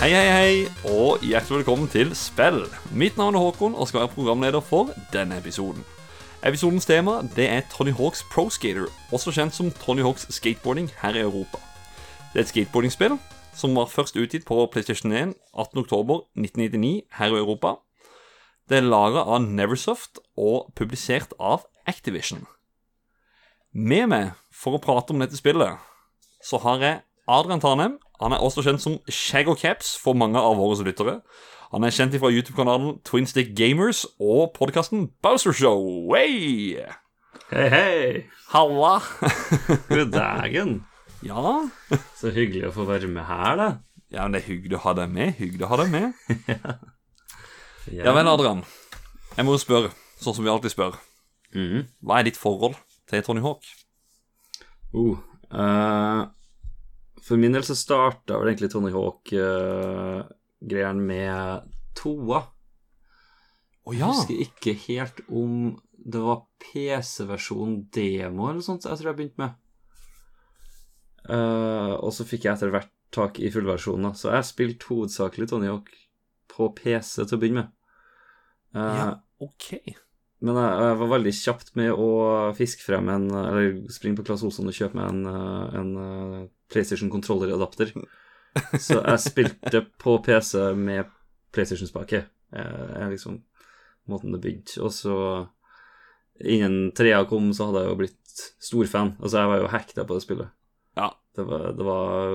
Hei, hei, hei, og hjertelig velkommen til Spill. Mitt navn er Håkon og skal være programleder for denne episoden. Episodens tema det er Tony Hawks Pro Skater, også kjent som Tony Hawks Skateboarding her i Europa. Det er et skateboardingspill som var først utgitt på PlayStation 1 18.10.1999 her i Europa. Det er laga av Neversoft og publisert av Activision. Med meg for å prate om dette spillet, så har jeg Adrian Tanem. Han er også kjent som Shag og Caps for mange av våre lyttere. Han er kjent fra YouTube-kanalen Twinstick Gamers og podkasten Bowser Show. Hey! Hei, hei! Halla! God dagen. ja. Så hyggelig å få være med her, da. ja, men det er hyggelig å ha deg med. Hyggelig å ha deg med. Ja vel, Adrian. Jeg må jo spørre, sånn som vi alltid spør. Mm. Hva er ditt forhold til Tony Hawk? Uh, eh, for min del så starta vel egentlig Tony Hawk-greiene med toa. Å Jeg husker ikke helt om det var PC-versjon demo eller sånt jeg tror jeg begynte med. Uh, og så fikk jeg etter hvert tak i fullversjonen, så jeg spilte hovedsakelig Tony Hawk på PC til å begynne med. Uh, Ja, ok. Men jeg, jeg var veldig kjapt med å fiske frem en Eller springe på Claes Olsson og kjøpe meg en, eh, en eh, PlayStation controller-adapter. Så jeg spilte på PC med PlayStation-spake. Det er liksom måten det begynte. Og så, innen trea kom, så hadde jeg jo blitt storfan. Altså, jeg var jo hekta på det spillet. Ja. Det var, det var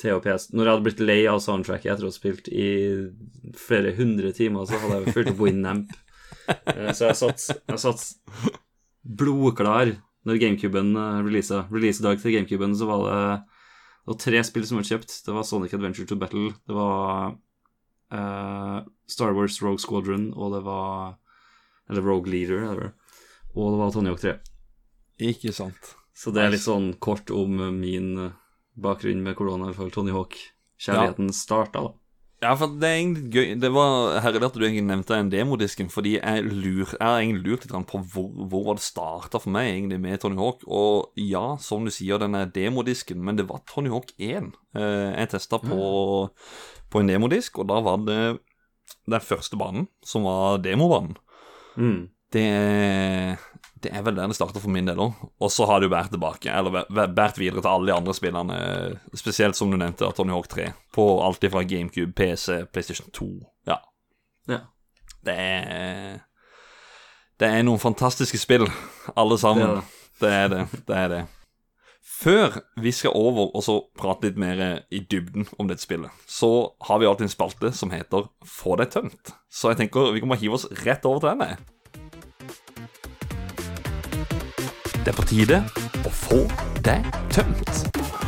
T og PS Når jeg hadde blitt lei av soundtracket etter å ha spilt i flere hundre timer, så hadde jeg jo fulgt Winamp. Eh, Så jeg satt, jeg satt blodklar når GameCuben eh, releasa. Releasedag til GameCuben så var det, det var tre spill som ble kjøpt. Det var Sonic Adventure to Battle, det var uh, Star Wars Rogue Squadron, og det var Eller Rogue Leader, eller. Og det var Tony Hawk 3. Ikke sant. Så det er litt sånn kort om min eh, bakgrunn med korona, i hvert fall Tony Hawk-kjærligheten starta, da. Ja, for det er egentlig gøy Det var herlig at du egentlig nevnte den demodisken, fordi jeg, lur, jeg har egentlig lurt litt på hvor, hvor det starta for meg egentlig med Tony Hawk. Og ja, som du sier, den er demodisken, men det var Tony Hawk 1 eh, jeg testa på, på en demodisk, og da var det den første banen som var demobanen. Mm. Det, det er vel der det starter for min del òg. Og så har det jo båret tilbake, eller båret videre til alle de andre spillene, spesielt som du nevnte, Tony Hawk 3, på alt fra GameCube, PC, PlayStation 2. Ja. Ja. Det er Det er noen fantastiske spill, alle sammen. Det er Det er det. Det er det. Før vi skal over og så prate litt mer i dybden om dette spillet, så har vi alltid en spalte som heter Få deg tømt. Så jeg tenker vi kan bare hive oss rett over til den. Det er på tide å få det tømt.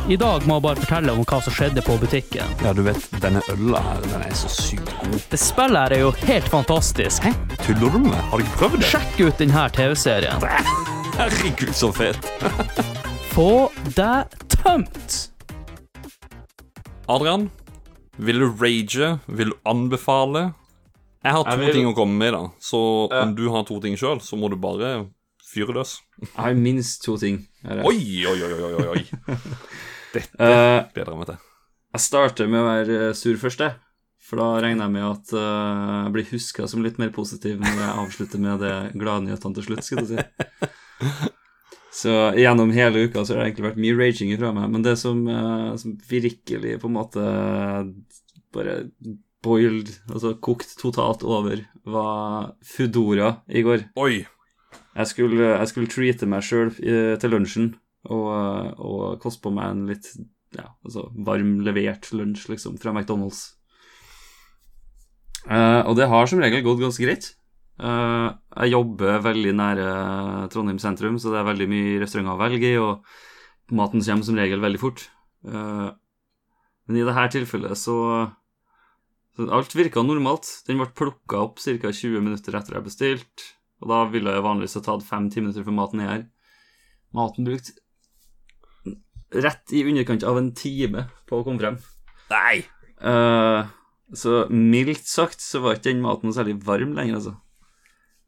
I dag må jeg bare fortelle om hva som skjedde på butikken. Ja, du vet, denne øla her, den er så sykt god. Det spillet her er jo helt fantastisk. Hæ? Tuller du med meg? Har du ikke prøvd det? Sjekk ut denne TV-serien. Herregud, så fet. Få det tømt! Adrian, vil du rage? Vil du anbefale? Jeg har to Jeg vil- ting å komme med, da. Så Ja. om du har to ting sjøl, så må du bare fyre løs. Jeg har minst to ting. Oi, oi, oi, oi, oi. Dette Eh, gleder jeg meg til. jeg starter med å være sur først, jeg. For da regner jeg med at eh, jeg blir huska som litt mer positiv når jeg avslutter med det gladnyhetene til slutt, skal du si. Så gjennom hele uka så har det egentlig vært mye raging fra meg, men det som, eh, som virkelig på en måte bare boiled, altså kokt totalt over, var Foodora i går. Oi. Jeg skulle, jeg skulle treate meg sjøl til lunsjen og, og koste på meg en litt ja, altså varm levert lunsj, liksom, fra McDonald's. Uh, og det har som regel gått ganske greit. Uh, jeg jobber veldig nære Trondheim sentrum, så det er veldig mye restauranter å velge i, og maten kommer som regel veldig fort. Uh, men i dette tilfellet så, så Alt virka normalt. Den ble plukka opp ca. 20 minutter etter jeg bestilte. Og da ville jeg vanligvis ha tatt fem-ti minutter før maten er her. Maten brukte rett i underkant av en time på å komme frem. Nei! Uh, så mildt sagt så var ikke den maten særlig varm lenger, altså.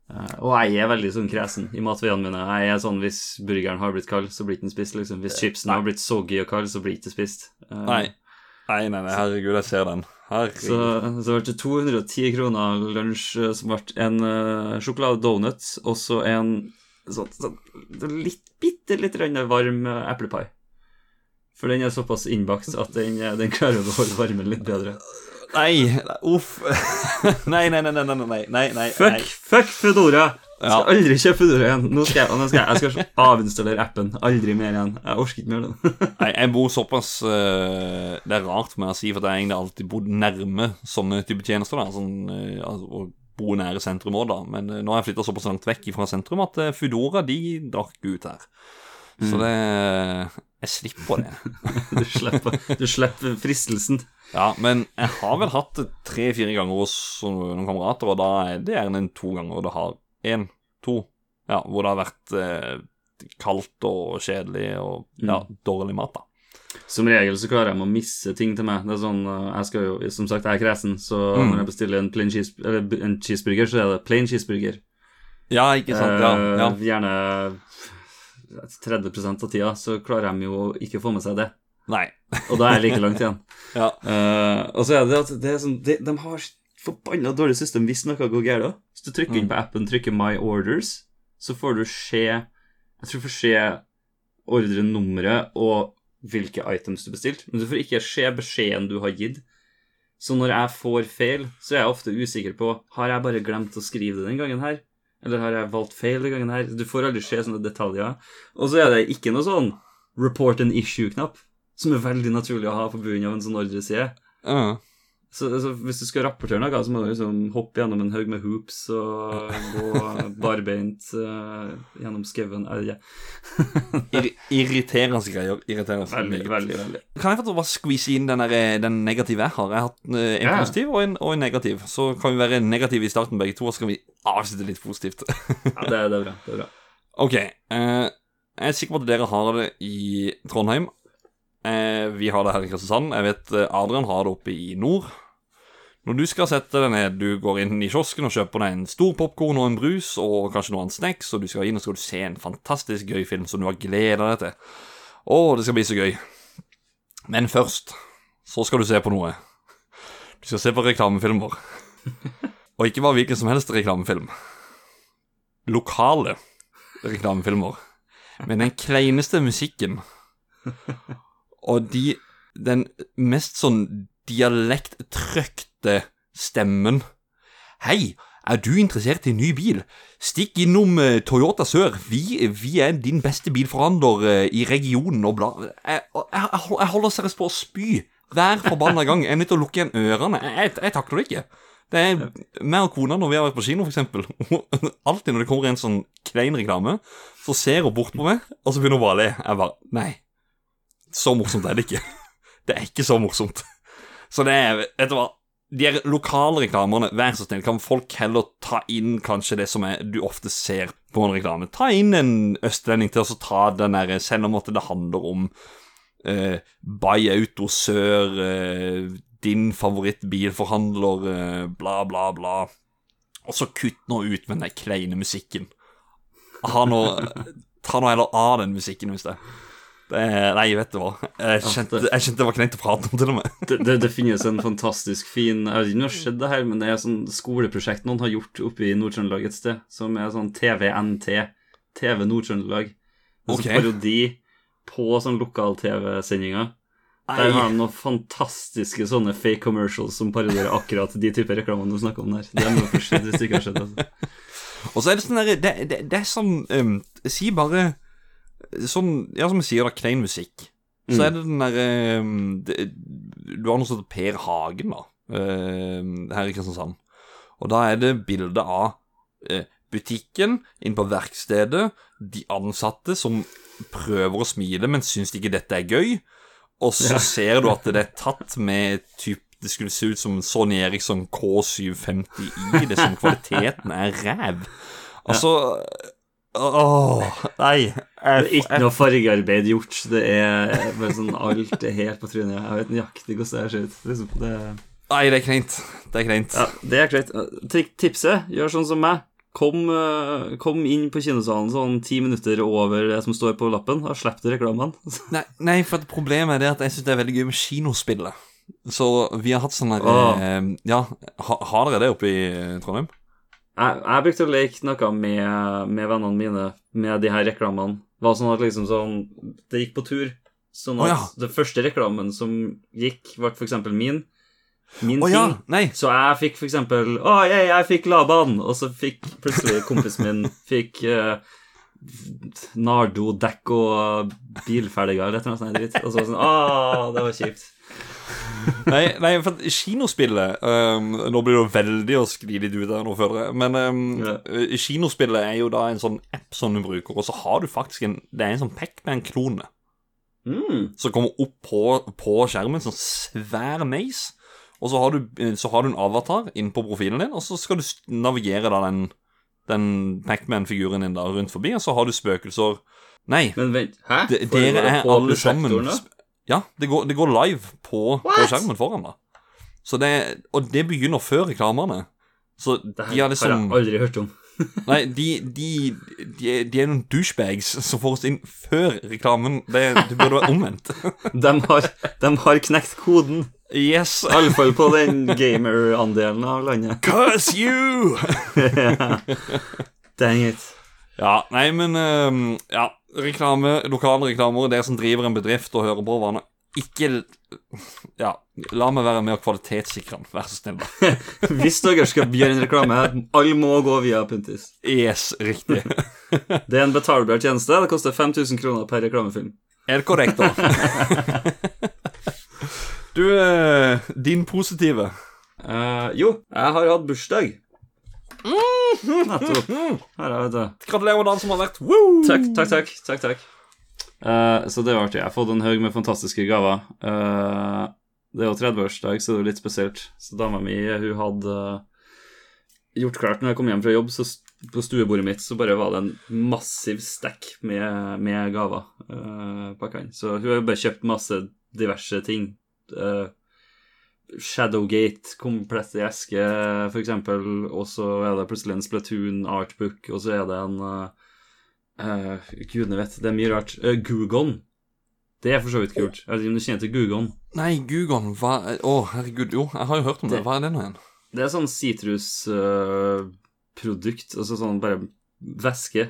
Uh, og jeg er veldig sånn kresen i matveiene mine. Jeg er sånn hvis burgeren har blitt kald, så blir den spist, liksom. Hvis chipsen har blitt soggy og kald, så blir den ikke spist. Uh, Nei. Nei, nei, nei, herregud, jeg ser den. Herregud. Så, så ble det 210 kroner lunsj, eh, som ble en uh, sjokolade-donut og så en sånn, sånn litt, bitte litt varm uh, eplepai. For den er såpass innbakt at den, eh, den klarer å holde varmen litt bedre. Nei, uff. nei, nei, nei, nei, nei, nei, nei, nei. Fuck, fuck Foodora! Jeg skal aldri kjøpe Fedora igjen. Nå skal jeg, nå skal jeg, jeg skal avinstallere appen. Aldri mer igjen. Jeg orker ikke mer den. Nei, jeg bor såpass eh, Det er rart med å si, for jeg har egentlig alltid bodd nærme sånne type tjenester. Da, sånn, eh, altså, bo nære sentrum òg, da. Men eh, nå har jeg flytta såpass langt vekk fra sentrum at Foodora de drakk ut her. Så det Jeg slipper det. Du slipper, du slipper fristelsen. Ja, men jeg har vel hatt det tre-fire ganger hos noen kamerater, og da er det gjerne to ganger det har én, to, ja, hvor det har vært eh, kaldt og kjedelig og ja, dårlig mat, da. Som regel så klarer jeg å misse ting til meg. Det er sånn, uh, jeg skal jo, Som sagt, jeg er kresen, så Mm. når jeg bestiller en, plain cheese, eller en cheeseburger, så er det plain cheeseburger. Ja, ikke sant? Ja, Eh, ja. Gjerne 30 av tida så klarer de jo ikke å få med seg det. Nei. Og da er jeg like langt igjen. Ja. Eh, og så er det at det er sånn, de, de har forbanna dårlig system hvis noe går galt. Hvis du trykker Mm. inn på appen, trykker My Orders, så får du se Jeg tror du får se ordrenummeret og hvilke items du bestilte, men du får ikke se beskjeden du har gitt. Så når jeg får feil, så er jeg ofte usikker på Har jeg bare glemt å skrive det den gangen her. Eller har jeg valgt feil den gangen her? Du får aldri se sånne detaljer. Og så er det ikke noe sånn report an issue-knapp, som er veldig naturlig å ha på bunnen av en sånn ordreside. Ja. Så, så hvis du skal rapportere noe, så må du liksom hoppe gjennom en haug med hoops og gå barbeint uh, gjennom skauen. Uh, yeah. ikke. Irriterende greier. Irriterende. Veldig, veldig, veldig. Kan jeg få bare squeeze inn den, der, den negative jeg har? Jeg har hatt eh, en yeah. positiv og en, og en negativ. Så kan vi være negative i starten begge to, og så kan vi avslutte litt positivt. Ja, det, det er bra. det er bra. Ok. Uh, jeg er sikker på at dere har det i Trondheim. Eh, vi har det her i Kristiansand. Jeg vet eh, Adrian har det oppe i nord. Når du skal sette deg ned, du går inn i kiosken og kjøper deg en stor popkorn og en brus og kanskje noen snacks, og du skal inn og skal du se en fantastisk gøy film som du har gleda deg til. Å, det skal bli så gøy. Men først så skal du se på noe. Du skal se på reklamefilmer. Og ikke bare hvilken som helst reklamefilm. Lokale reklamefilmer. Med den kleineste musikken. Og de Den mest sånn dialekttrykte stemmen. Hei, er du interessert i ny bil? Stikk innom eh, Toyota Sør. Vi, vi er din beste bilforhandler eh, i regionen og bla... Jeg, jeg, jeg, holder seriøst på å spy hver forbanna gang. Jeg er nødt til å lukke igjen ørene. Jeg, jeg, jeg takler det ikke. Det er meg og kona når vi har vært på kino, eksempel. Alltid når det kommer en sånn klein reklame, så ser hun bort på meg, og så begynner hun bare å le. Jeg bare Nei. Så morsomt er det ikke. Det er ikke så morsomt. Så det er Vet du hva? De her lokale reklamene, vær så snill, kan folk heller ta inn kanskje det som er, du ofte ser på en reklame? Ta inn en østlending til å ta den der, selv om at det handler om eh, Bay Auto Sør, eh, din favorittbilforhandler, eh, bla, bla, bla. Og så kutt nå ut med den kleine musikken. Ha nå Ta nå heller av den musikken, hvis det det er, Nei, vet du hva. Jeg kjente, jeg kjente det var kleint å prate om, til og med. Det, det, det finnes en fantastisk fin Jeg vet ikke om det har skjedd det her, men det er sånn skoleprosjekt noen har gjort oppe i Nord-Trøndelag et sted, som er sånn TVNT. TV Nord-Trøndelag. Det er Ok. sånn parodi på sånn lokal-TV-sendinger. Der har de noen fantastiske sånne fake commercials som parodierer akkurat de typer reklamene du snakker om der. Det er noe hvis det ikke har skjedd. Altså. Og så er det sånn der, det, det, det er sånn um, Si bare Sånn, ja, som jeg sier, da, klein musikk. Så Mm. er det den derre um, Du har noe som heter Per Hagen, da, um, her i Kristiansand. Og da er det bilde av eh, butikken, inn på verkstedet, de ansatte som prøver å smile, men syns ikke dette er gøy. Og så ser du at det er tatt med typ Det skulle se ut som Sony Eriksson K750i, det som kvaliteten er ræv. Altså Åh, nei. Det er ikke noe fargearbeid gjort. Det er bare sånn alt er helt på trynet. Jeg vet nøyaktig hvordan det her ser ut. Liksom, det, Nei, det er kleint. Det er kleint. ja, det er kleint. Tipset, gjør sånn som meg. Kom, eh, kom inn på kinosalen sånn ti minutter over det som står på lappen, og slipp reklamene. Nei, nei, for problemet er det at jeg syns det er veldig gøy med kinospillet. Så vi har hatt sånn her oh. eh, Ja, ha, har dere det oppe i Trondheim? Jeg, jeg brukte å leke noe med, med vennene mine med de her reklamene. Var sånn at liksom sånn Det gikk på tur. Sånn at at ja. det første reklamen som gikk, ble for eksempel min. Min oh, ja! ting. Nei. Så jeg fikk for eksempel Å, jeg, jeg fikk Laban! Og så fikk plutselig kompisen min fikk uh, Nardo dekk og bilferdiger eller et eller annet sånt dritt. Og så var det sånn Å, det var kjipt. nei, nei, for kinospillet um, Nå blir det jo veldig å skli litt ut her nå, føler jeg. Men um, Ja. eh, kinospillet er jo da en sånn app som du bruker, og så har du faktisk en Det er en sånn Pacman-klone Mm. som kommer opp på, på skjermen. Sånn svær meis. Og så har, du, eh, så har du en avatar inn på profilen din, og så skal du navigere da den, den Pacman-figuren din da rundt forbi, og så har du spøkelser Nei, Men vent, dere er alle sammen Ja, det går, det går live på, på skjermen foran da. Så det, og det begynner før reklamene. Så Det her de har har liksom jeg aldri hørt om. Nei, de, de, de, de er noen douchebags som får oss inn før reklamen. Det, det burde være omvendt. De har, de har knekt koden. Yes! Iallfall på den gamer-andelen av landet. Curse you! Dang it. Ja, nei, men um, Ja, reklame, lokale reklamer, dere som driver en bedrift og hører på hverandre, ikke Ja, la meg være med og kvalitetssikre den, vær så snill. Hvis dere skal gjøre en reklame, alle må gå via Puntis. Yes, riktig. Det er en betalbar tjeneste. Det koster 5000 kroner per reklamefilm. Er det korrekt, da? Du, øh, din positive. Uh, jo, jeg har hatt bursdag. Nettopp. Her er det. Gratulerer med dagen som har vært. Woo! Takk, takk, takk. takk, takk. Eh, så det var artig. Jeg har fått en haug med fantastiske gaver. Eh, det er jo 30-årsdag, så det er jo litt spesielt. Så dama mi hun hadde eh, gjort klart når jeg kom hjem fra jobb, så på stuebordet mitt så bare var det en massiv stack med, med gaver uh, inn. Så hun har bare kjøpt masse diverse ting. Eh, Shadowgate komplett i eske, eksempel, og så er det plutselig en Splatoon artbook, og så er det en uh, eh, Gudene vet, det er mye rart. Uh, Gugon. Det er for så vidt kult. Jeg vet ikke om du kjenner til Gugon? Nei, Gugon, hva Å, herregud, jo, jeg har jo hørt om det. Det- Hva er det nå igjen? Det er sånn sitrusprodukt, altså sånn bare væske,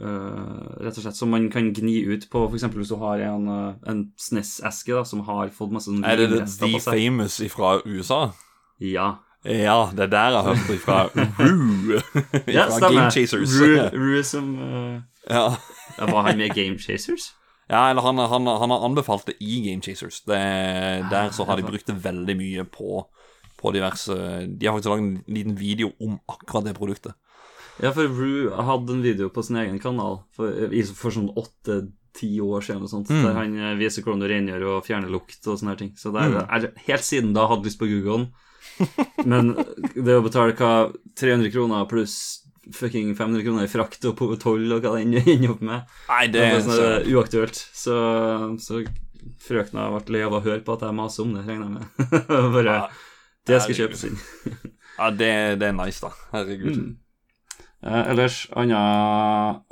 eh, rett og slett, som man kan gni ut på, eksempel hvis du har en, eh, en SNES-eske da, som har fått masse sånn Er det The de. Famous fra USA? Ja. Ja, det er der jeg har hørt det fra Rue. ja. Game Chasers. Rue, Rue som uh... Ja. ja, Var han med Game Chasers? ja, eller han, han, han har anbefalt det i Game Chasers. Det, der så har de brukt det veldig mye på, på diverse De har faktisk lagd en liten video om akkurat det produktet. Ja, for Rue hadde en video på sin egen kanal for, for sånn åtte-ti år siden, og sånt, Mm. der han eh, viser hvordan du rengjør og fjerner lukt og sånne her ting. Så det er, Mm. er helt siden da hadde lyst på Google. Men det å betale hva 300 kroner pluss fucking 500 kroner i frakt og på toll og hva det ender opp med, Nei, det er sånn, det er uaktuelt. Så, så frøkna ble lei av å høre på at jeg maser om det, regner jeg med. Bare Ja, Det skal kjøpes inn. Ja, det, det er nice, da. Herregud. Mm. Eh, ellers, anna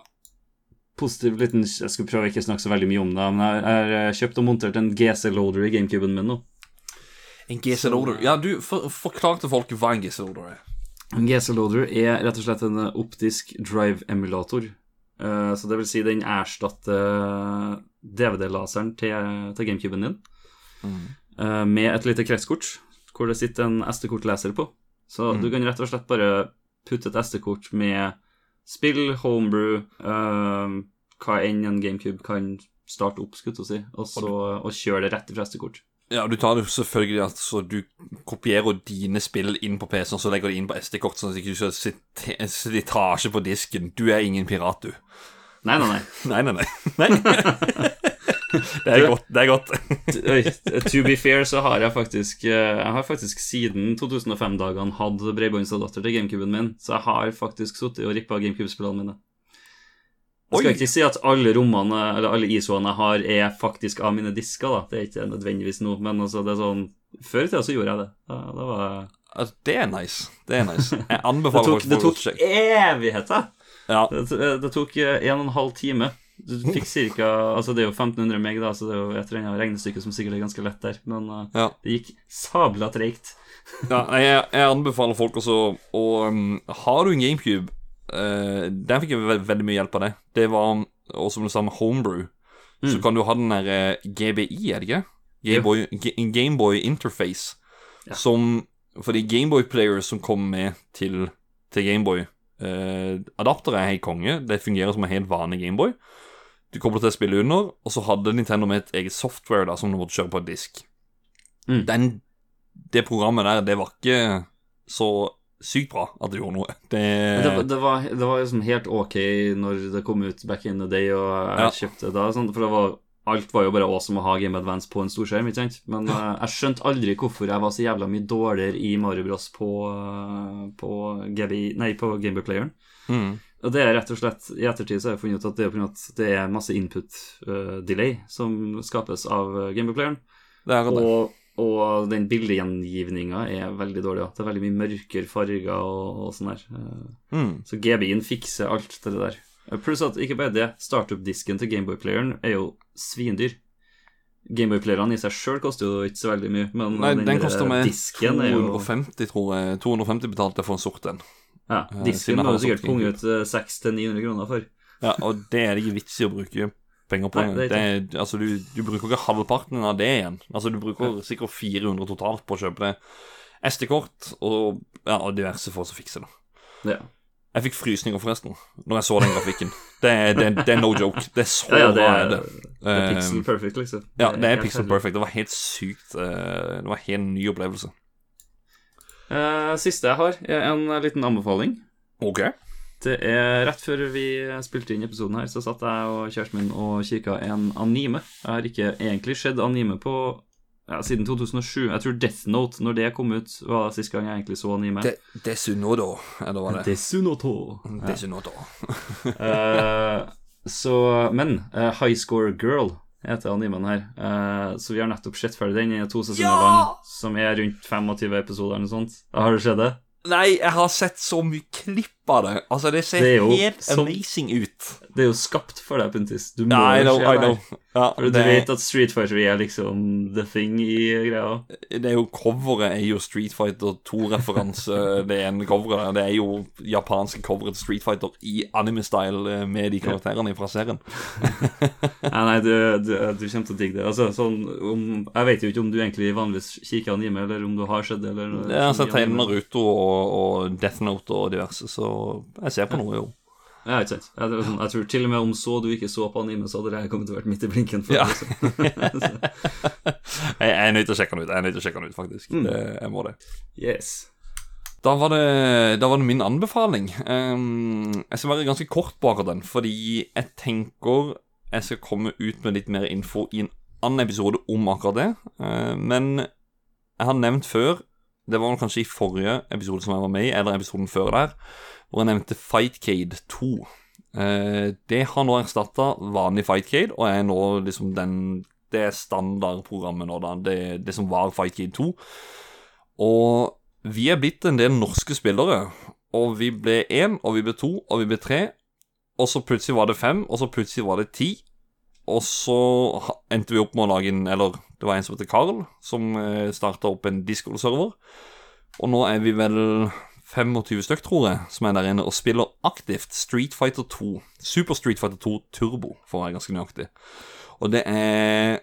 positiv liten Jeg skal prøve ikke å snakke så veldig mye om det, men jeg har eh, kjøpt og montert en GC-loader i gamecuben min nå. En GC Loader. Ja, du, for, forklar til folk hva en GC Loader er. En GC-loader er rett og slett en optisk drive-emulator. Eh, så det vil si den erstatter DVD-laseren til, til gamecuben din eh, med et lite kretskort hvor det sitter en SD-kortleser på. Så Mm. du kan rett og slett bare putte et SD-kort med spill, homebrew, eh, hva enn en GameCube kan starte opp, skulle jeg si, og så og kjøre det rett fra SD-kort. Ja, du tar det jo selvfølgelig altså Du kopierer dine spill inn på PC-en, så legger du inn på SD-kort, sånn at du ikke ser slitasje på disken. Du er ingen pirat, du. Nei, nei, nei. Nei, nei, nei. nei. det er godt. Det er godt. To be fair så har jeg faktisk eh, Jeg har faktisk siden 2005-dagene hatt bredbåndsadapter til GameCuben min, så jeg har faktisk sittet og rippa GameCube-spillene mine. Jeg skal Oi. ikke si at alle rommene Eller alle ISO-ene jeg har, er faktisk av mine disker, da. Det er ikke nødvendigvis noe, men altså, det er sånn Før i tida så gjorde jeg det. Da, da var Altså, det er nice. Det er nice. Jeg Det tok, folk det tok evigheter! Ja. Det, det tok eh, en og en halv time Du fikk cirka Altså, det er jo 1500 meg, da, så det er jo et eller annet regnestykke som sikkert er ganske lett der, men uh, Ja. det gikk sabla treigt. Ja, jeg, jeg anbefaler folk også å um, Har du en GameCube uh, Der fikk jeg ve veldig mye hjelp av det. Det var Og som du sa med Homebrew, så Mm. kan du ha den der eh, GBI, er det ikke? Gameboy, Ga- Gameboy Interface. Ja. Som Fordi Gameboy Players som kom med til, til Gameboy uh, Adapter er helt konge. Det fungerer som en helt vanlig Gameboy. Du kobler til spillet under, og så hadde Nintendo med et eget software da som du måtte kjøre på en disk. Mm. Den, det programmet der, det var ikke så sykt bra at det gjorde noe. Det, Det, det, var, det var liksom helt ok når det kom ut back in the day, og jeg Ja. kjøpte da, sånn, for det var Alt var jo bare awesome å ha Game Advance på en storskjerm, ikke sant? Men uh, jeg skjønte aldri hvorfor jeg var så jævla mye dårligere i Mario Bros på, uh, på, GB, nei, på Gameboy Playeren. mm, Og det er rett og slett I ettertid så har jeg funnet ut at det er at det er masse input uh, delay som skapes av Gameboy Playeren. det er det. Og, og den bildegjengivninga er veldig dårlig. Ja. Det er veldig mye mørkere farger og, og sånn der. Uh, Mm. Så GB-en fikser alt det der. Eh, Pluss at ikke bare det, startup-disken til Gameboy-playeren er jo svindyr. Gameboy-playerne i seg sjøl koster jo ikke så veldig mye, men Nei, den den koster disken er jo tror jeg. 250 betalte for en sort en. Ja, eh, jeg må du sikkert sånn punge ut eh, 600-900 kroner for. Ja, og det er det ikke vits i å bruke penger på. Nei, det er altså, du, du bruker ikke halvparten av det igjen. Altså, du bruker sikkert 400 totalt på å kjøpe det. SD-kort og, ja, og diverse for å fikse det. Ja. Jeg fikk frysninger, forresten, når jeg så den grafikken. Det er, det, er- det er no joke. Det er så Ja, ja, det bra. er, er det. det er Eh, pixel perfect, liksom. Ja, det er pixel perfect. Det var helt sykt. eh, Det var en helt ny opplevelse. Eh, siste jeg har, er en liten anbefaling. Ok. Det er Rett før vi spilte inn episoden her, så satt jeg og kjæresten min og kikka en anime. Jeg har ikke egentlig sett anime på ja, siden 2007. Jeg tror Death Note, når det kom ut, var sist gang jeg egentlig så anime. De, det er eller hva det Desunoto. Desunoto. Ja. uh, så, men uh, High Score Girl heter animen her. Uh, så vi har nettopp sett ferdig den. Er to sesonger Ja! lang, som er rundt 25 episoder eller noe sånt. Har du sett det? Nei, jeg har sett så mye klipp av det. Altså, det ser Det helt som- amazing ut. Det er jo skapt for deg, Puntis. Du må Ja, jo se det Ja, For du det, vet at Street Fighter er liksom the thing i greia. det er jo coveret er jo Street Fighter 2-referanse. det ene coveret der. Det er jo japanske coveret til Street Fighter i anime-style eh, med de karakterene fra serien. Nei, nei, du, du, du kommer til å digge det. Altså, sånn, om, jeg vet jo ikke om du egentlig vanligvis kikker anime, eller om du har sett det, eller Jeg har sett tegner. Naruto og, og Death Note og diverse, så jeg ser på noe, jo. Ja, ikke sant. Jeg, sånn, jeg tror til og med om så du ikke så på anime, så hadde jeg kommet til å vært midt i blinken. For Ja. liksom. Jeg, jeg er nødt til å sjekke den ut, jeg er nødt til å sjekke den ut, faktisk. Mm. Det, jeg må det. yes. Da var det, da var det min anbefaling. Um, jeg skal være ganske kort på akkurat den, fordi jeg tenker jeg skal komme ut med litt mer info i en annen episode om akkurat det. Uh, men jeg har nevnt før, det var kanskje i forrige episode som jeg var med i, eller episoden før der, hvor jeg nevnte Fightcade 2. Eh, det har nå erstatta vanlig Fightcade, og er nå liksom den Det er standardprogrammet nå, da. Det, det som var Fightcade 2. Og vi er blitt en del norske spillere. Og vi ble én, og vi ble to, og vi ble tre. Og så plutselig var det fem, og så plutselig var det ti. Og så endte vi opp med å lage en Eller det var en som heter Carl, som eh, starta opp en Discord-server. Og nå er vi vel 25 stykk, tror jeg, som er der inne og spiller aktivt Street Fighter 2. Super Street Fighter 2 Turbo, for å være ganske nøyaktig. Og det er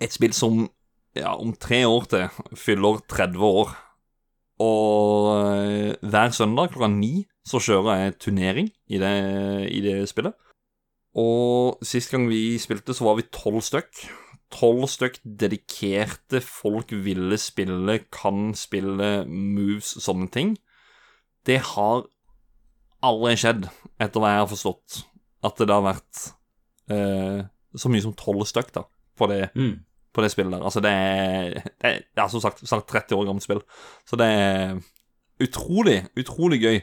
et spill som ja, om tre år til fyller 30 år. Og eh, hver søndag klokka ni så kjører jeg turnering i det, i det spillet. Og sist gang vi spilte, så var vi tolv stykk. Tolv stykk dedikerte folk ville spille, kan spille moves, sånne ting. Det har aldri skjedd, etter hva jeg har forstått, at det har vært eh, så mye som tolv stykk da, på det, Mm. på det spillet der. Altså, det er, det er ja, som sagt, snart 30 år gammelt spill. Så det er utrolig, utrolig gøy.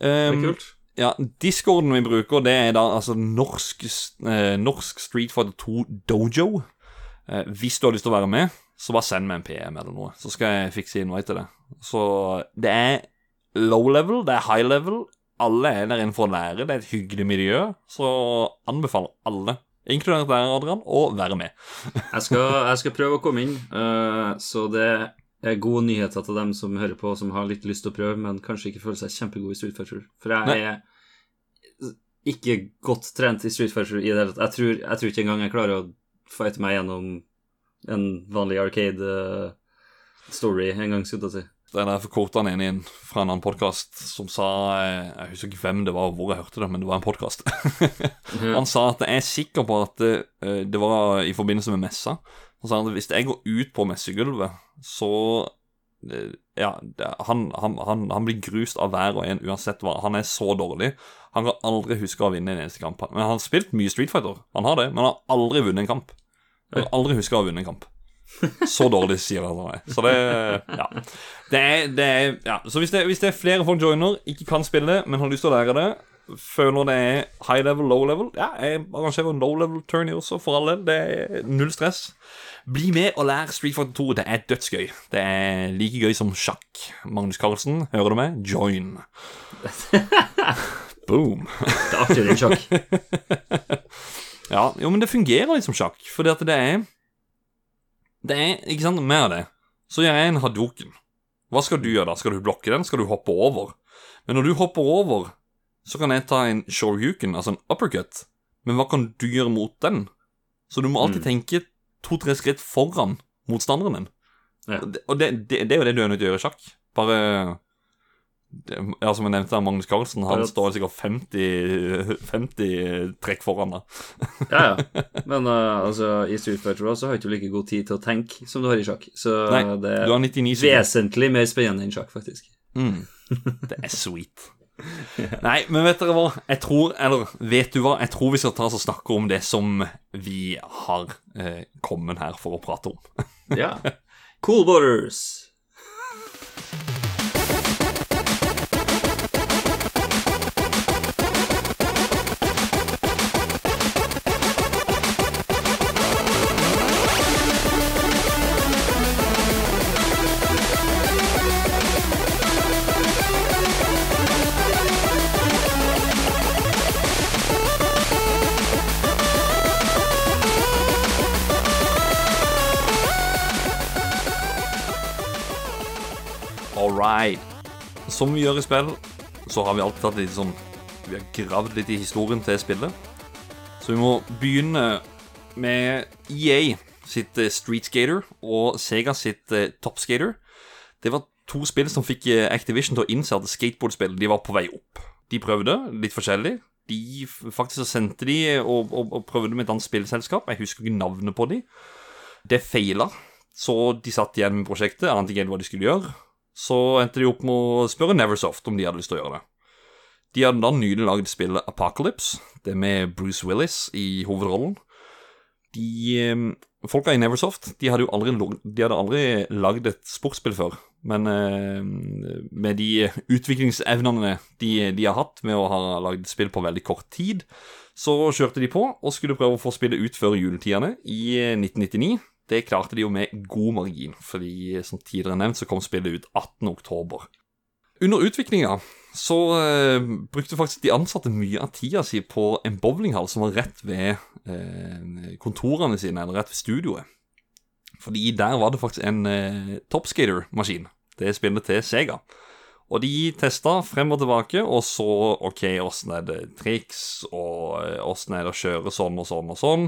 Det er Um, kult. Ja, Discorden vi bruker, det er da altså norsk, eh, norsk Street Fighter 2 Dojo. Eh, hvis du har lyst til å være med, så bare send meg en PM eller noe, så skal jeg fikse invite til det. Så det er low level, det er high level, alle er der inne for å lære. Det er et hyggelig miljø. Så anbefaler alle, inkludert deg, Adrian, å være med. Jeg skal, jeg skal prøve å komme inn, uh, så det gode nyheter til dem som hører på, som har litt lyst til å prøve, men kanskje ikke føler seg kjempegod i Street Fighter. For jeg Nei. er ikke godt trent i Street Fighter i det hele tatt. Jeg tror, jeg tror ikke engang jeg klarer å fighte meg gjennom en vanlig arcade-story en gang, skulle jeg si. Det er derfor quota han inn i en fra en annen podkast som sa eh, Jeg husker ikke hvem det var og hvor jeg hørte det, men det var en podkast. han sa at jeg er sikker på at det, eh, det var i forbindelse med messa. Han sa at hvis jeg går ut på messegulvet, så eh, Ja, han, han, han, han blir grust av hver og en uansett hva. Han er så dårlig. Han kan aldri huske å vinne en eneste kamp. Men Han har spilt mye Street Fighter, han har det, men han har aldri vunnet en kamp. Han kan aldri huske å ha vunnet en kamp. Så dårlig sier han til meg Så det Ja. Det er, det er ja. Så hvis det, hvis det er flere folk joiner, ikke kan spille, men har lyst til å lære det, føler det er high level, low level Ja, jeg arrangerer low level tourney også, for alle. Det er null stress. Bli med og lær Street Fighter 2. Det er dødsgøy. Det er like gøy som sjakk. Magnus Carlsen, hører du meg? Join. Boom. da er artigere sjakk. Ja, jo, men det fungerer litt som sjakk, fordi at det er Det er, ikke sant, mer av det. Så gjør jeg en hadoken. Hva skal du gjøre da? Skal du blokke den? Skal du hoppe over? Men når du hopper over, så kan jeg ta en shoryuken, altså en uppercut. Men hva kan du gjøre mot den? Så du må alltid tenke to-tre skritt foran motstanderen din. Ja. Og det, det, det, er jo det du er nødt til å gjøre i sjakk. Bare det, ja, Som jeg nevnte, Magnus Carlsen, han står sikkert 50, 50 trekk foran da. Ja, ja. Men uh, altså, i Street Fighter så har du ikke like god tid til å tenke som du har i sjakk. Så Nei, det er vesentlig mer spennende enn sjakk, faktisk. Mm. Det er sweet. Nei, men vet dere hva? Jeg tror, eller vet du hva? Jeg tror vi skal ta oss og snakke om det som vi har eh, kommet her for å prate om. Ja. Cool Borders. Som vi gjør i spill, så har vi alltid tatt litt sånn Vi har gravd litt i historien til spillet. Så vi må begynne med EA sitt eh, Street Skater og Sega sitt eh, Top Skater. Det var to spill som fikk eh, Activision til å innse at skateboardspill de var på vei opp. De prøvde litt forskjellig. De faktisk sendte de og, og, og prøvde med et annet spillselskap. Jeg husker ikke navnet på de. Det feila, så de satt igjen med prosjektet, ante ikke hva de skulle gjøre. Så endte de opp med å spørre Neversoft om de hadde lyst til å gjøre det. De hadde da nylig lagd spillet Apocalypse, det med Bruce Willis i hovedrollen. De eh, folka i Neversoft de hadde jo aldri, de hadde aldri lagd et sportsspill før. Men eh, med de utviklingsevnene de, de har hatt med å ha lagd spill på veldig kort tid, så kjørte de på og skulle prøve å få spillet ut før juletidene i eh, 1999. Det klarte de jo med god margin, fordi som tidligere nevnt så kom spillet ut 18. oktober. Under utviklinga så eh, brukte faktisk de ansatte mye av tida si på en bowlinghall som var rett ved eh, kontorene sine, eller rett ved studioet. Fordi der var det faktisk en eh, topskater-maskin. Det spillet til Sega. Og de testa frem og tilbake og så OK, åssen er det triks, og eh, åssen er det å kjøre sånn og sånn og sånn.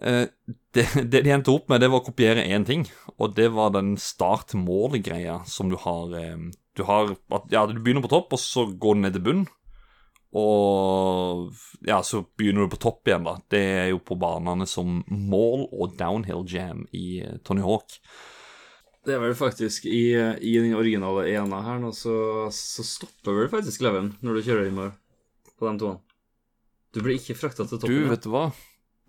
Eh, det, det de endte opp med, det var å kopiere én ting, og det var den start-mål-greia som du har eh, Du har ja, du begynner på topp, og så går du ned til bunn. Og ja, så begynner du på topp igjen, da. Det er jo på banene som mål og Downhill Jam i eh, Tony Hawk. Det er vel faktisk i, i den originale ena her nå, så, så stopper vel faktisk leven når du kjører innover på de toene. Du blir ikke frakta til toppen. Du, vet du hva?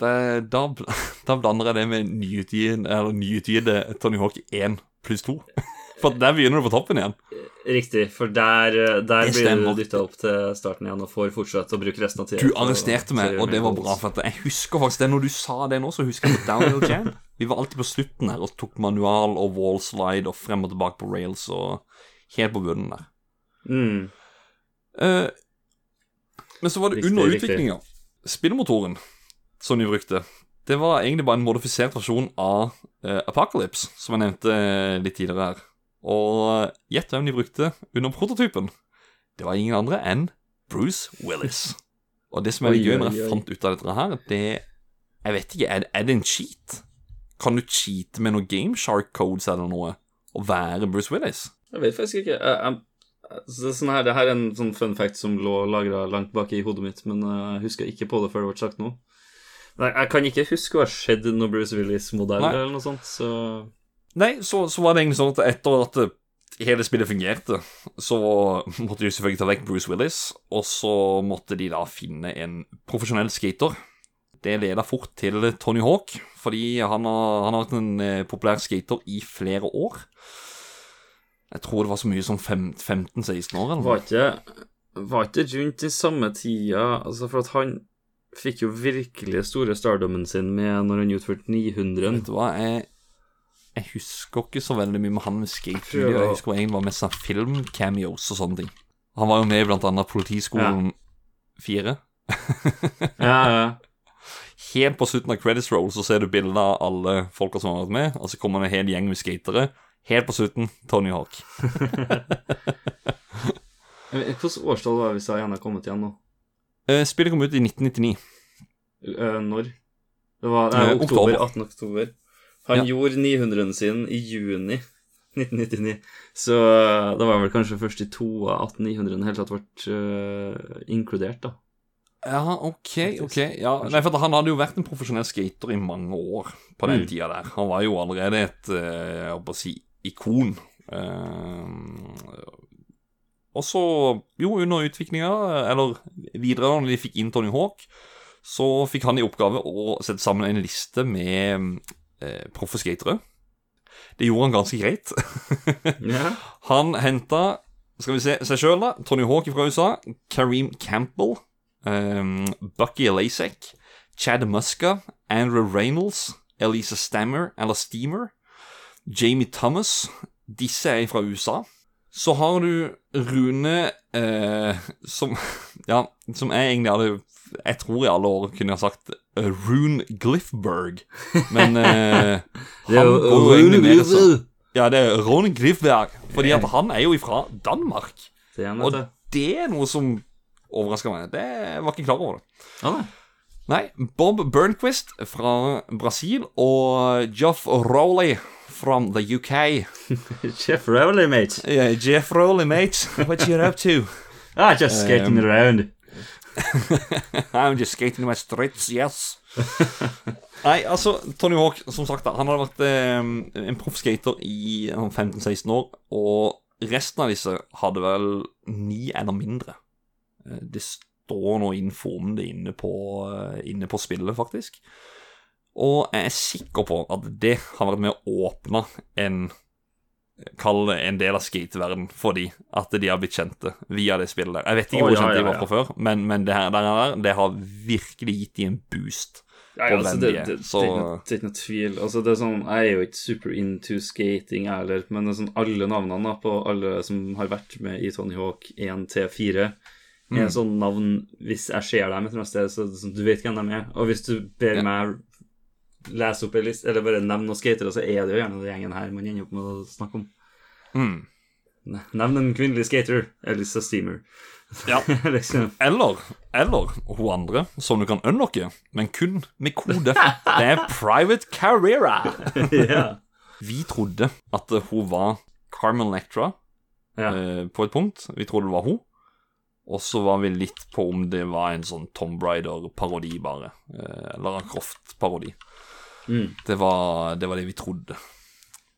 Det, da, da blander jeg det med nyutgitte Tony Hawk 1 pluss 2. For der begynner du på toppen igjen. Riktig, for der, eh, der blir du dytta opp til starten igjen og får fortsette å bruke resten av tida. Du arresterte meg, og det var bra. For jeg husker faktisk det Når du sa det nå, så husker jeg på Downhill Jam. Vi var alltid på slutten her og tok manual og wall slide og frem og tilbake på rails og helt på bunnen der. Mm. Uh, men så var det Riktig, under utviklinga. Spillmotoren som de brukte, det var egentlig bare en modifisert versjon av eh, Apocalypse, som jeg nevnte eh, litt tidligere her. Og gjett hvem de brukte under prototypen. Det var ingen andre enn Bruce Willis. Og det som er litt gøy når jeg fant ut av dette her, det Jeg vet ikke, er, er det en cheat? Kan du cheate med noen GameShark codes eller noe og være Bruce Willis? Jeg vet faktisk ikke. Jeg, jeg, det, er sånn her, det her er en sånn fun fact som lå lagra langt bak i hodet mitt, men eh, jeg husker ikke på det før det ble sagt nå. Nei, jeg kan ikke huske å ha sett noe Bruce Willis-modell eller noe sånt, så Nei, så, så var det egentlig sånn at etter at hele spillet fungerte, så måtte de selvfølgelig ta vekk Bruce Willis, og så måtte de da finne en profesjonell skater. Det leda fort til Tony Hawk, fordi han har, han har vært en eh, populær skater i flere år. Jeg tror det var så mye som 15-16 år, eller var ikke Var ikke rundt i samme tida Altså, for at han fikk jo virkelig store stardommen sin med når han utførte 900. Vet du hva, jeg, jeg husker ikke så veldig mye med han med skate. Jeg husker egentlig var mest sånn film-cameos og sånne ting. Han var jo med i blant annet Politiskolen 4. Ja, ja. Helt på slutten av credits roll så ser du bilder av alle folka som har vært med, og så kommer det en hel gjeng med skatere. Helt på slutten Tony Hawk. Hvilket årstall var det vi sa igjen har kommet igjen nå? Eh, Spillet kom ut i 1999. Eh, når? Det var Eh, oktober, oktober. 18. oktober. Han Ja. gjorde 900-en sin i juni 1999, så det var vel kanskje først i to at 900-en helt tatt ble inkludert, da. Ja, ok, ok. Ja, nei, for Han hadde jo vært en profesjonell skater i mange år på den Mm. tida der. Han var jo allerede et jeg på å si, ikon. Eh, og så, jo, under utviklinga, eller videre når de fikk inn Tony Hawk, så fikk han i oppgave å sette sammen en liste med eh, proffe skatere. Det gjorde han ganske greit. yeah. Han henta skal vi se, seg sjøl, da. Tony Hawk fra USA. Kareem Campbell. Um, Bucky Lasek. Chad Muska. Andrew Reynolds. Elisa Stammer, eller Steamer. Jamie Thomas. Disse er fra USA. Så har du Rune eh, som Ja, som jeg egentlig hadde Jeg tror i alle år kunne jeg ha sagt uh, Rune Glifberg, Men eh, Det er han jo Rune mer ja, det er Rune Glifberg, Fordi at han er jo ifra Danmark. Det er Og det er noe som overrasker meg. Det jeg var ikke klar over det. Ja, nei. Nei, Bob Bernquist fra Brasil og Geoff Rowley from the UK. Jeff Rowley, mate. Yeah, Jeff Rowley, mate. What you up to? Ah, just skating Um, around. I'm just skating my streets, yes. Nei, altså, Tony Hawk, som sagt, da, han har vært eh, en proffskater i eh, 15-16 år, og resten av disse hadde vel ni eller mindre. Eh, det står noe informende inne på, eh, inne på spillet, faktisk. Og jeg er sikker på at det har vært med å åpne en Kall det en del av skateverdenen for de, at de har blitt kjente via det spillet der. Jeg vet ikke oh, hvor ja, kjente de var fra før, men, men det her der, der, det har virkelig gitt de en boost. Ja, altså, det, de det, så- det er ikke noe tvil. Altså, det er sånn, jeg er jo ikke super into skating, jeg heller, men det er sånn, alle navnene på alle som har vært med i Tony Hawk 1 til 4, er Mm. sånn navn Hvis jeg ser dem et eller annet sted, så, så du vet hvem de er. Og hvis du ber Ja. meg lese opp ei liste, eller bare nevne noen skatere, så er det jo gjerne den gjengen her man ender opp med å snakke om. Mm. Nevn en kvinnelig skater. Elisa Steamer. Ja. liksom. Eller, eller hun andre, som du kan unlocke, men kun med kode. Det er Private Carrera. ja. Vi trodde at hun var Carmen Electra ja. eh, på et punkt. Vi trodde det var hun. Og så var vi litt på om det var en sånn Tom Brider-parodi, bare. Eh, eller en Croft-parodi. Mm. Det, var, det var det vi trodde.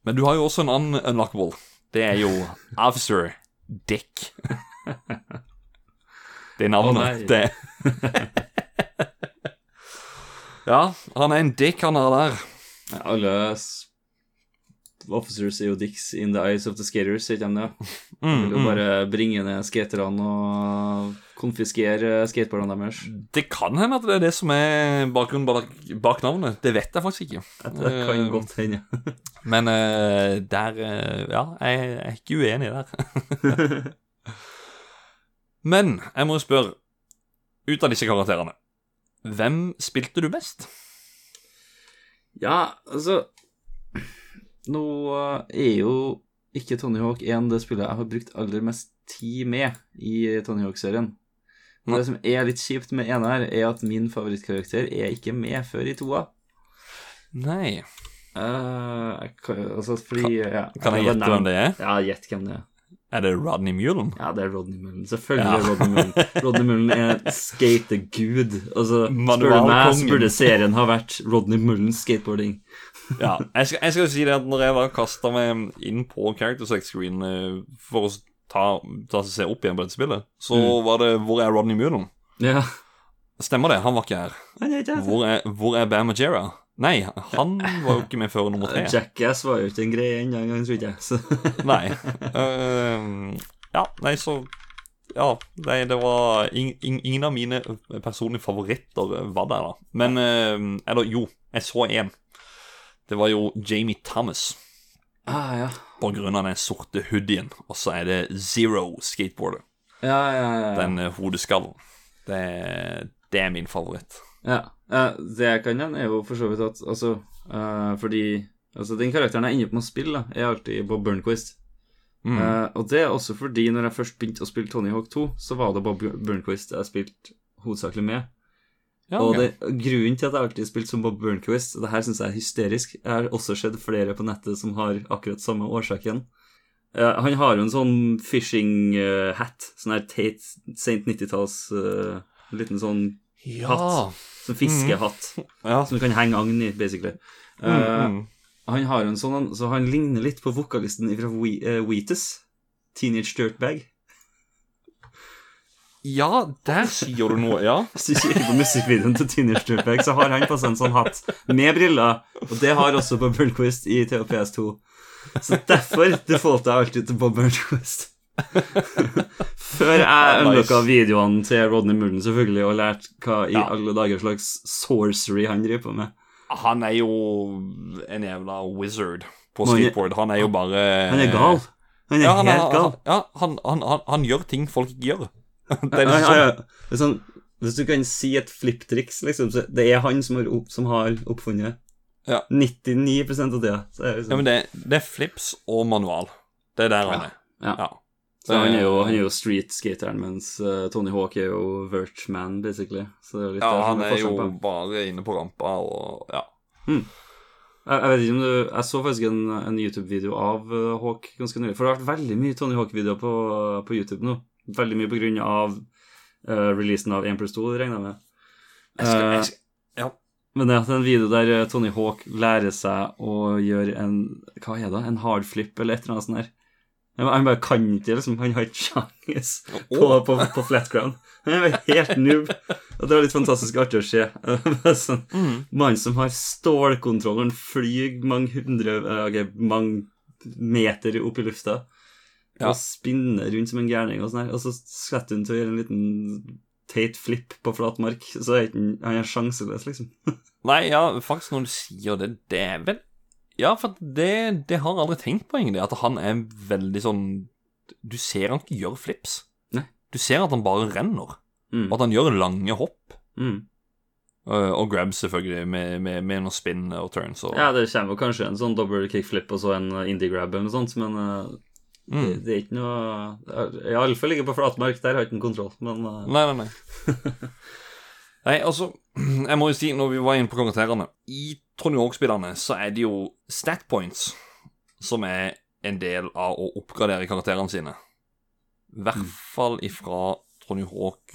Men du har jo også en annen unlockable. Det er jo Officer Dick. Det er navnet. Oh, det. ja, han er en dick, han er der. Ja, Alle s- officers er jo dicks in the eyes of the skaters, ikke det? Mm, Vil jo bare bringe ned skaterne og konfiskere skateboardene deres. Det kan hende at det er det som er bakgrunnen bak, navnet. Det vet jeg faktisk ikke. Det kan Eh, godt hende. Men eh, der eh, Ja, jeg er ikke uenig der. Men jeg må spørre, ut av disse karakterene, hvem spilte du best? Ja, altså Nå er jo ikke Tony Hawk 1 det spillet jeg har brukt aller mest tid med i Tony Hawk-serien. Men Det som er litt kjipt med ene her, er at min favorittkarakter er ikke med før i toa. Nei. Uh, kan, altså, fordi ja, Kan jeg gjette hvem det er? Ja, gjett hvem det er. Er det Rodney Mullen? Ja, det er Rodney Mullen. Selvfølgelig Ja. Rodney Mullen. Rodney Mullen er skategud. Altså, spør du meg, så burde serien ha vært Rodney Mullens skateboarding. Ja. Jeg skal, jeg skal si det at når jeg var kasta meg inn på Character Select Screen eh, for å ta, ta se opp igjen på dette spillet, så Mm. var det Hvor er Rodney Mullen? Ja. Stemmer det, han var er ikke her. Hvor er, hvor er Bam Majera? Nei, han var jo ikke med før nummer tre. Jackass var jo ikke en greie ennå engang, tror jeg. Så. Nei. Uh, ja, nei, så Ja, nei, det var ing, ing, Ingen av mine personlige favoritter var der, da. Men uh, Eller jo, jeg så én. Det var jo Jamie Thomas. Ah, ja. På grunn av den sorte hoodien. Og så er det Zero skateboarder. Ja, ja, ja. ja. Den eh, hodeskallen. Det, det er min favoritt. Ja. Eh, det jeg kan nevne, er jo for så vidt at Altså, eh, fordi Altså, den karakteren jeg ender opp med å spille, da, er alltid Bob Burnquist. Mm. Uh, og det er også fordi når jeg først begynte å spille Tony Hawk 2, så var det Bob Burnquist jeg spilte hovedsakelig med. ja, Og det, grunnen til at jeg alltid spilt som Bob Burnquist, og det her syns jeg er hysterisk Jeg har også sett flere på nettet som har akkurat samme årsaken. Uh, han har jo en sånn fishing-hat, sånn her Tate sent 90-talls eh, liten sånn ja. hatt. Som fiskehatt ja. som du kan henge agn i, basically. Mm, uh, mm. Han har en sånn, så han ligner litt på vokalisten fra We, uh, Wheatus. Teenage Dirtbag. ja, der sier du noe, ja. Hvis du kikker på musikkvideoen til Teenage Dirtbag, så har han på seg en sånn hatt med briller, og det har også Bob Burnquist i TOPS2. Så derfor defaulter jeg alltid til Bob Burnquist. Før jeg nice. videoene til Rodney Mullen, selvfølgelig, og lærte hva i Ja. alle dager slags sorcery han driver på med. Han er jo en jævla wizard på skateboard. Han er jo bare Han er gal. Han er Ja, han, helt gal. han, ja, han, han, han, han gjør ting folk ikke gjør. Det er liksom sånn. ja. Det er sånn, hvis du kan si et flipptriks, liksom, så det er han som har, opp, som har oppfunnet Ja. 99 av tida. Så det Ja, liksom, men det, det er flips og manual. Det er der han er. ja. Så han er jo, han er jo street-skateren, mens eh, Tony Hawk er jo basically. Det er litt ja, der han er jo bare inne på rampa og ja. jeg, jeg vet ikke om du Jeg så faktisk en, en YouTube-video av eh, Hawk ganske nylig. For det har vært veldig mye Tony Hawk-videoer på, på YouTube nå. Veldig mye på grunn av uh, releasen av 1 pluss 2, regner jeg med. Jeg skal, Eh, jeg skal, ja. Men det er en video der eh, Tony Hawk lærer seg å gjøre en Hva er det? En hardflip eller et eller annet sånt der. Han bare kan ikke, liksom. Han har ikke sjans på, på, på flat ground. Han er helt noob. Og det var litt fantastisk artig å se. Sånn, Mm. Mannen som har stålkontroll når han flyr mange hundre okay, mange meter opp i lufta. Ja. Og spinner rundt som en gærning, og sånn her. Og så setter hun til å gjøre en liten teit flip på flat mark, Så er han han er sjanseløs, liksom. Nei, ja, faktisk når du sier det, det er vel Ja, for det, det har jeg aldri tenkt på, egentlig. At han er veldig sånn Du ser han ikke gjøre flips. Nei. Du ser at han bare renner. Mm. Og at han gjør lange hopp. Mm. Uh, og grabs, selvfølgelig, med, med, med noen spinn og turns. Og, Ja, det kommer kanskje en sånn double kickflip og så en indie grab eller noe sånt, men det, mm. det er ikke noe Iallfall ikke på flatmark, der har jeg ikke kontroll, men uh, Nei, nei, nei. nei, altså Jeg må jo si, når vi var inne på karakterene I Tony Hawk-spillerne så er det jo stat points som er en del av å oppgradere karakterene sine. I hvert Mm. fall ifra Tony Hawk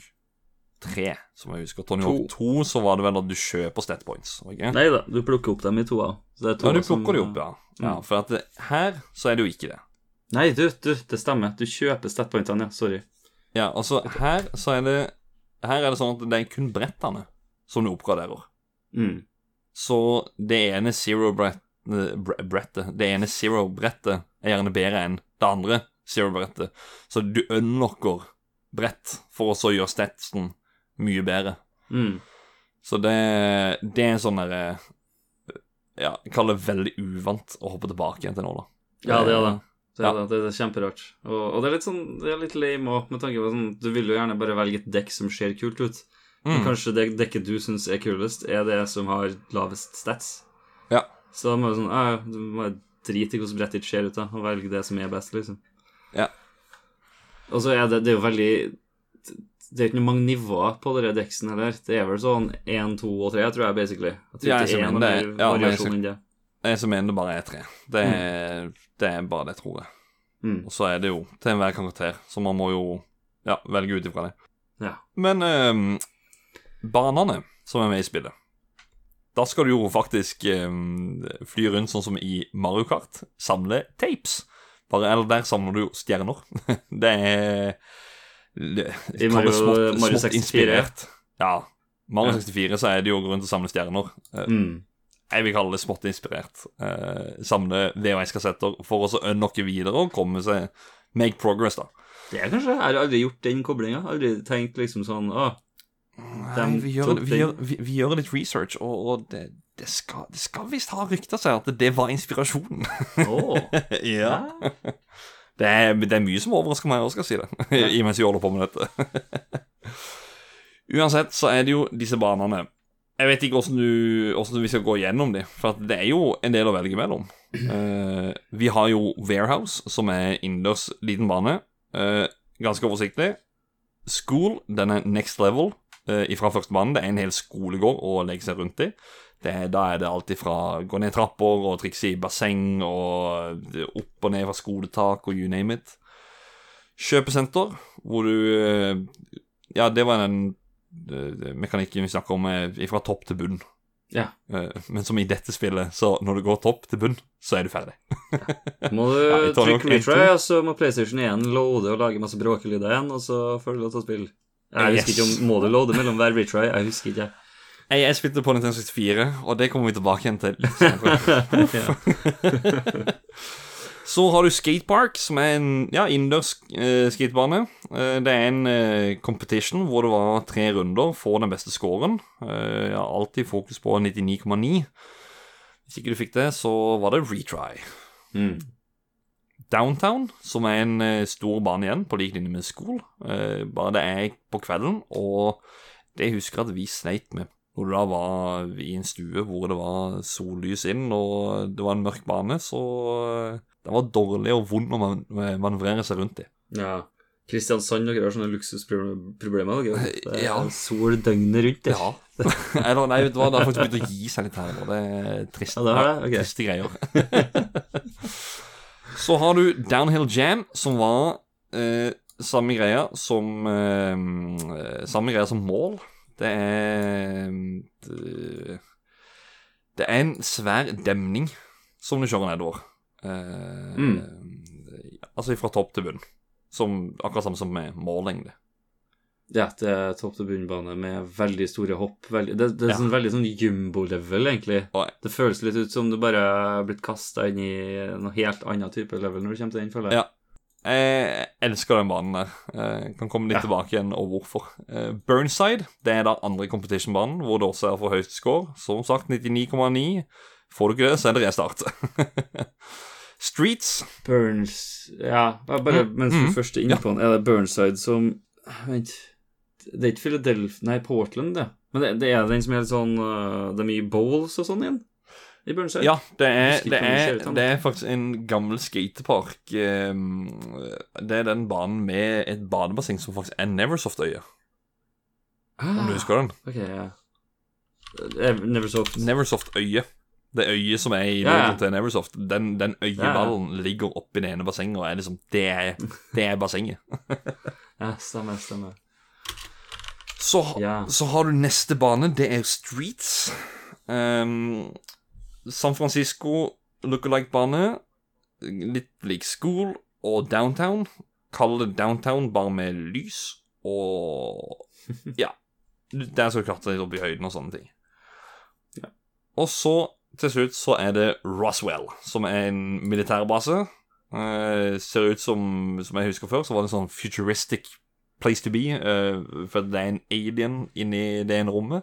3, som jeg husker. Tony To. Hawk 2 så var det vel at du kjøper stat points. var? Nei da, du plukker opp dem i toa. Så det er Ja, du plukker de opp, ja. ja Mm. for at det, her så er det jo ikke det. Nei, du, du, det stemmer. Du kjøper statpointene, ja. Sorry. Ja, altså her så er det Her er det sånn at det er kun brettene som du oppgraderer. Mm. Så det ene zero-brettet Det ene zero-brettet er gjerne bedre enn det andre zero-brettet. Så du unlocker brett for å så gjøre statsen mye bedre. Mm. Så det, det er en sånn derre Ja, jeg kaller det veldig uvant å hoppe tilbake igjen til nå, da. Ja, det er det. Det er, ja. det, det er kjemperart. Og, og det er litt sånn Det er litt lame òg, med tanke på sånn Du vil jo gjerne bare velge et dekk som ser kult ut. Men Mm. kanskje det dekket du syns er kulest, er det som har lavest stats. Ja. Så da må du sånn ja, Du må drite i hvordan brettet ditt ser ut, da, og velge det som er best, liksom. Ja. Og så er det, det er jo veldig Det er ikke noe mange nivåer på dere dekkene heller. Det er vel sånn én, to og tre, tror jeg, basically. Jeg tror Ja, jeg det er mener det- ja, jeg det. Jeg som mener det bare er tre. Det er, det er bare det, tror jeg. Mm. Og så er det jo til enhver karakter, så man må jo ja, velge ut ifra det. Ja. Men ehm, banene som er med i spillet Da skal du jo faktisk ehm, fly rundt sånn som i Mario Kart. Samle tapes. Bare, eller der samler du jo stjerner. det er det, I Mario- smått, Mario 64. inspirert. Ja. Mario Ja. 64 så er det jo grunn til å samle stjerner. Eh, Mm. jeg vil kalle det smått inspirert. Eh, samle VHS-kassetter for å så unlocke videre og komme seg Make progress, da. Det er kanskje Jeg har aldri gjort den koblinga. Aldri tenkt liksom sånn Å, Nei, vi, gjør, vi, gjør, vi, vi gjør litt research, og, og det, det skal, det skal visst ha rykta seg at det var inspirasjonen. Oh. ja. Det er, det er mye som overrasker meg, også, skal jeg si det, i mens vi holder på med dette. Uansett så er det jo disse banene. Jeg vet ikke hvordan vi skal gå gjennom de, for at det er jo en del å velge mellom. Uh, vi har jo Warehouse, som er innendørs liten bane. Uh, ganske oversiktlig. School, den er next level fra første banen. Det er en hel skolegård å legge seg rundt i. Det da er det alt ifra gå ned trapper og trikse i basseng og opp og ned fra skoletak og you name it. Kjøpesenter, hvor du eh, Ja, det var den eh, mekanikken vi snakker om eh, fra topp til bunn. Ja. Eh, Men som i dette spillet, så når du går topp til bunn, så er du ferdig. ja. Må du Ja, trykke retry, og så må PlayStation 1 loade og lage masse bråkelyder igjen, og så får du lov til å spille. Jeg husker Yes. ikke om Må det loade mellom hver retry? Jeg husker ikke. Jeg, jeg spilte på Nintendo 64, og det kommer vi tilbake igjen til. Så har du Skatepark, som er en ja, innendørs eh, skatebane. Eh, det er en eh, competition hvor det var tre runder for den beste scoren. Eh, jeg har alltid fokus på 99,9. Hvis ikke du fikk det, så var det retry. Mm. Downtown, som er en eh, stor bane igjen, på lik linje med School. Eh, bare det er på kvelden, og det husker jeg at vi sleit med når du da var i en stue hvor det var sollys inn, og det var en mørk bane, så eh, det var dårlig og vond å man manøvrere seg rundt i. Ja. Kristiansand dere har sånne luksusproblemer. Det Ja. sol døgnet rundt. Ja. Eller nei, det har faktisk begynt å gi seg litt her, det er trist. Ja, det er det? Okay. Triste greier. Så har du Downhill Jam, som var eh, samme greia som eh, Samme greia som mål. Det er det, det er en svær demning som du kjører nedover. Eh, Altså fra topp til bunn. Som, akkurat samme som med mållengde. Ja, det er topp til bunn-bane med veldig store hopp. Veldig, det, det er Ja. sånn veldig sånn jumbo-level, egentlig. Oi. Det føles litt ut som du bare har blitt kasta inn i noe helt annet type level når du kommer til den, føler jeg. Ja. Jeg elsker den banen der. Jeg kan komme litt Ja. tilbake igjen og hvorfor. Eh, Burnside det er da andre competition-banen, hvor det også er for høyt score. Som sagt 99,9. Får du ikke det, så er det restart. Streets Burns Ja, bare Mm, mens du mm, først er inne på den, er det Burnside som Vent Det er ikke Philadelphia Nei, Portland, det. Men det, det er den som er litt sånn uh, Det er mye bowls og sånn igjen? I Burnside? Ja, det er, det er, det er faktisk en gammel skatepark. eh, Det er den banen med et badebasseng som faktisk er Neversoft-øye. ah, Om du husker den? Ok, ja. Er Neversoft. Neversoft-øye. Det øyet som er i Ja, ja. til Neversoft, den, den øyeballen ligger oppi det ene bassenget og er liksom Det er, det er bassenget. Ja, stemmer, stemmer. Så, Ja. så har du neste bane, det er Streets. Um, San Francisco lookalike-bane. Litt lik School og Downtown. Kall det Downtown bare med lys og Ja. Der skal du klatre litt opp i høyden og sånne ting. Ja. Og så, til slutt, så er det Roswell, som er en militærbase. Eh, ser ut som, som jeg husker før, så var det en sånn futuristic place to be. eh, for det er en alien inni det ene rommet.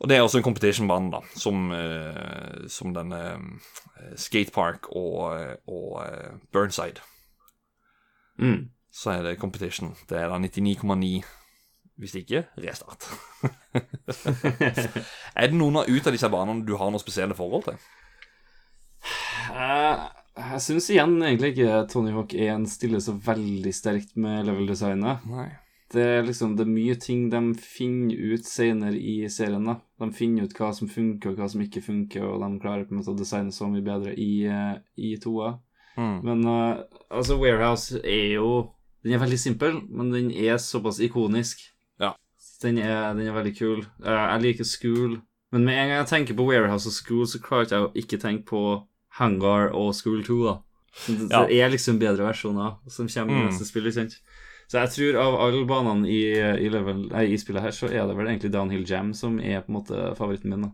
Og det er også en competition-bane, da, som, eh, som denne eh, Skatepark og, og Burnside. Mm. Så er det competition. Det er da 99,9 hvis ikke restart. er det noen ut av disse banene du har noe spesielle forhold til? Jeg, jeg syns igjen egentlig ikke Tony Hawk 1 stiller så veldig sterkt med level-designet. Det er liksom det er mye ting de finner ut senere i serien. da. De finner ut hva som funker og hva som ikke funker, og de klarer på en måte å designe så mye bedre i, eh, i toa. Mm. Men uh, altså, Warehouse er jo Den er veldig simpel, men den er såpass ikonisk. Ja. Den er, den er veldig kul. Uh, jeg liker School, men med en gang jeg tenker på Warehouse og School, så klarer ikke å ikke tenke på Hangar og School 2, da. Det, Ja. det er liksom bedre versjoner som kommer i Mm. neste spill, ikke sant? Så jeg tror av alle banene i, i, level, nei, i spillet her, så er det vel egentlig Downhill Jam som er på en måte favoritten min. da.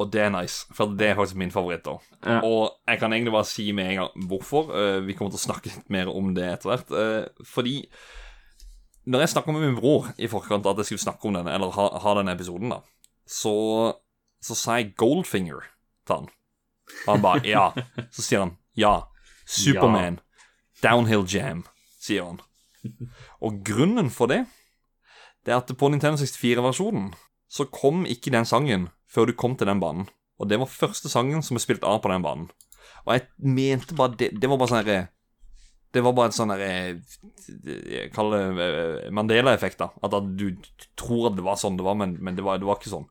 Og det er nice, for det er faktisk min favoritt. da Ja. Og jeg kan egentlig bare si med en gang hvorfor. Eh, vi kommer til å snakke litt mer om det etter hvert. Eh, fordi når jeg snakka med min bror i forkant at jeg skulle snakke om denne, eller ha, ha denne episoden, da, så, så sa jeg Goldfinger til han. Og han bare ja. Så sier han ja. Superman. Downhill Jam, sier han. Og grunnen for det, det er at på Nintendo 64-versjonen så kom ikke den sangen før du kom til den banen. Og det var første sangen som ble spilt av på den banen. Og jeg mente bare Det, det var bare sånn herre Det var bare en sånn herre Jeg kaller det eh, Mandela-effekt, da. At du tror at det var sånn det var, men, men det, var, det var ikke sånn.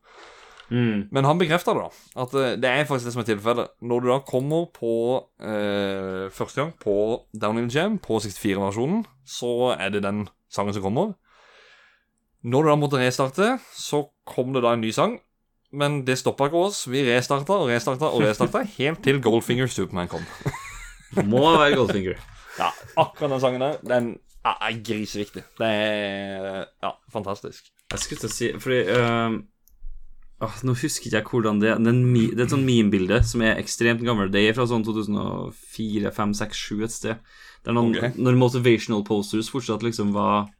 Mm. Men han bekrefter det, da. At eh, det er faktisk det som er tilfellet. Når du da kommer på eh, første gang på Downhill Jam på 64-versjonen, så er det den sangen som kommer. Når du da måtte restarte, så kom det da en ny sang. Men det stoppa ikke oss. Vi restarta og restarta og restarta helt til Goldfinger Superman kom. Må være Goldfinger. Ja, akkurat den sangen der, den er griseviktig. Det er ja, fantastisk. Jeg skulle til å si Fordi øhm, åh, Nå husker ikke jeg hvordan det er. Det er, mi, det er et sånn meme-bilde som er ekstremt gammelt. Det er fra sånn 2004, 5, 6, 7 et sted. Det er noen, okay. Når motivational posters fortsatt liksom var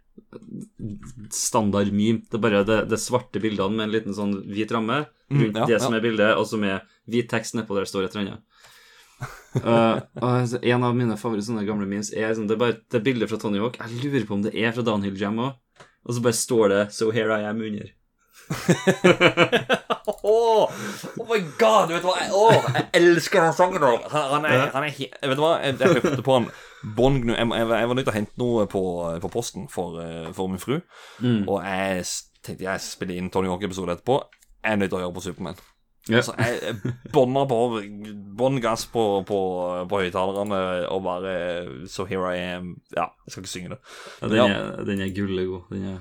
standard meme. Det er bare det, det svarte bildene med en liten sånn hvit ramme rundt ja, det som er bildet, og så med hvit tekst nedpå der står et eller annet. Uh, og en av mine favoritter sånne gamle memes er sånn, det er bare det er bildet fra Tony Hawk. Jeg lurer på om det er fra Downhill Jam òg. Og så bare står det 'So here I am' under. Oh, oh my god, vet du hva? Jeg, jeg elsker den sangen. Han, han, er, han er Vet du hva, jeg, jeg hørte på han Bon Gnu jeg, jeg, var nødt til å hente noe på, på posten for, eh, for min fru. Mm. Og jeg tenkte jeg spiller inn Tony Hawk-episode etterpå. Jeg er nødt til å høre på Superman. Yeah. Så jeg, bånna på bånn gass på, på, på høyttalerne og bare So here I am. Ja, jeg skal ikke synge det. Ja, den, Ja. er, den er gullegod. Den er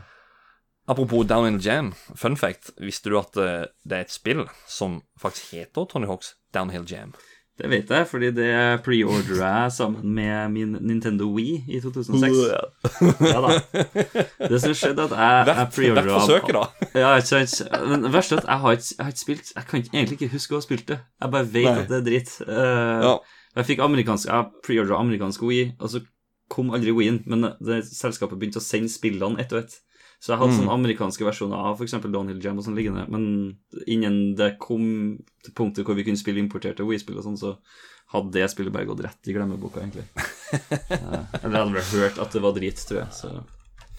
Apropos Down in the Jam, fun fact. Visste du at eh, det er et spill som faktisk heter Tony Hawks Downhill Jam? Det vet jeg, fordi det preordra jeg sammen med min Nintendo Wii i 2006. Ja da. Det som skjedde, at jeg, jeg preordra hvert forsøket, da. Ja, ikke sant. Men det verste er at jeg har, ikke, jeg har ikke spilt Jeg kan egentlig ikke huske å ha spilt det. Jeg bare vet Nei. at det er dritt. Uh, Ja. Jeg fikk amerikansk Jeg preordra amerikansk Wii, og så kom aldri Wii-en, men det selskapet begynte å sende spillene ett og ett. Så jeg hadde Mm. sånne amerikanske versjoner av f.eks. Downhill Jam og sånn liggende, men innen det kom til punktet hvor vi kunne spille importerte Wii-spill og sånn, så hadde det spillet bare gått rett i glemmeboka, egentlig. Eh, Eller hadde vel hørt at det var drit, tror jeg. Så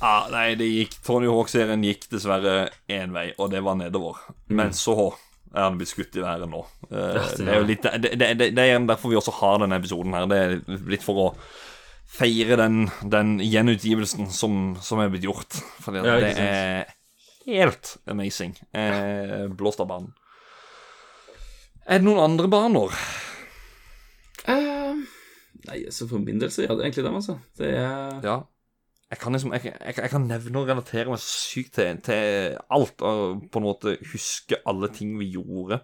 Ah, nei, det gikk Tony Hawk-serien gikk dessverre én vei, og det var nedover. Men så er han blitt skutt i været nå. Eh, Ja, det det er jo litt det, det, det, det er derfor vi også har denne episoden her. Det er litt for å feire den, den gjenutgivelsen som, som er blitt gjort. Fordi Ja, det er helt amazing. Eh, blåst av banen. Er det noen andre baner? Uh, Nei, så for min del så er det egentlig dem, altså. Det er Ja. Jeg kan liksom Jeg, jeg, jeg kan nevne og relatere meg sykt til, til alt, og på en måte huske alle ting vi gjorde.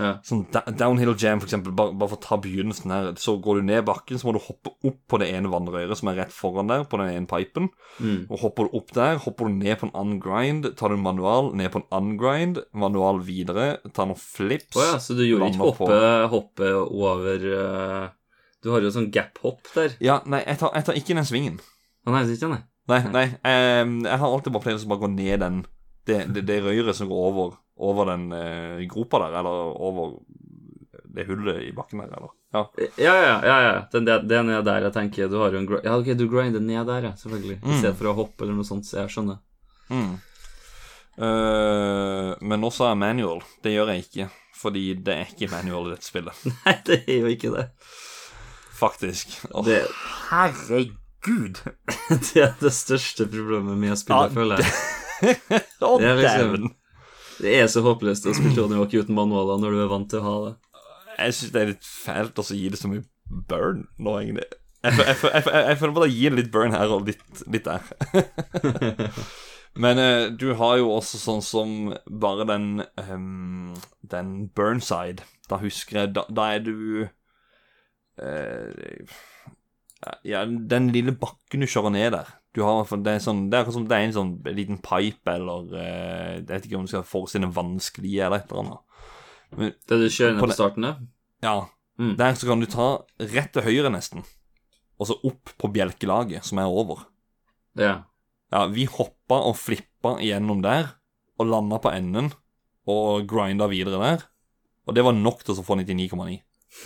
Ja. Sånn Downhill Jam, for eksempel, bare, bare for å ta begynnelsen her. Så går du ned bakken, så må du hoppe opp på det ene vannrøret som er rett foran der, på den ene pipen. Mm. Og hopper du opp der, hopper du ned på en ungrind, tar du en manual, ned på en ungrind, manual videre, tar noen flips. Å ja, så du gjorde ikke hoppe, hoppe over uh, Du har jo sånn gap-hopp der. Ja, nei, jeg tar, jeg tar ikke den svingen. Nei, ikke den nei. Nei, nei. ehm, jeg har alltid bare pleid å bare gå ned den Det, det, det røret som går over, over den eh, gropa der, eller over det hullet i bakken der, eller Ja. Ja, ja, ja. ja. Den, det, det er nede der jeg tenker Du har jo en grind Ja, ok, du grinder ned der, ja, selvfølgelig. I Mm. stedet for å hoppe eller noe sånt, så jeg skjønner. Mm. Uh, men sa jeg manual. Det gjør jeg ikke, fordi det er ikke manual i dette spillet. Nei, det er jo ikke det. Faktisk. Oh, Det, herregud! det er det største problemet med å spille, Ja, føler jeg. Å, Det er liksom- dæven! Det er så håpløst å spille Tony Hawk uten manualer når du er vant til å ha det. Jeg syns det er litt fælt å gi det så mye burn nå, egentlig. Jeg, jeg, jeg, jeg føler bare jeg gir litt burn her og litt, litt der. Men eh, du har jo også sånn som bare den um, Den burnside. Da husker jeg Da, da er du eh, Ja, den lille bakken du kjører ned der. Du har, det, er sånn, det er akkurat som det er en sånn liten pipe, eller eh, Jeg vet ikke om du skal forestille en vannsklie eller et eller annet. Men Det du kjører ned På på starten, der? ja, Mm. der så kan du ta rett til høyre nesten, og så opp på bjelkelaget, som er over. ja. Ja, vi hoppa og flippa igjennom der, og landa på enden, og grinda videre der. Og det var nok til å få 99,9.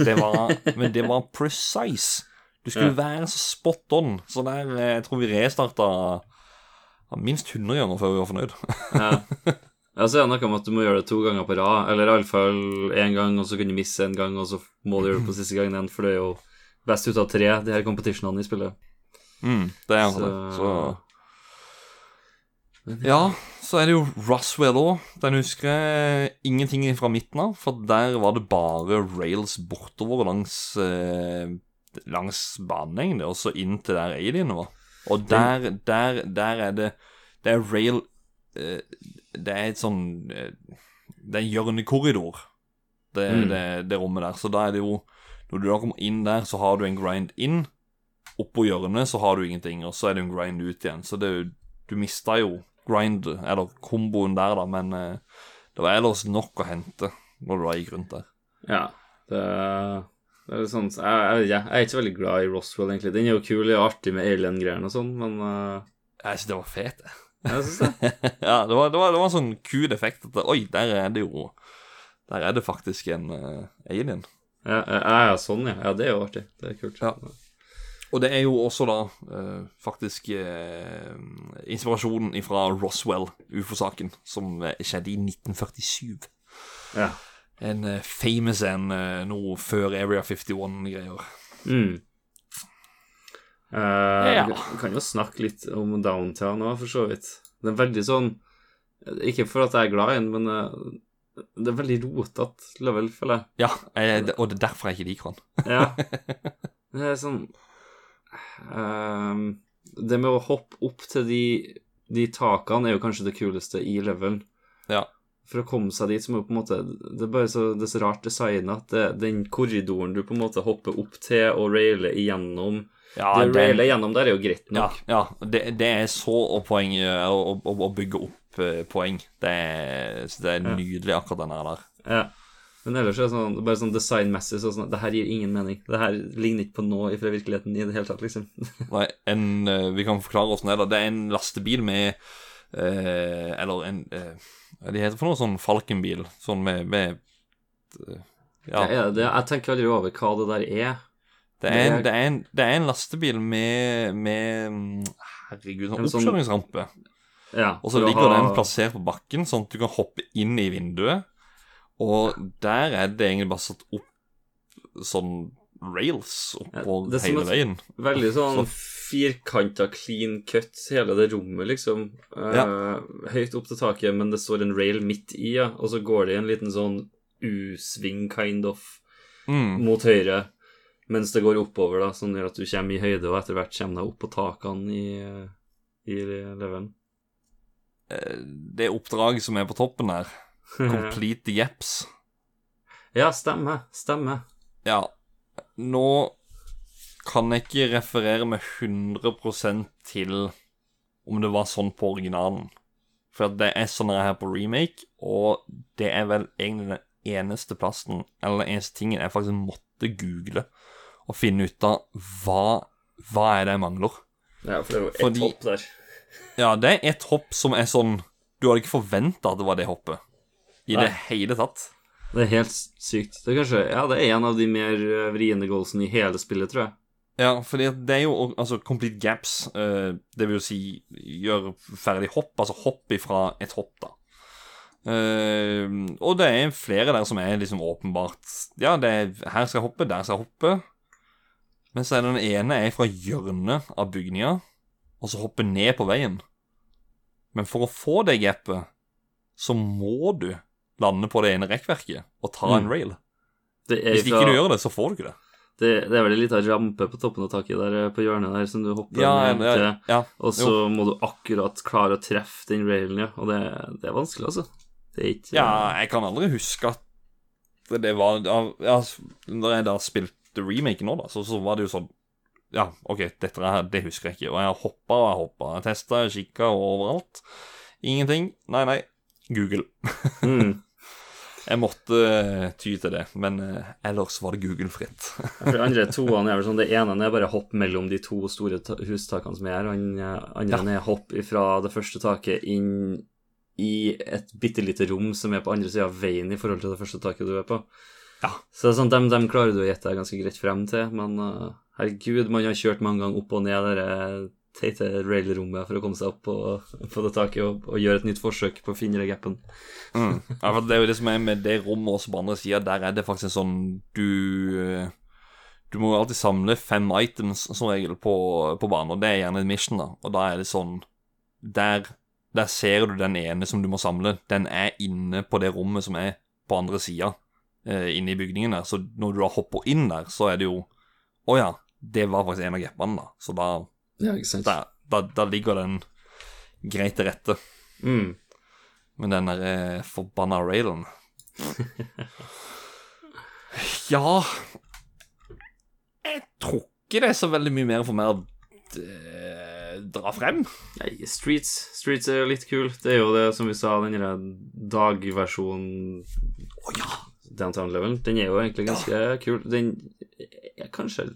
Det var, men det var precise. Du skulle være så spot on. Så der, eh, jeg tror vi restarta minst 100 ganger før vi var fornøyd. ja. Jeg så er det noe med at du må gjøre det to ganger på rad, eller iallfall én gang, og så kan du misse en gang, og så må du gjøre det på siste gangen igjen, for det er jo best ut av tre, de her competitionene i spillet. Mm, det er altså det. Så Ja, så er det jo Roswell òg. Den husker jeg ingenting fra midten av, for der var det bare rails bortover langs eh, Langs egentlig, og så inn til der alienen var. Og der, der, der er det Det er rail eh, Det er et sånn eh, Det er en hjørnekorridor, det, Mm. det, det rommet der. Så da er det jo Når du da kommer inn der, så har du en grind inn. Oppå hjørnet så har du ingenting, og så er det en grind ut igjen. Så det, er jo- du mista jo grind, eller komboen der, da, men eh, det var ellers nok å hente når du da gikk rundt der. Ja, det, sånn jeg, jeg, jeg er ikke veldig glad i Roswell, egentlig. Den er jo kul og artig med alien-greiene og sånn, men uh... Jeg synes det var fet, jeg. jeg syns det. ja, det var, det, var, det var en sånn kul effekt at Oi, der er det jo Der er det faktisk en uh, alien. Ja, ja, ja, sånn, ja. Ja, det er jo artig. Det er kult. Ja. Og det er jo også da uh, faktisk uh, inspirasjonen fra Roswell, ufo-saken, som skjedde i 1947. Ja. En eh, famous en nå noe før Area 51-greier. Mm. Uh, Ja. Vi kan jo snakke litt om Downtown òg, for så vidt. Det er veldig sånn Ikke for at jeg er glad i den, men eh, det er veldig rotete level, føler jeg. Ja, eh, og det er derfor jeg ikke liker han. Ja. Det er sånn um, Det med å hoppe opp til de, de takene er jo kanskje det kuleste i levelen. Ja. For å komme seg dit, som er på en måte Det er bare så, det er så rart designa at det, den korridoren du på en måte hopper opp til og railer igjennom Ja, Det å railer gjennom der er jo greit nok. ja det, det er så å, poeng, eh, å, å, å bygge opp eh, poeng. Det er, så det er nydelig, akkurat den her der. Ja. Men ellers er det sånn, bare sånn designmessig så sånn Det her gir ingen mening. Det her ligner ikke på noe fra virkeligheten i det hele tatt, liksom. Nei, en, eh, vi kan forklare oss det. da. Det er en lastebil med eh, Eller en eh, de heter for noe sånn Falkenbil? Sånn med, med eh, Ja. Det er, det, jeg tenker aldri over hva det der er. Det er, en, Det er en, det er en lastebil med, med mm, Herregud, sånn sånn- oppkjøringsrampe. Ja, Og så ligger ha- den plassert på bakken, sånn at du kan hoppe inn i vinduet. Og der er det egentlig bare satt opp sånn rails oppå Ja, det hele veien. Veldig sånn Så- firkanta clean cut, hele det rommet, liksom. Eh, Høyt opp til taket, men det står en rail midt i, ja. Og så går det i en liten sånn U-sving, kind of, Mm. mot høyre. Mens det går oppover, da, sånn gjør at du kommer i høyde, og etter hvert kommer deg opp på takene i, i levelen. Eh, Det oppdraget som er på toppen her, Complete the Gaps Ja, stemmer. Stemmer. Ja, nå kan jeg ikke referere med 100% til om det var sånn på originalen. For at det er sånn her på remake, og det er vel egentlig den eneste plassen, eller den eneste tingen jeg faktisk måtte google og finne ut av hva, hva er det jeg mangler. Ja, for det er jo ett Fordi- hopp der. Ja, det er et hopp som er sånn Du hadde ikke forventa at det var det hoppet i Nei. det hele tatt. Det er helt sykt. Det er kanskje Ja, det er en av de mer eh, vriene goalsene i hele spillet, tror jeg. Ja, fordi det er jo altså complete gaps. eh, det vil jo si gjør ferdig hopp, altså hopp ifra et hopp, da. Eh, og det er flere der som er liksom åpenbart Ja, det er her skal jeg hoppe, der skal jeg hoppe. Men så er den ene er fra hjørnet av bygninga, og så hoppe ned på veien. Men for å få det gapet, så må du lande på det ene rekkverket og ta en Mm. rail. Det Hvis ikke du gjør det, så får du ikke det. det, det er vel en liten rampe på toppen av taket der eh, på hjørnet der som du hopper Ja, ned til. ja. Og så må du akkurat klare å treffe den railen, ja. Og det, det er vanskelig, altså. Det er ikke Ja, jeg kan aldri huske at det var ja, ja, Når jeg da spilte remake nå, da, så, så var det jo sånn Ja, OK, dette her, det husker jeg ikke. Og jeg har hoppa og jeg hoppa. Jeg testa, kikka overalt. Ingenting. Nei, nei. Google. Mm. Jeg måtte eh, ty til det, men eh, ellers var det Google-fritt. For de andre toene er vel sånn Det ene er bare hopp mellom de to store hustakene som er her. Den eh, andre er hopp fra det første taket inn i et bitte lite rom som er på andre sida av veien i forhold til det første taket du er på. Ja. Så sånn, dem, dem klarer du å gjette deg ganske greit frem til, men uh, herregud, man har kjørt mange ganger opp og ned det der teite rail-rommet for å komme seg opp på, på det taket og, og gjøre et nytt forsøk på å finne det gapen. Mm. Ja, for det er jo det som er med det rommet også på andre sida. Der er det faktisk en sånn du eh, Du må alltid samle fem items som regel på, på banen, og det er gjerne en mission, da. Og da er det sånn Der, der ser du den ene som du må samle. Den er inne på det rommet som er på andre sida, eh, inne i bygningen der. Så når du da hopper inn der, så er det jo Å ja, det var faktisk en av gapene, da. Så da, Ja, ikke sant? da, da, da ligger den greit til rette. Mm. Men den der eh, forbanna railen Ja Jeg tror ikke det er så veldig mye mer for meg å eh, dra frem. Nei, Streets Streets er jo litt kul. Det er jo det som vi sa, den der dagversjonen oh, ja! Downtown Level. Den er jo egentlig ganske kul. Den er kanskje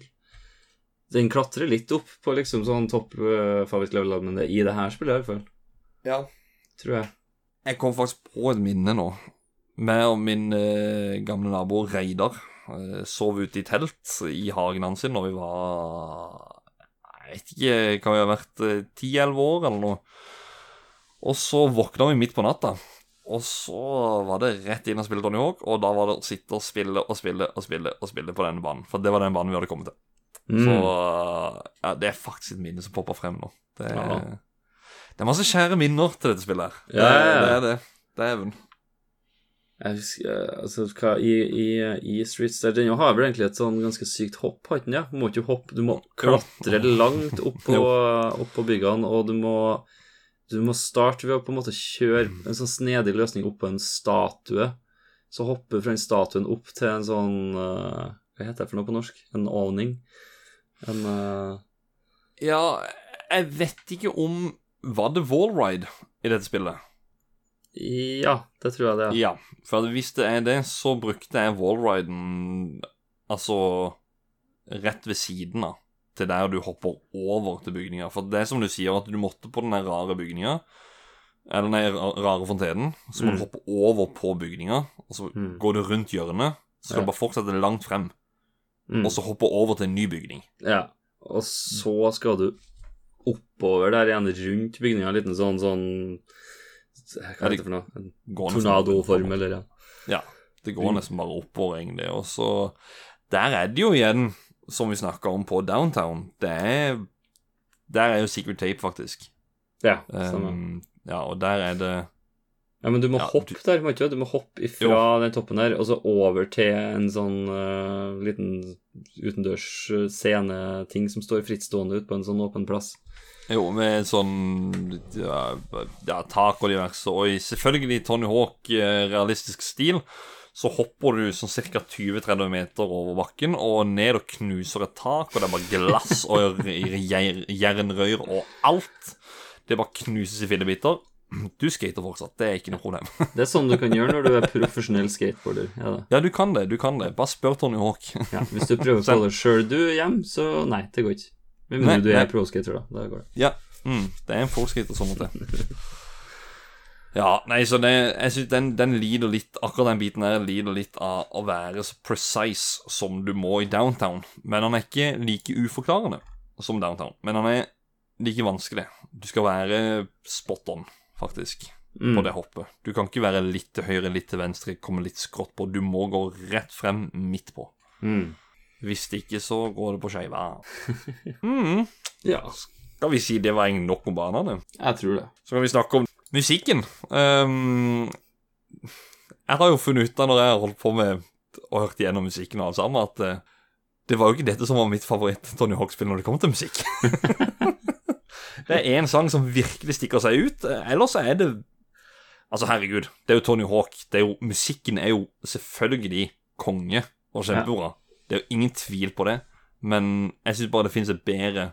Den klatrer litt opp på liksom sånn topp uh, favorittlevel, men det er i det her spillet i hvert fall. ja. Tror jeg. Jeg kom faktisk på et minne nå. Meg og min eh, gamle nabo Reidar eh, sov ute i telt i hagen hans når vi var Jeg vet ikke, kan vi ha vært ti-elleve år eller noe. Og så våkna vi midt på natta. Og så var det rett inn og spille Tony Hawk, og da var det å sitte og spille og spille og spille og spille på denne banen. For det var den banen vi hadde kommet til. Mm. Så ja, det er faktisk et minne som popper frem nå. Det er, Ja. det er masse kjære minner til dette spillet her. Ja, ja. Det, det er det. Dæven. Jeg husker, eh, altså, hva, i, i, I Street der, Den har vel egentlig et sånn ganske sykt hopp, har den? Ja? Du må ikke hoppe, du må klatre langt opp på, opp på byggene, og du må Du må starte ved å på en måte kjøre en sånn snedig løsning opp på en statue. Så hoppe fra den statuen opp til en sånn eh, Hva heter det for noe på norsk? En awning? En uh... Ja, jeg vet ikke om Var det wallride i dette spillet? Ja, det tror jeg det. Ja, for hvis det er det, så brukte jeg wallriden altså rett ved siden av, til der du hopper over til bygninga. For det er som du sier, at du måtte på den rare bygninga, eller den rare fontenen, så må Mm. du hoppe over på bygninga, og så Mm. går du rundt hjørnet, så skal Ja. du bare fortsette langt frem, Mm. og så hoppe over til en ny bygning. Ja, og så skal du oppover der igjen rundt bygninga, en liten sånn sånn Hva heter det for noe? Tornadoform, eller ja. Ja, det går nesten bare oppover, egentlig. Og så Der er det jo igjen, som vi snakka om på Downtown, det er Der er jo Secret Tape, faktisk. Ja. Um, ja, og der er det Ja, men du må ja, hoppe der, må ikke du? Må hoppe ifra den toppen der, og så over til en sånn uh, liten utendørs eh, sceneting som står frittstående ute på en sånn åpen plass. Jo, med sånn ja, ja, tak og diverse. Og i selvfølgelig Tony Hawk eh, realistisk stil, så hopper du sånn ca. 20-30 meter over bakken og ned og knuser et tak, og det er bare glass og jernrør og alt. Det bare knuses i fillebiter. Du skater fortsatt, det er ikke noe problem. Det er sånn du kan gjøre når du er profesjonell skateboarder. Ja. Ja, du kan det, du kan det. Bare spør Tony Hawk. ja, hvis du prøver på det sjøl du hjem, så nei, det går ikke. Med mindre du er pro-skater, da. Da går det. Ja, mm, det er en folkskater som måtte. Ja, nei, så det, jeg synes den, den lider litt Akkurat den biten her lider litt av å være så precise som du må i downtown. Men han er ikke like uforklarende som downtown. Men han er like vanskelig. Du skal være spot on, faktisk, Mm. på det hoppet. Du kan ikke være litt til høyre, litt til venstre, komme litt skrått på. Du må gå rett frem midt på. Mm. Hvis ikke, så går det på skeiva. Mm. Ja, Skal vi si det var nok om banene? jeg tror det. Så kan vi snakke om musikken. Um, jeg har jo funnet ut av når jeg har holdt på med og hørt igjennom musikken og alt sammen, at uh, det var jo ikke dette som var mitt favoritt Tony Hawk-spill når det kom til musikk. det er én sang som virkelig stikker seg ut. eh, Ellers er det Altså, herregud, det er jo Tony Hawk. Det er jo, musikken er jo selvfølgelig konge og kjempebra. Det er jo ingen tvil på det. Men jeg syns bare det finnes et bedre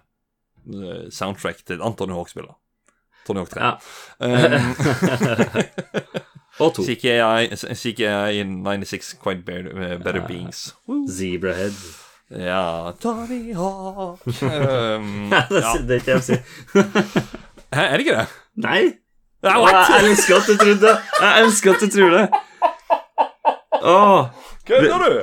eh, soundtrack til et annet Tony Hawk-spiller. Tony Hawk 3. Ja. Um, Og to. CKI, CKI in 96 Quite Better, better better Beings. Zebrahead. Ja Tony Hawk um, ja. det er ikke jeg sier. Hæ, Er det ikke det? Nei! Ja, jeg elsker at du trodde det! Jeg elsker at du tror det. Oh, Kødder du?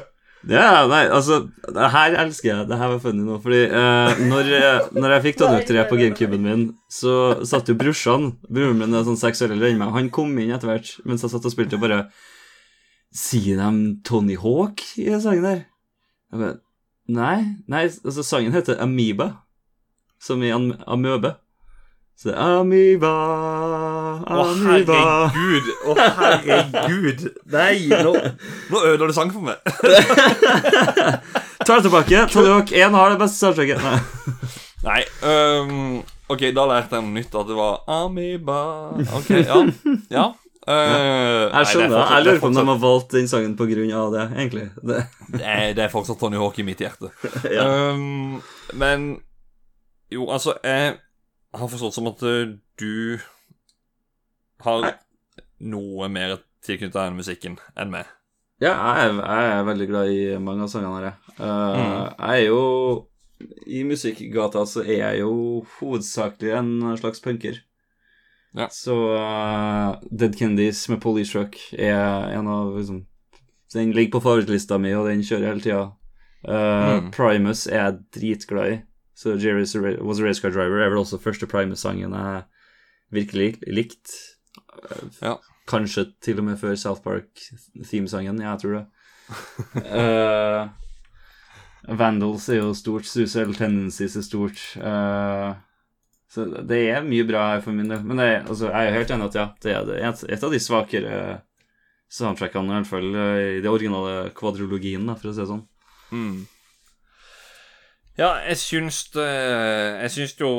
Ja, nei, altså Det her elsker jeg. Det her var funny nå. Fordi eh, når, jeg- når jeg fikk Tony Hawk 3 på gamecuben min, så satt jo brorsan Broren min er sånn seks år eldre enn meg. Han kom inn etter hvert mens jeg satt og spilte, og bare Sier de Tony Hawk i sangen der? Jeg bare Nei. Nei, altså sangen heter Amoeba, som i am amøbe. Så er Amoeba, Å, Amoeba herregud. Å, herregud. Nei, nå, nå ødela du sangen for meg. Ta det tilbake. Hawk 1 har det beste soundtracket. Nei. Um, ok, da lærte jeg noe nytt. At det var Amoeba. Ok, ja. ja. Uh, Jeg skjønner. Jeg lurer på om de har valgt den sangen av det, egentlig. Det, det, er, det er fortsatt Tony Hawk i mitt hjerte. ja. Um, men jo, altså Jeg har forstått som at uh, du har noe mer tilknyttet denne musikken enn meg. ja, jeg er, jeg er veldig glad i mange av sangene her. jeg. Uh, Jeg er jo I musikkgata så er jeg jo hovedsakelig en slags punker. Ja. Så uh, Dead Candies med Police Truck er en av liksom Den ligger på favorittlista mi, og den kjører jeg hele tida. Uh, Mm. Primus er jeg dritglad i. Så Jerry Was a Race Car Driver er vel også første Primus-sangen jeg virkelig likte. Ja. Kanskje til og med før South Park-themesangen. Ja, jeg tror det. uh, Vandals er jo stort. Suicidal Tendencies er stort. Eh, så det er mye bra her for min del. Men det, er- altså, jeg er helt enig at ja, det er. Et, et av de svakere soundtrackene, i hvert fall eh, i det originale kvadrologien, for å si det sånn. Mm. Ja, jeg syns det Jeg syns jo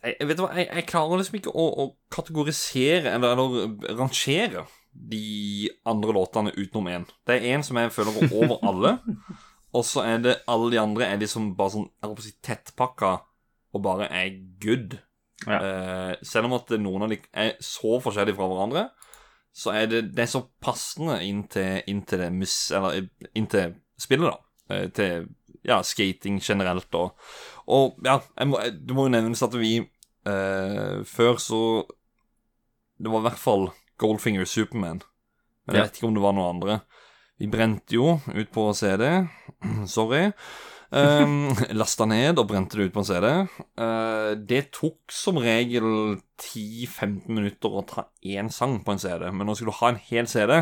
jeg, jeg Vet du hva, jeg, jeg klarer liksom ikke å, å kategorisere eller, eller rangere de andre låtene utenom én. Det er én som jeg føler går over alle, og så er det alle de andre er liksom bare sånn Jeg tettpakka og bare er good. Ja. Eh, selv om at noen av de er så forskjellige fra hverandre, så er det, det er så passende inn til, inn til det mis, Eller inn til spillet, da. Eh, til ja, skating generelt og Og ja, må, det må jo nevnes at vi eh, Før så Det var i hvert fall Goldfinger Superman. Men jeg vet ikke om det var noe andre. Vi brente jo ut på CD. Sorry. Um, Lasta ned og brente det ut på en CD. Uh, det tok som regel 10-15 minutter å ta én sang på en CD, men når du skulle ha en hel CD,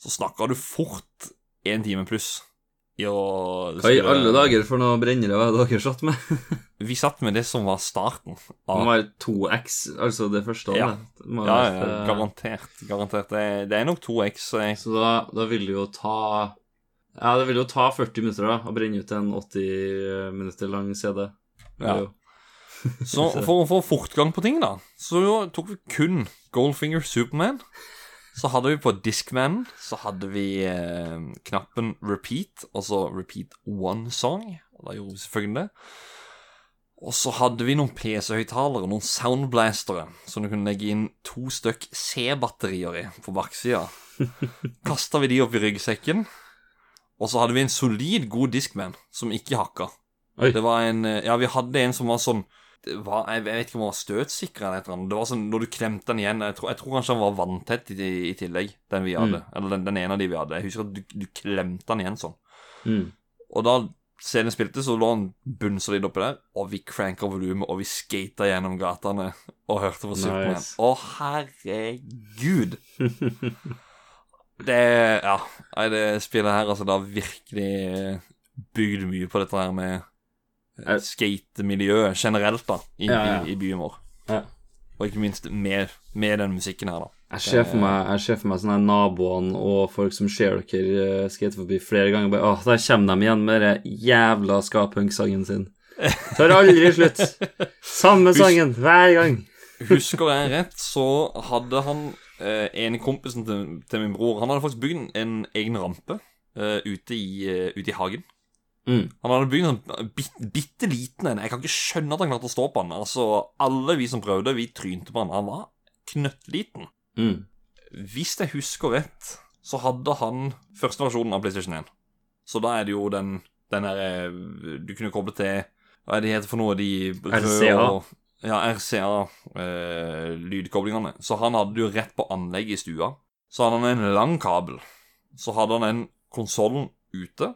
så snakka du fort én time pluss. I Hva i alle dager for noe brennere var det dere satt med? Vi satt med det som var starten. Det var 2X, altså det første. Ja. det. Ja, ja, eh, garantert. Garantert. Det, er nok 2X. Jeg... Så da, da vil det jo ta Ja, det vil jo ta 40 minutter da å brenne ut en 80 minutter lang CD. Ja. Så for å få fortgang på ting, da, så tok vi kun Goldfinger Superman. Så hadde vi på Discman Så hadde vi eh, knappen repeat, altså repeat one song. Og da gjorde vi selvfølgelig det. Og så hadde vi noen PC-høyttalere, noen soundblastere, som du kunne legge inn to stykk C-batterier i på baksida. Kasta vi de opp i ryggsekken. Og så hadde vi en solid, god Discman som ikke hakka. Oi. Det var en eh, Ja, vi hadde en som var sånn det var, jeg vet ikke om han var støtsikker eller et eller annet. Det var sånn, Når du klemte den igjen Jeg tror, jeg tror kanskje han var vanntett i, i tillegg, den vi hadde. Eller den, den ene av de vi hadde. Jeg husker at du, du klemte den igjen sånn. Mm. Og da scenen spilte, så lå han bunnsolid oppi der, og vi cranka volumet, og vi skata gjennom gatene og hørte på Supermann. Nice. Å, herregud! det Ja. Nei, det spillet her, altså, det har virkelig bygd mye på dette her med skatemiljøet generelt, da, i, Ja, ja. i, i byen vår. Ja. Og ikke minst med, med den musikken her, da. Jeg ser for meg, jeg ser for meg sånne naboene og folk som ser dere eh, skate forbi flere ganger. Bare, Åh, Der kommer de igjen med den jævla ska-punk-sangen sin. Tar aldri slutt. Samme sangen hver gang. Husker jeg rett, så hadde han eh, en kompisen til, til min bror Han hadde faktisk bygd en, en egen rampe eh, ute, i, uh, ute i hagen. Mm. Han hadde bygd en sånn bit, bitte liten en. Jeg kan ikke skjønne at han klarte å stå på den. Altså, Alle vi som prøvde, vi trynte på han. Han var knøttliten. Mm. Hvis jeg husker rett, så hadde han første versjonen av PlayStation 1. Så da er det jo den den der eh, Du kunne koble til Hva er det heter for noe? De røde og Ja, RCA-lydkoblingene. så han hadde jo rett på anlegget i stua. Så hadde han en lang kabel. Så hadde han en konsollen ute.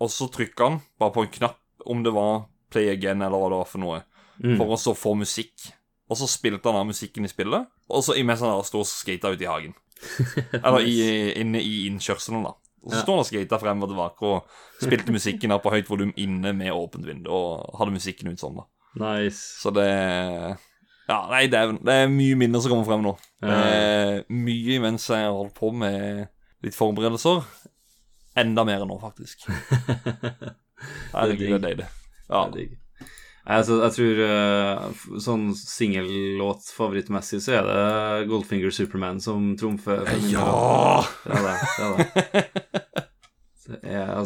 Og så trykka han bare på en knapp om det var play again eller hva det var for noe Mm. for å få musikk. Og så spilte han av musikken i spillet, og så imens han sto og skata ute i hagen. Eller i, inne i innkjørselen, da. Og så Ja. sto han og skata frem og tilbake og spilte musikken da på høyt volum inne med åpent vindu, og hadde musikken ut sånn, da. Nice. Så det Ja, nei, det er, det er mye minner som kommer frem nå. Det er mye mens jeg har holdt på med litt forberedelser. Enda mer nå, faktisk. Herregud, det er deilig. Ja. Det er digg. Altså, jeg tror eh, sånn singellåt-favorittmessig så er det Goldfinger Superman som trumfer. Ja! Det er det. det, er det.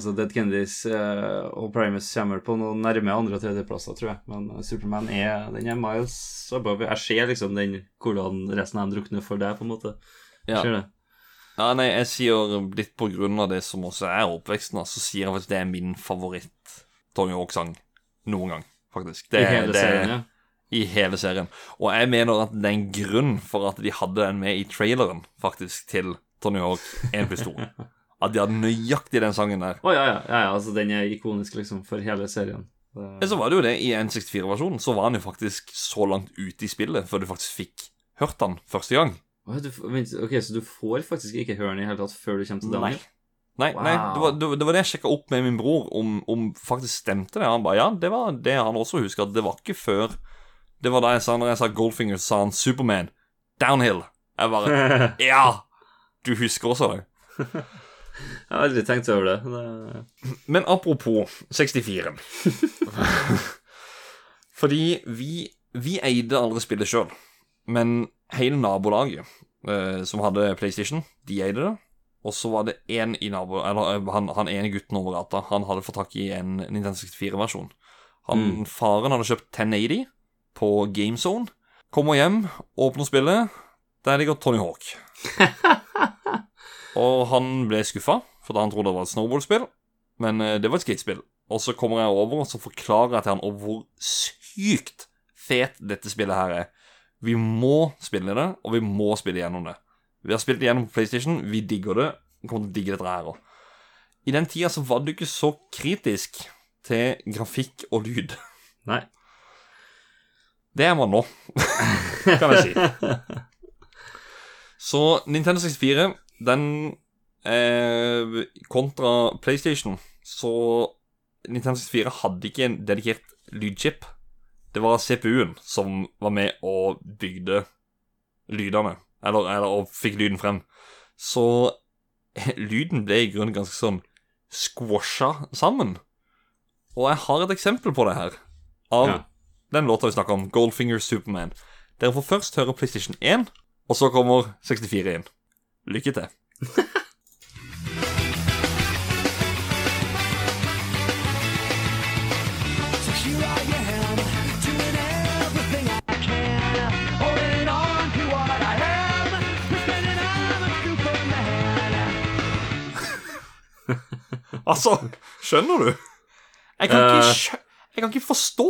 Så altså, Dead Kennedys uh, og Primus kommer på noe nærme andre- og tredjeplasser, tror jeg. Men eh, Superman er den er miles above. Jeg ser liksom den hvordan resten av dem drukner for deg, på en måte. Jeg Ja. ser det. Ja, nei, jeg sier litt på grunn av det som også er oppveksten, så sier jeg faktisk det er min favoritt Tony Hawk-sang noen gang, faktisk. Det, I hele det, serien, ja. I hele serien. Og jeg mener at det er en grunn for at de hadde den med i traileren, faktisk, til Tony Hawk 1 pluss 2. At de hadde nøyaktig den sangen der. Å ja, ja, ja, ja, altså den er ikonisk, liksom, for hele serien. Det, så var det jo det, i N64-versjonen så var han jo faktisk så langt ute i spillet før du faktisk fikk hørt han første gang. Oh, du, ok, så du får faktisk ikke høre den i hele tatt før du kommer til Daniel? Nei, nei det, var, det, var- det var det jeg sjekka opp med min bror, om, om faktisk stemte det. Han ba ja, det var det han også husker, at det var ikke før Det var da jeg sa når jeg sa Goldfinger, så sa han Superman. Downhill. Jeg bare Ja! Du husker også det. Jeg har aldri tenkt over det. det Men apropos 64 Fordi vi, vi eide aldri spillet sjøl. Men hele nabolaget eh, som hadde PlayStation, de eide det. Og så var det én i nabo... Eller eh, han, han ene gutten over gata, han hadde fått tak i en Nintendo 64-versjon. Mm. Faren hadde kjøpt 1080 på GameZone. Kommer hjem, åpner spillet. Der ligger Tony Hawk. og han ble skuffa, for da han trodde det var et snowboardspill. Men eh, det var et skatespill. Og så kommer jeg over og så forklarer jeg til han hvor sykt fet dette spillet her er. Vi må spille det, og vi må spille gjennom det. Vi har spilt det gjennom på PlayStation, vi digger det. Vi kommer til å digge dette her òg. I den tida så var du ikke så kritisk til grafikk og lyd. Nei. Det er man nå, kan jeg si. Så Nintendo 64, den eh, kontra PlayStation Så Nintendo 64 hadde ikke en dedikert lydchip. Det var CPU-en som var med og bygde lydene. Eller, eller og fikk lyden frem. Så lyden ble i grunnen ganske sånn squasha sammen. Og jeg har et eksempel på det her. Av Ja. den låta vi snakker om, Goldfinger Superman. Dere får først høre PlayStation 1, og så kommer 64 inn. Lykke til. Altså, skjønner du? Jeg kan ikke, Eh. skjø jeg kan ikke forstå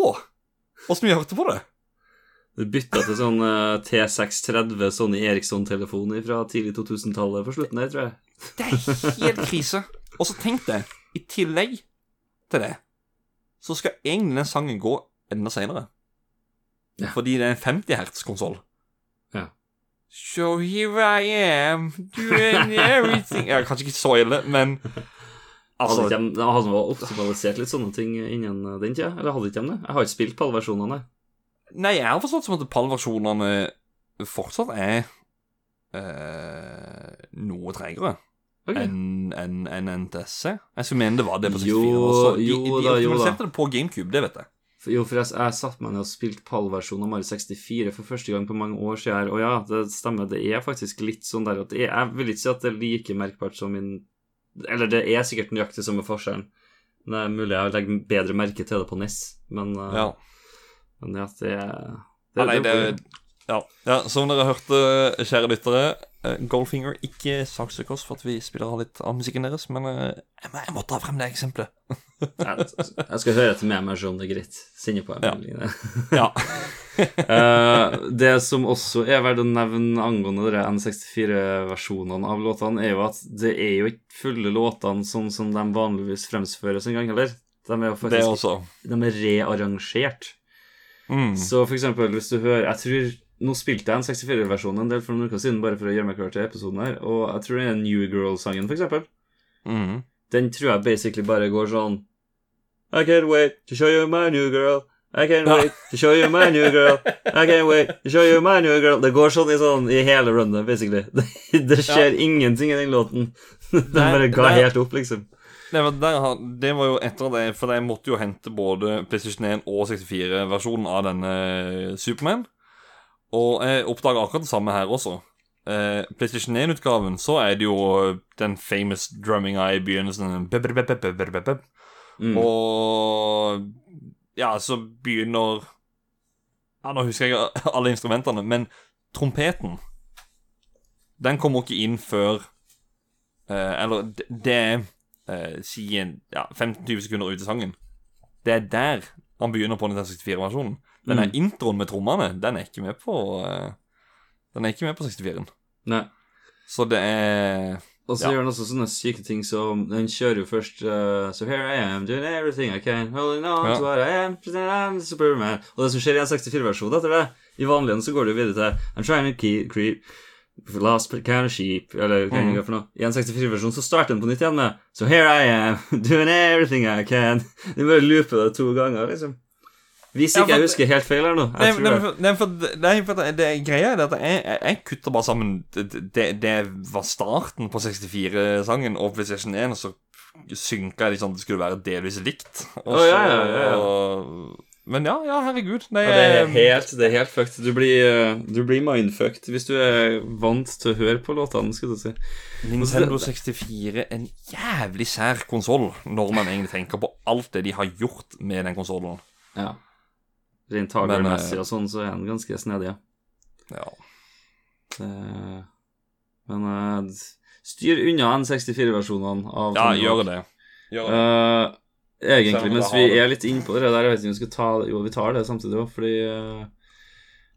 Åssen vi hørte på det? Du bytta til sånn eh, T630 Sony Eriksson-telefon fra tidlig 2000-tallet på slutten der, tror jeg. Det er helt krise. Og så tenk deg, i tillegg til det, så skal egentlig den sangen gå enda seinere. Ja. Fordi det er en 50 hertz-konsoll. Ja. So here I am, doing everything ja, Kanskje ikke så ille, men Altså, hadde ikke de de optimalisert litt sånne ting innen den tida? Eller hadde ikke de det? Jeg har ikke spilt på alle versjonene. Nei, jeg har forstått som at PAL-versjonene fortsatt er eh, noe tregere okay. enn en, en NTSC. Jeg skulle mene det var det på 64. Jo, også. De, jo de da. optimaliserte det på GameCube, det vet jeg. Jo, for jeg, jeg satt meg ned og spilte PAL-versjonen av Mario 64 for første gang på mange år siden. Og ja, det stemmer, det er faktisk litt sånn der at er, Jeg vil ikke si at det er like merkbart som min Eller det er sikkert nøyaktig samme forskjellen. Det er mulig jeg legger bedre merke til det på NES, men, uh, Ja. Men ja, det det, Ja, nei, det, ja. ja, Som dere hørte, kjære lyttere, eh, Goldfinger ikke saksøk oss for at vi spiller av litt av musikken deres, men eh, jeg, må- jeg må ta frem det eksempelet. jeg, jeg skal høre etter med meg om det er greit. Sende på en Ja. melding. Ja. uh, det som også er verdt å nevne angående de N64-versjonene av låtene, er jo at det er jo ikke fulle låtene sånn som de vanligvis fremføres engang heller. De er jo faktisk de er rearrangert. Mm. Så for eksempel, hvis du hører Jeg tror Nå spilte jeg en 64-versjon en del for noen uker siden, bare for å gjøre meg klar til episoden her, og jeg tror den er New Girl-sangen, for eksempel. Mm. Den tror jeg basically bare går sånn I can't wait to show you my new girl. I can't wait to show you my new girl. I can't wait to show you my new girl. Det går sånn i, sånn, i hele runnet, basically. Det, det skjer ingenting i den låten. Den bare ga helt opp, liksom. Var, der, det var jo etter det, for jeg måtte jo hente både PlayStation 1 og 64-versjonen av denne Superman. Og jeg oppdaga akkurat det samme her også. Eh, PlayStation 1-utgaven så er det jo den famous drumminga i begynnelsen. Mm. Og ja, så begynner Ja, nå husker jeg alle instrumentene, men trompeten Den kommer ikke inn før eh, Eller det, det er eh, Si ja, 15-20 sekunder ut i sangen. Det er der han begynner på 64-versjonen. Den Mm. introen med trommene, den er ikke med på eh, Den er ikke med på 64-en. Nei. Så det er Og så Ja. gjør han også sånne syke ting som Den kjører jo først uh, So here I am, doing everything I can Holding on Ja. to what I am, I'm Superman Og det som skjer i en 64-versjon etter det I vanligen så går det jo videre til I'm trying to keep, creep Last kind of sheep Eller hva Mm. for noe I en 64-versjon så starter den på nytt igjen med So here I am, doing everything I can Du bare looper det to ganger liksom Hvis Ja, ikke for- jeg husker helt feil her nå Nei, Jeg nei, tror det for, nei, nei, for det, det greia er at jeg, jeg, kutter bare sammen det, det, var starten på 64-sangen og PlayStation 1, og så synka jeg litt sånn at det skulle være delvis likt. Og Å, ja, ja, ja, ja. så- Men ja, ja, herregud. Nei, Ja, det er eh, helt, det er helt fucked. Du blir, eh, du blir mindfucked hvis du er vant til å høre på låtene, skal du si. Nintendo 64 en jævlig sær konsoll, når man egentlig tenker på alt det de har gjort med den konsollen. Ja. Rent hagermessig eh, og sånn, så er den ganske snedig, ja. Ja. Det- Men styr unna N64-versjonene av ja, gjør det. Gjør det. Eh, Selv egentlig, mens vi er litt innpå det der, jeg vet ikke om vi skal ta Jo, vi tar det samtidig òg, fordi eh,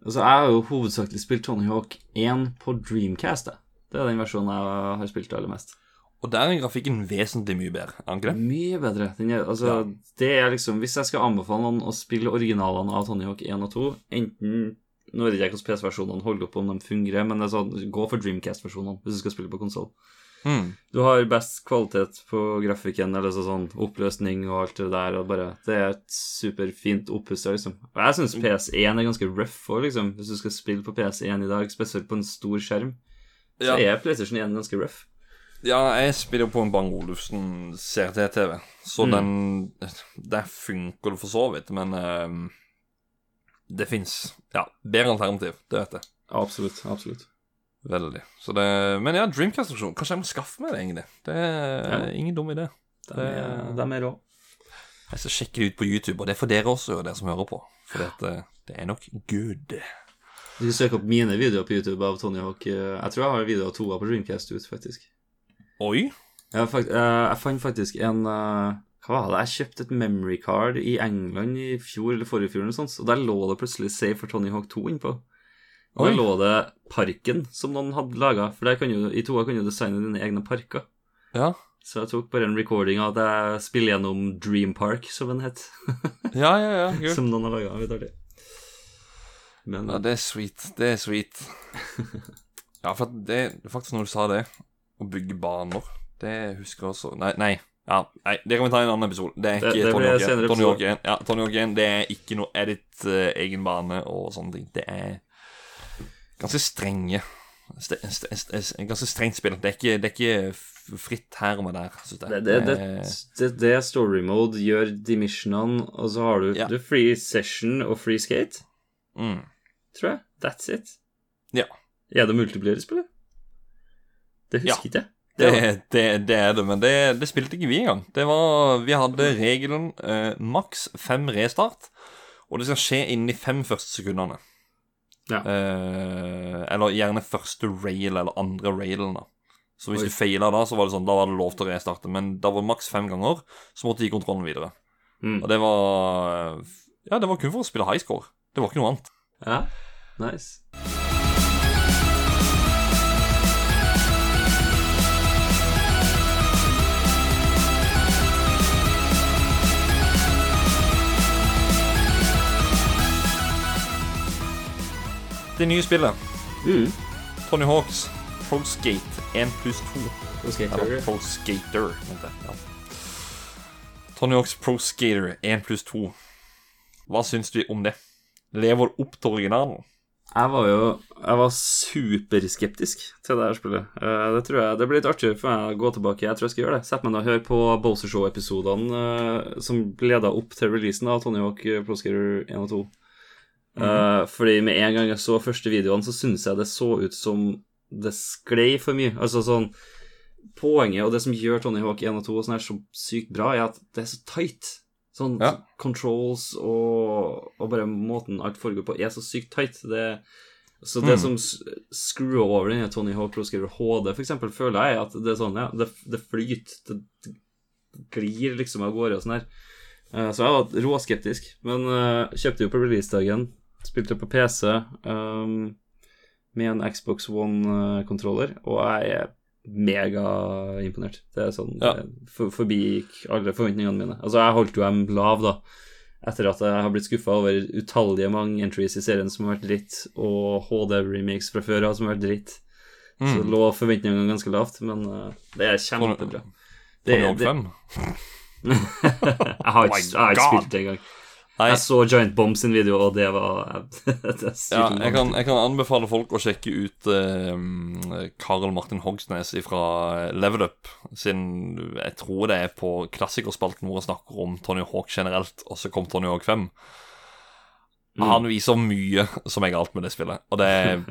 Altså, jeg har jo hovedsakelig spilt Tony Hawk 1 på Dreamcast, jeg. Det er den versjonen jeg har spilt aller mest. Og der er grafikken vesentlig mye bedre. Er den ikke det? Mye bedre. Den er, altså, Ja. det er liksom Hvis jeg skal anbefale noen å spille originalene av Tony Hawk 1 og 2, enten Nå vet jeg ikke hvordan PC-versjonene holder opp om de fungerer, men det er sånn, gå for Dreamcast-versjonene hvis du skal spille på konsoll. Hmm. Du har best kvalitet på grafikken, eller så sånn oppløsning og alt det der, og bare Det er et superfint oppussa, liksom. Og jeg syns PS1 er ganske rough òg, liksom. Hvis du skal spille på PS1 i dag, spesielt på en stor skjerm, så Ja. er PlayStation 1 ganske rough. Ja, jeg spiller på en Bang Olufsen CRT-TV, så Mm. den Der funker det for så vidt, men uh, det fins ja, bedre alternativ. Det vet jeg. Absolutt. Absolutt. Veldig. Så det, men ja, Dreamcast-aksjon. Kanskje jeg må skaffe meg det, egentlig. Det er Ja. ingen dum idé. De er, de er rå. Jeg skal sjekke det ut på YouTube, og det er for dere også, dere som hører på. For det, det er nok good. Du kan søke opp mine videoer på YouTube av Tony Hawk. Eh, Jeg tror jeg har video av to av på Dreamcast ut, faktisk. Oi. Jeg, fakt eh, jeg fant faktisk en eh, Hva var det? Jeg kjøpte et memory card i England i fjor eller forrige fjor, eller sånt, og der lå det plutselig Save for Tony Hawk 2 innpå. Og der Oi. lå det Parken, som noen hadde laga, for der kan jo, i toa kan du designe dine egne parker. Ja, Så jeg tok bare en recording av at jeg spiller gjennom Dream Park, som den het. ja, ja. ja, cool. som noen har laga. Litt artig. Men Ja, det er sweet. Det er sweet. Ja, for det faktisk når du sa det, å bygge baner, det husker jeg også Nei, nei. Ja, nei, det kan vi ta i en annen episode. Det er ikke det Tony Hawk 1. Tony. Hawk 1. Ja, Tony Hawk 1 det er ikke noe edit, uh, egen bane og sånne ting. Det er ganske strenge st st st Ganske strengt spill. Det er ikke, det er ikke fritt her og der, det, det, det, det, det story mode, gjør dimissionene, og så har du, Ja. du free session og free skate, mm. tror jeg. That's it. Ja. Er det multiplayer i spillet? Det husker ikke jeg. Det, det, det er det, men det, det spilte ikke vi engang. Det var, vi hadde regelen eh, maks fem restart, og det skal skje innen de fem første sekundene. Ja. Eh, eller gjerne første rail eller andre railen, da. Så hvis Oi. du feila da, så var det sånn, da var det lov til å restarte. Men da var det maks fem ganger, så måtte du gi kontrollen videre. Mm. Og det var Ja, det var kun for å spille high score. Det var ikke noe annet. Ja, nice. Det nye spillet, Mm. Tony Hawks Pro Skate 1 pluss 2. Nå Eller høre. Pro Skater, mente jeg. Ja. Tony Hawks Pro Skater 1 pluss 2. Hva syns du om det? Lever opp til originalen? Jeg var jo Jeg var superskeptisk til det her spillet. Eh, det tror jeg Det blir litt artig for meg å gå tilbake. Jeg tror jeg skal gjøre det. Sett meg ned og høre på Bowser Show-episodene eh, som leda opp til releasen av Tony Hawk eh, Pro Skater 1 og 2. Eh, fordi med en gang jeg så første videoene, så syns jeg det så ut som det sklei for mye. Altså sånn Poenget og det som gjør Tony Hawk 1 og 2 sånn her så sykt bra, er at det er så tight. Sånn Ja. controls og, og bare måten alt foregår på, er så sykt tight. Det, så det Mm. som skrur over denne Tony Hawk Pro Skater HD, for eksempel, føler jeg at det er sånn, ja, det, det flyter. Det, det glir liksom av gårde og sånn her. Uh, Så jeg var råskeptisk, men uh, kjøpte jo på releasedagen. Spilte på PC um, med en Xbox One-kontroller, og jeg er megaimponert. Det er sånn Ja. for, Forbigikk alle forventningene mine. Altså, jeg holdt jo dem lav, da, etter at jeg har blitt skuffa over utallige mange entries i serien som har vært dritt, og HD-remakes fra før av som har vært dritt. Så Mm. lå forventningene ganske lavt, men uh, det er kjempebra. Det, det, det, 5? jeg har Oh ikke, jeg har ikke spilt det engang. Nei, Jeg så Giant Bomb sin video, og det var det ja, jeg, kan, jeg kan anbefale folk å sjekke ut eh, Karl Martin Hogsnes fra Level Up sin Jeg tror det er på klassikerspalten hvor han snakker om Tony Hawk generelt, og så kom Tony Hawk 5. Mm. Han viser mye som er galt med det spillet, og det er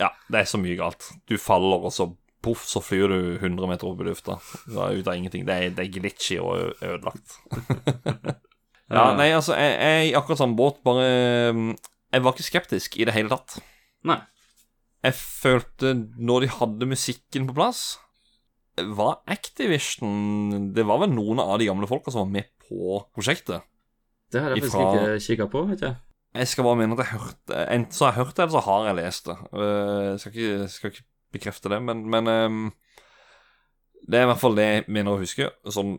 Ja, det er så mye galt. Du faller, og så poff, så flyr du 100 meter opp i lufta. Ut av ingenting. Det er, det er glitchy og ødelagt. ja, nei, altså, jeg, jeg er i akkurat samme båt, bare mm, Jeg var ikke skeptisk i det hele tatt. Nei. Jeg følte, når de hadde musikken på plass Var Activision Det var vel noen av de gamle folka som var med på prosjektet. Det har jeg faktisk Ifra- ikke kikka på, vet jeg. Jeg skal bare mene at jeg hørte Enten så har jeg hørt det, eller så har jeg lest det. Eh, Jeg skal ikke, skal ikke bekrefte det, men, men um, Det er i hvert fall det jeg mener å huske. Sånn,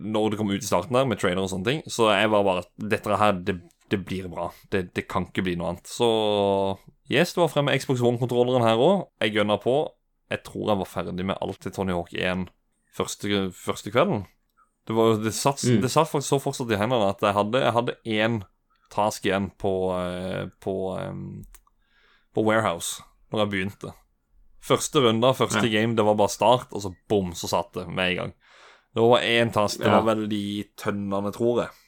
når det kom ut i starten der, med trailer og sånne ting, så jeg var bare Dette her, det, det blir bra. Det, det kan ikke bli noe annet. Så yes, det var fremme Xbox One-kontrolleren her òg. Jeg gønna på. Jeg tror jeg var ferdig med alt til Tony Hawk 1 første, første kvelden. Det, var, det, satt, Mm. det satt faktisk så fortsatt i hendene at jeg hadde, jeg hadde én task igjen på, eh, på, på Warehouse når jeg begynte. Første runde, første game, det var bare start, og så bom, så satt det med en gang. Det var én task, det var vel de tønnene, tror jeg.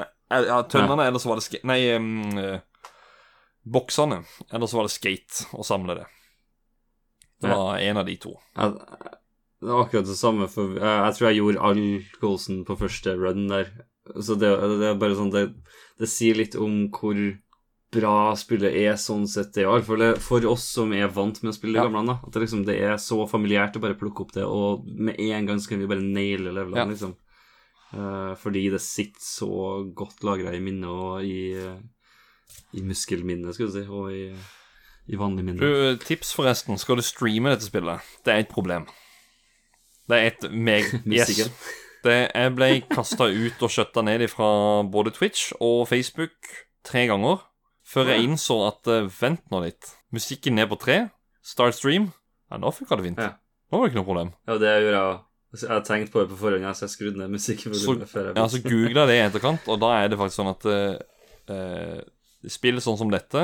Nei, eh, Ja, tønnene, eller så var det skate... Nei, um, eh, boksene. Eller så var det skate å samle det. Det var en av de to. Det var akkurat det samme, for jeg tror jeg gjorde all kosen på første run der. Så det, det er bare sånn det, det sier litt om hvor bra spillet er sånn sett, det òg. For, for oss som er vant med å spille Ja. gamle. At det, liksom, det er så familiært å bare plukke opp det, og med en gang så kan vi bare naile levelene, Ja. liksom. Uh, fordi det sitter så godt lagra i minnet og i, i muskelminnet, skal du si, og i, i vanlig minne. Du, tips forresten. Skal du streame dette spillet? Det er et problem. Det er et meg... Yes. Det, jeg ble kasta ut og skjøtta ned fra både Twitch og Facebook tre ganger før jeg innså at uh, Vent nå litt. Musikken ned på tre. Start stream. Ja, nå funka det fint. Ja. Nå var det ikke noe problem. Ja, det gjorde jeg òg. Jeg har tenkt på det på forhånd, så jeg skrudde ned Så, musikkvolumet ja, så googla det i etterkant, og da er det faktisk sånn at uh, Spill sånn som dette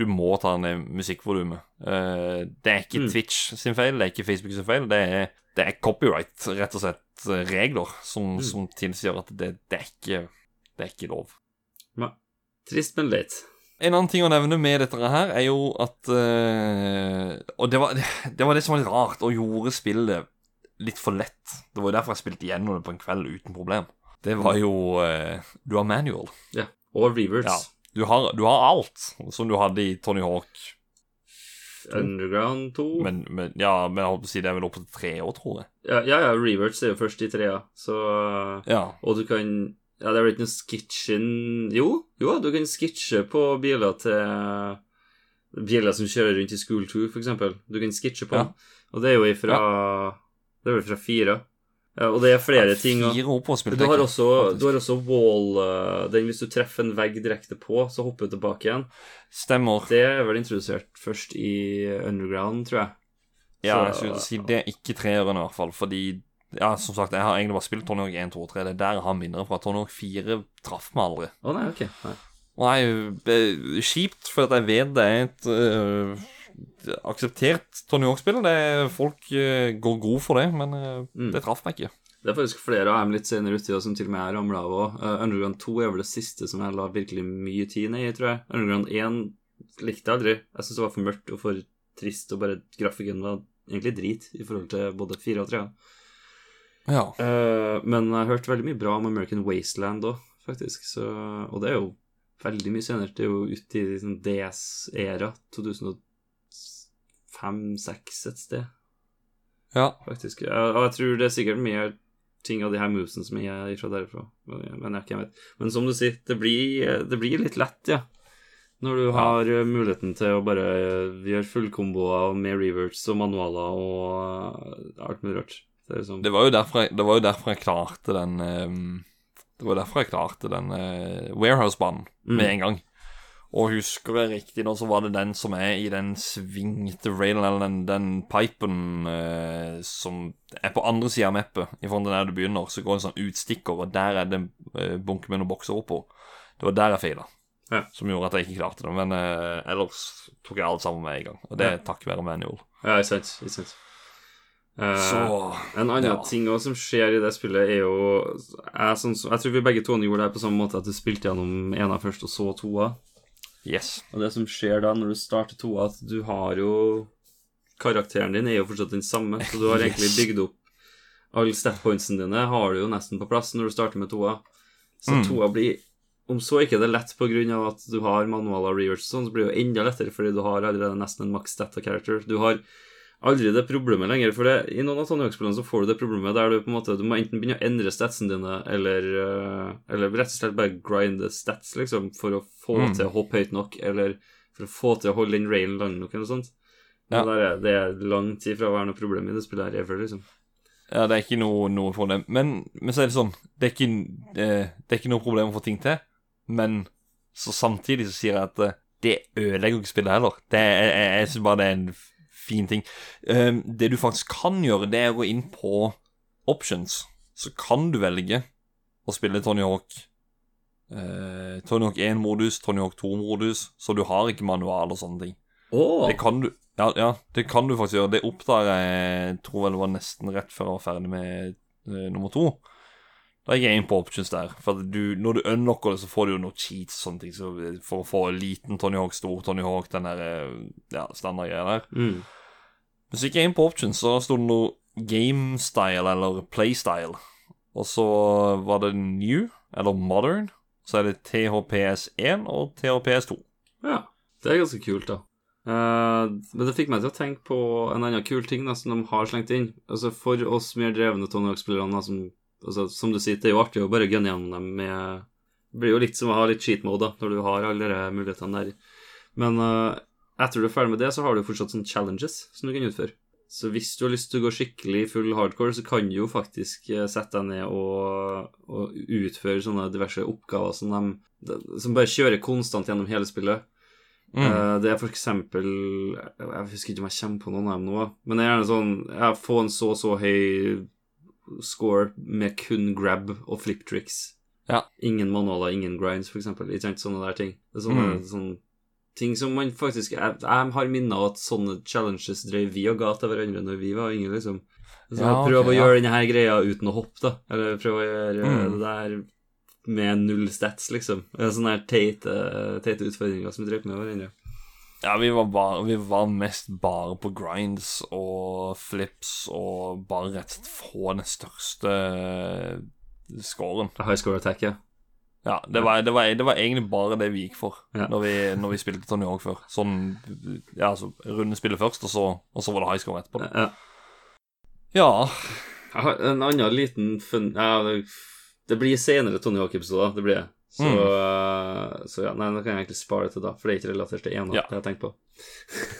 Du må ta ned musikkvolumet. Det er ikke Mm. Twitch sin feil, det er ikke Facebook sin feil. Det er, det er copyright, rett og slett regler, som, som tilsier at det, det, er ikke, det er ikke lov. Ja. Trist, men leit. En annen ting å nevne med dette her, er jo at eh, Og det var, det var det som var litt rart, og gjorde spillet litt for lett. Det var jo derfor jeg spilte gjennom det på en kveld uten problem. Det var jo eh, Du har manual. Ja. Og reverts. Ja. Du har, du har alt som du hadde i Tony Hawk. Underground 2. Men, men, ja, men jeg holdt på å si det er vel oppe til tre år, tror jeg. Ja, ja, ja, reverts er jo først i trea, så Ja. Og du kan Ja, det er vel ikke noe skitching Jo, jo, du kan skitsje på biler til Biler som kjører rundt i School 2, for eksempel. Du kan skitsje på Ja. Og det er jo ifra Det er vel fra fire. Ja, og det er flere ting og, Fire år på å spille du har, også, du har også wall uh, Den hvis du treffer en vegg direkte på, så hopper du tilbake igjen. Stemmer. Det er vel introdusert først i Underground, tror jeg. Ja, Så- jeg skulle si det er ikke treeren i hvert fall, fordi Ja, som sagt, jeg har egentlig bare spilt Tony Hawk 1, 2 og 3. Det er der jeg har minner fra. Tony Hawk 4 traff meg aldri. Å nei, ok. Nei. Nei, kjipt, for at jeg vet det er et uh, akseptert Tony Hawk-spill. Er- Folk uh, går god for det, men uh, Mm. det traff meg ikke. Det er faktisk flere av dem litt senere uti som til og med jeg ramla av òg. Underground 2 er vel det siste som jeg la virkelig mye tid ned i, tror jeg. Underground 1 likte jeg aldri. Jeg syns det var for mørkt og for trist, og bare grafikken var egentlig drit i forhold til både 4 og 3. Ja. Eh, men jeg har hørt veldig mye bra om American Wasteland òg, faktisk. Så, og det er jo veldig mye senere. Det er jo ute i sånn DS-æra. 2005-2006 et sted ja. faktisk. Og jeg tror det er sikkert mye ting av de her movesene som er fra derfra. Men jeg jeg vet. Men som du sier, det blir, det blir litt lett, ja. Når du har eh, muligheten til å bare eh, gjøre fullkomboer med reverts og manualer og eh, alt mulig rart. Det liksom Det var jo derfor jeg, det var jo derfor jeg klarte den øhm, Det var derfor jeg klarte den øh, Warehouse-banen med Mm. en gang. Og husker jeg riktig nå, så var det den som er i den svingte railen, eller den, den pipen øh, som er på andre sida av mappet. Til der du begynner, så går en sånn utstikker, og der er det en øh, bunke med noen bokser oppå. Det var der jeg feila. Ja. Som gjorde at jeg ikke klarte det. Men øh, ellers tok jeg alt sammen med en gang. Og det er Ja. takket være manual. Ja, jeg synes, jeg sant. Eh, Så En annen Ja. ting som skjer i det spillet, er jo jeg, sånn, jeg tror vi begge to gjorde det på samme måte, at du spilte gjennom ena først, og så toa. Yes. Og det som skjer da når du starter toa, at du har jo Karakteren din er jo fortsatt den samme, så du har egentlig bygd opp Alle statpointsene dine har du jo nesten på plass når du starter med toa. Så Mm. toa blir Om så ikke det er lett av at du har manualer og reverse, sånn, så blir det jo enda lettere fordi du har allerede nesten en maks data character. Du har aldri det problemet lenger, for det, i noen av sånne så får du det problemet der du på en måte Du må enten begynne å endre statsene dine, eller, eh, eller rett og slett bare grinde stats, liksom, for å få Mm. til å hoppe høyt nok, eller for å få til å holde den railen lang nok, eller noe sånt. Ja. Er, det er lang tid fra å være noe problem i det spillet her ever, liksom. Ja, det er ikke noe, noe problem. Men, men så er det sånn Det er ikke, eh, det er ikke noe problem å få ting til. Men så samtidig så sier jeg at eh, det ødelegger ikke spillet heller. Det jeg jeg, jeg syns bare det er en fin ting. Eh, det du faktisk kan gjøre, det er å gå inn på options. Så kan du velge å spille Tony Hawk eh, Tony Hawk 1-modus, Tony Hawk 2-modus, så du har ikke manual og sånne ting. Åh! Det kan du ja, ja, det kan du faktisk gjøre. Det oppdaga jeg tror vel det var nesten rett før jeg var ferdig med uh, nummer to. Da er inn på options der. For du, når du unlocker det, så får du jo noe cheats og sånne ting. Så for å få liten Tony Hawk, stor Tony Hawk, den der eh, ja, standardgreia der. Mm. Men så gikk jeg inn på options, så sto det noe game style eller play style. Og så var det new, eller modern. Så er det THPS1 og THPS2. Ja, det er ganske kult, da. Uh, men det fikk meg til å tenke på en annen kul ting da, som de har slengt inn. Altså For oss mer drevne Tony Hawk-spillere som altså, Som du sier, det er jo artig å bare gunne gjennom dem med Det blir jo litt som å ha litt cheat mode, da, når du har alle de mulighetene der. Men uh, etter du er ferdig med det, så har du fortsatt sånne challenges som du kan utføre. Så hvis du har lyst til å gå skikkelig full hardcore, så kan du jo faktisk eh, sette deg ned og, og utføre sånne diverse oppgaver som, de, som bare kjører konstant gjennom hele spillet. Eh, det er for eksempel Jeg husker ikke om jeg kommer på noen av dem nå, men det er gjerne sånn Jeg får en så så høy score med kun grab og flip tricks. Ja. Ingen manualer, ingen grinds, eksempel. Ikke sant? Sånne der ting. Det er sånne, sånne ting som man faktisk Jeg, jeg har minner at sånne challenges drev vi og ga til hverandre når vi var yngre, liksom. Så Ja, prøv okay, å ja. gjøre denne her greia uten å hoppe, da. Eller prøv å gjøre Mm. det der med null stats, liksom. Sånne her teite, teite utfordringer som vi drev med hverandre. Ja, vi var, bare, vi var mest bare på grinds og flips og bare rett og slett få den største eh, scoren. High score attack, ja. Ja, det var, det, var, det var egentlig bare det vi gikk for Ja. når, vi, når vi spilte Tony Hawk før. Sånn Ja, altså runde spillet først, og så, og så var det high score etterpå. ja. Ja. Jeg har en annen liten fun... Ja, det, det blir senere Tony Hawk-episoder, det blir det. Så, Mm. eh, så ja, nei, nå kan jeg egentlig spare det til da, for det er ikke relatert til ena Ja. det jeg tenkt på.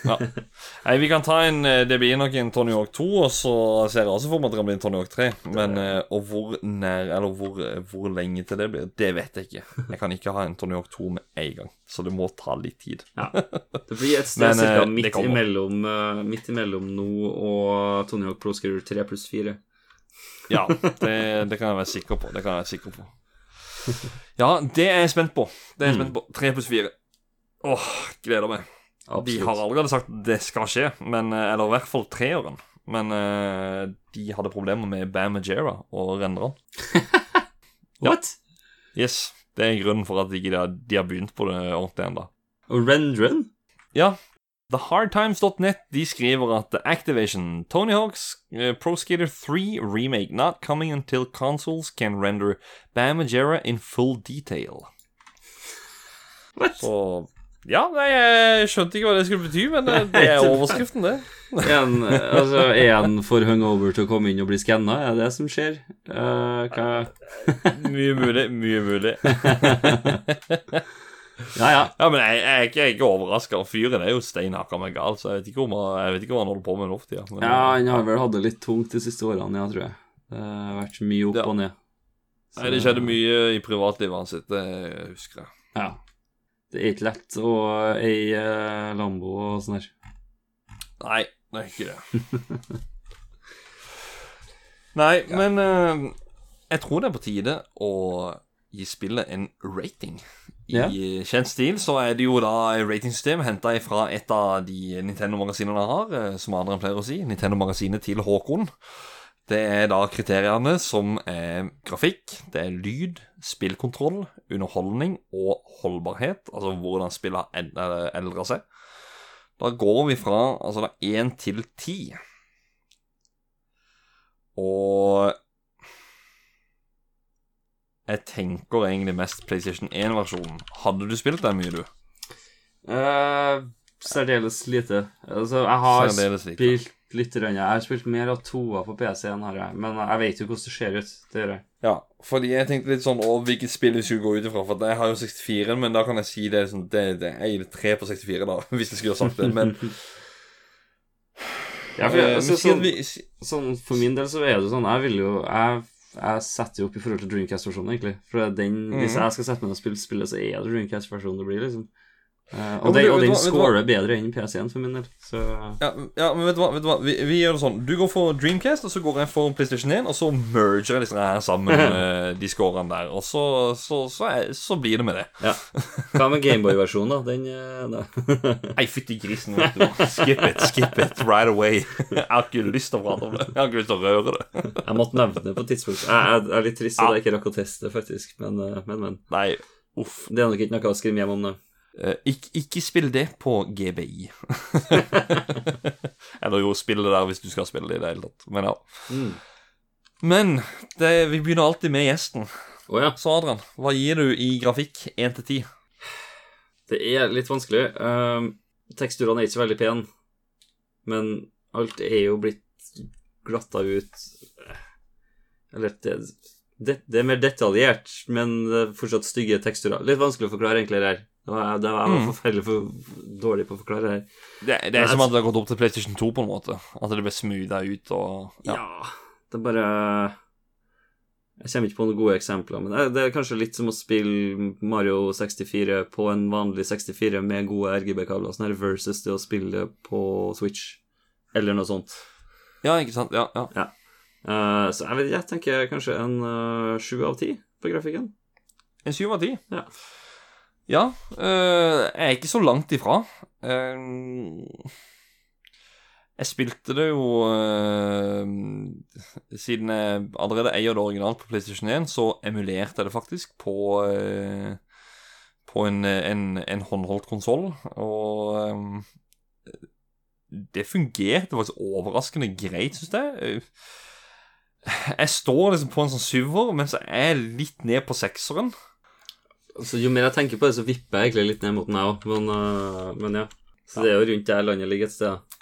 ja. Nei, vi kan ta en eh, Det blir nok en Tony Hawk 2, og så ser jeg også for meg at det kan bli en Tony Hawk 3. Men eh, Og hvor nær Eller hvor, hvor lenge til det blir, det vet jeg ikke. Jeg kan ikke ha en Tony Hawk 2 med en gang, så det må ta litt tid. Ja. Det blir et sted cirka midt imellom, midt imellom nå og Tony Hawk Pro Skater 3 pluss 4. Ja, det, det kan jeg være sikker på. Det kan jeg være sikker på. Ja, det er jeg spent på. Det er jeg spent på. Tre pluss fire. Åh, gleder meg. De har allerede sagt det skal skje, men, eh, eller i hvert fall treeren. Men uh, de hadde problemer med Bam Majera og renderen. What? Yes, det er grunnen for at de, de har begynt på det ordentlig ennå. Og renderen? Ja, TheHardTimes.net de skriver at Activation Tony Hawk's uh, Pro Skater 3 remake not coming until consoles can render Bamagera in full detail. What? Så ja, nei, jeg skjønte ikke hva det skulle bety, men det, det er overskriften, det. en, eh, altså, er han for hungover til å komme inn og bli skanna? Er det det som skjer? Uh, hva Mye mulig, mye mulig. Ja, ja. Ja, men jeg, jeg, jeg er ikke overraska. Fyren er jo steinhakka meg gal, så jeg vet ikke, om han, jeg vet ikke hva han holder på med nå for tida. Ja, han har vel hatt det litt tungt de siste årene, ja, tror jeg. Det har vært mye opp Ja. og ned. Nei, det skjedde mye i privatlivet hans, det husker jeg. Ja. Det er ikke lett å eie Lambo og sånn her. Nei, det er ikke det. Nei, men uh, jeg tror det er på tide å gi spillet en rating. I Ja. kjent stil så er det jo da ratingsystem henta fra et av de Nintendo-magasinene jeg har, som som Adrian pleier å si. Nintendo-magasinet til Håkon. Det er da kriteriene som er grafikk, det er lyd, spillkontroll, underholdning og holdbarhet. Altså hvordan spillet har eldra seg. Da går vi fra altså da 1 til 10. Og jeg tenker egentlig mest PlayStation 1-versjonen. Hadde du spilt den mye, du? Uh, særdeles lite. Altså, jeg har Særdeles lite. spilt litt. grann. Jeg har spilt mer av toa på PC-en, har jeg. Men jeg vet jo hvordan det ser ut. Det gjør jeg. Ja, fordi jeg tenkte litt sånn over hvilket spill vi skulle gå ut ifra. For jeg har jo 64, men da kan jeg si det sånn Det, det jeg gir det 3 på 64, da, hvis jeg skulle ha sagt det. Men Ja, for, jeg, altså, sånn, sånn, for min del så er det sånn Jeg vil jo Jeg, jeg setter jo opp i forhold til Dreamcast-versjonen, egentlig. For den, hvis Mhm. jeg skal sette meg ned og spille spillet, så er det Dreamcast-versjonen det blir, liksom. Eh, og, men den, og den scorer bedre enn PC-en, for min del. Så ja, ja, men vet du hva, vet du hva? Vi, vi gjør det sånn. Du går for Dreamcast, og så går jeg for PlayStation 1, og så merger jeg disse her sammen, de scorene der. Og så, så, så, er, så blir det med det. ja. Hva med Gameboy-versjonen, da? Den eh. Nei, fytti grisen, vet du. Skip it, skip it right away. Jeg har ikke lyst til å prate om det. Jeg har ikke lyst til å røre det. Jeg måtte nevne det på et tidspunkt. Jeg, jeg, er litt trist at jeg ikke rakk å teste faktisk. Men, eh, men, men. Nei, uff. Det er nok ikke noe å skrive hjem om, det. Eh, ikke, ikke spill det på GBI. Eller jo, spill det der hvis du skal spille det i det hele tatt. Men ja. Mm. Men det, vi begynner alltid med gjesten. Oh, ja. Så Adrian, hva gir du i grafikk 1 til 10? Det er litt vanskelig. Uh, teksturene er ikke så veldig pene, men alt er jo blitt glatta ut Eller det, det, det er mer detaljert, men det er fortsatt stygge teksturer. Litt vanskelig å forklare egentlig det her. Det var, det var, jeg forferdelig for, dårlig på å forklare det her. Det, det er som at det har gått opp til PlayStation 2, på en måte. At det ble smootha ut og Ja. Ja. det er bare Jeg kommer ikke på noen gode eksempler, men det er, det er kanskje litt som å spille Mario 64 på en vanlig 64 med gode RGB-kabler, sånn her versus det å spille på Switch, eller noe sånt. Ja, ikke sant? Ja, ja. Ja. Uh, så jeg vet jeg tenker kanskje en sju uh, av ti på grafikken. En syv av ti. Ja. Ja, øh, jeg er ikke så langt ifra. Eh, jeg spilte det jo øh, Siden jeg allerede eier det originalt på PlayStation 1, så emulerte jeg det faktisk på På en, en, en håndholdt konsoll. Og det fungerte faktisk overraskende greit, syns jeg. Jeg står liksom på en sånn syver, mens jeg er litt ned på sekseren. Altså, jo mer jeg tenker på det, så vipper jeg egentlig litt ned mot den, jeg òg, men, uh, men ja. Så det er jo rundt der landet ligger et sted.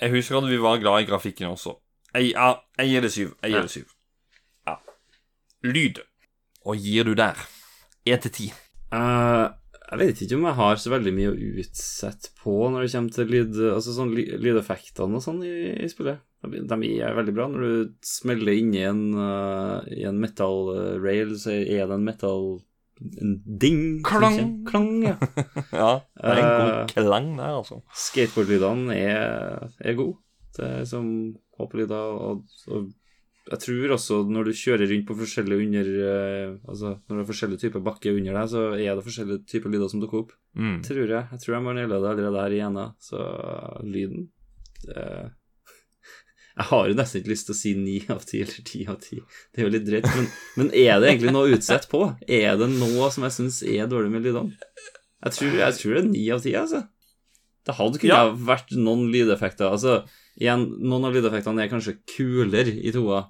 Jeg husker at vi var glad i grafikken også. Jeg, gir det syv. Jeg gir Ja. det syv. Ja. Lyd. Og gir du der? Én til ti. Eh, jeg vet ikke om jeg har så veldig mye å utsette på når det kommer til lyd, altså sånn lydeffektene og sånn i, i spillet. De, er veldig bra. Når du smeller inni en, uh, i en metal eh, rail, så er det en metal en ding. Klang. Klang, ja. Ja, det er en god Eh. klang der, altså. Skateboardlydene er, er gode. Det er som hoppelyder, og, og jeg tror også når du kjører rundt på forskjellige under eh, Altså når det er forskjellige typer bakke under deg, så er det forskjellige typer lyder som dukker opp. Mm. Tror jeg. Jeg tror jeg må naile det allerede her i ena. Så lyden det, Jeg har jo nesten ikke lyst til å si ni av ti eller ti av ti. Det er jo litt drøyt. Men, men er det egentlig noe å utsette på? Er det noe som jeg syns er dårlig med lydene? Jeg tror, jeg tror det er ni av ti, altså. Det hadde kunnet Ja. vært noen lydeffekter. Altså, igjen, noen av lydeffektene er kanskje kulere i toa.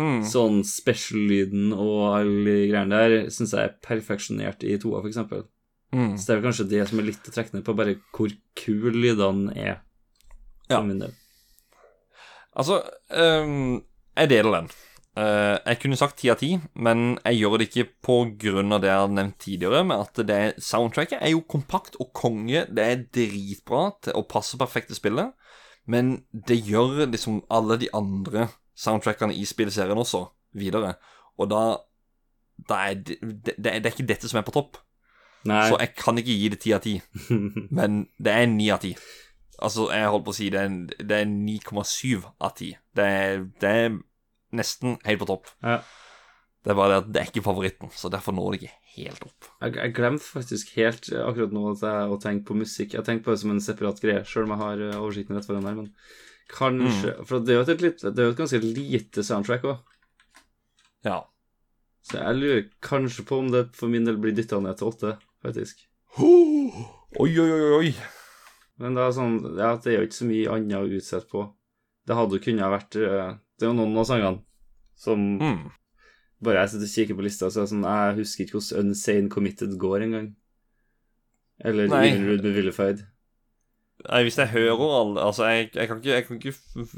Mm. Sånn special-lyden og alle greiene der syns jeg er perfeksjonert i toa, eksempel. Mm. Så det er vel kanskje det som er litt å trekke ned på, bare hvor kul lydene er. For Ja. min del. Altså, um, jeg deler den. Uh, jeg kunne sagt ti av ti, men jeg gjør det ikke av det jeg har nevnt tidligere, med at det soundtracket er jo kompakt og konge. Det er dritbra til å passe perfekt til spillet, men det gjør liksom alle de andre soundtrackene i spillserien også videre. Og da, da er det, det, det er ikke dette som er på topp. Nei. Så jeg kan ikke gi det ti av ti, men det er ni av ti. Altså, jeg holdt på å si det er, er 9,7 av 10. Det er, det er nesten helt på topp. Ja. Det er bare det at det er ikke favoritten, så derfor når det ikke helt opp. Jeg, jeg glemte faktisk helt akkurat nå at jeg, å tenke på musikk. Jeg tenker på det som en separat greie, sjøl om jeg har eh, oversikten rett foran her. Men kanskje For det er jo et, litt, det er jo et ganske lite soundtrack òg. Ja. Så jeg lurer kanskje på om det for min del blir dytta ned til åtte, faktisk. Oi, oi, oi, oi. Men det er sånn Ja, det er jo ikke så mye annet å utsette på. Det hadde jo kunnet vært eh, Det er jo noen av sangene som Mm. Bare jeg sitter og kikker på lista, så er det sånn Jeg husker ikke hvordan Unsane Committed går engang. Eller Nei. Even med Vilified. Nei, hvis jeg hører alle Altså, jeg, jeg kan ikke, jeg kan ikke f-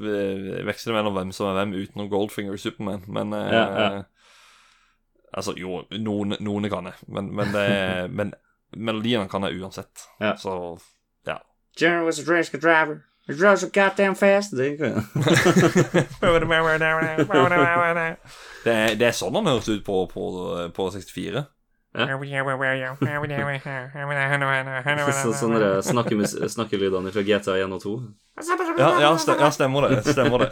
veksle mellom hvem som er hvem utenom Goldfinger og Superman, men eh, Ja, ja. Altså, jo, noen, noen kan jeg, men, men, det, men melodiene kan jeg uansett. Ja. Så. Jerry was a race driver. He drove so goddamn fast. Det er, det er sånn han høres ut på, på, på 64. Så, sånn snakkelydene fra GTA 1 og 2. Ja, ja, ja stemmer det. Stemmer det.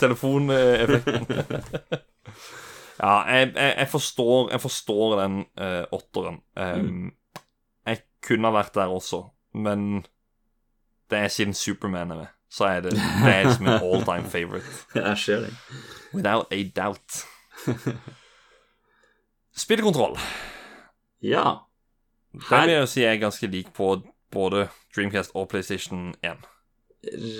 Telefoneffekten. ja, jeg, jeg, jeg, forstår, jeg forstår den uh, åtteren. Um, Jeg kunne vært der også, men det er siden Superman er med, så er det, det er liksom en all time favorite. Jeg ser det. Without a doubt. Spillkontroll. Ja. Den vil jeg si er ganske lik på både Dreamcast og PlayStation 1.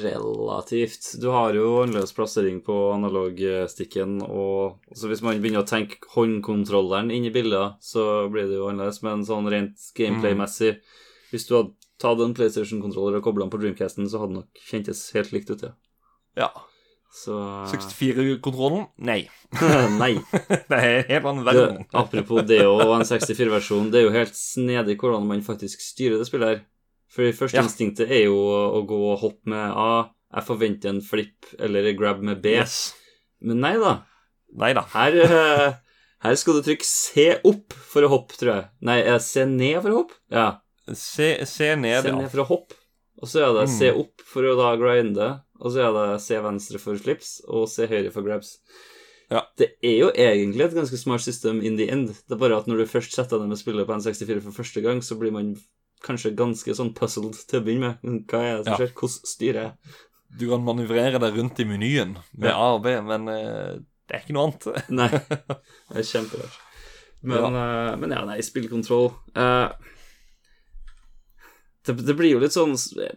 Relativt. Du har jo annerledes plassering på analogstikken, og så hvis man begynner å tenke håndkontrolleren inn i bildet, så blir det jo annerledes, men sånn rent gameplay-messig Hvis du hadde tatt den PlayStation-kontroller og koble den på Dreamcasten, så hadde det nok kjentes helt likt ut, ja. Ja. Så 64-kontrollen? Nei. Nei. Det er helt annen Det, verden. apropos det og en 64-versjon, det er jo helt snedig hvordan man faktisk styrer det spillet her. For første Ja. instinktet er jo å gå og hoppe med A, jeg forventer en flip eller en grab med B. Yes. Men nei da. Nei da. Her, eh, her skal du trykke C opp for å hoppe, tror jeg. Nei, det C ned for å hoppe? Ja. Se, se ned, Se ja. ned for å hoppe. Og så er det C Mm. opp for å da grinde. Og så er det se venstre for flips og se høyre for grabs. Ja. Det er jo egentlig et ganske smart system in the end. Det er bare at når du først setter deg med spillet på N64 for første gang, så blir man kanskje ganske sånn puzzled til å begynne med. Hva er det som Ja. skjer? Hvordan styrer jeg? Du kan manøvrere deg rundt i menyen med A og B, men uh, det er ikke noe annet. Nei. Det er kjemperart. Men, eh, men ja, nei, spillkontroll eh, det, det blir jo litt sånn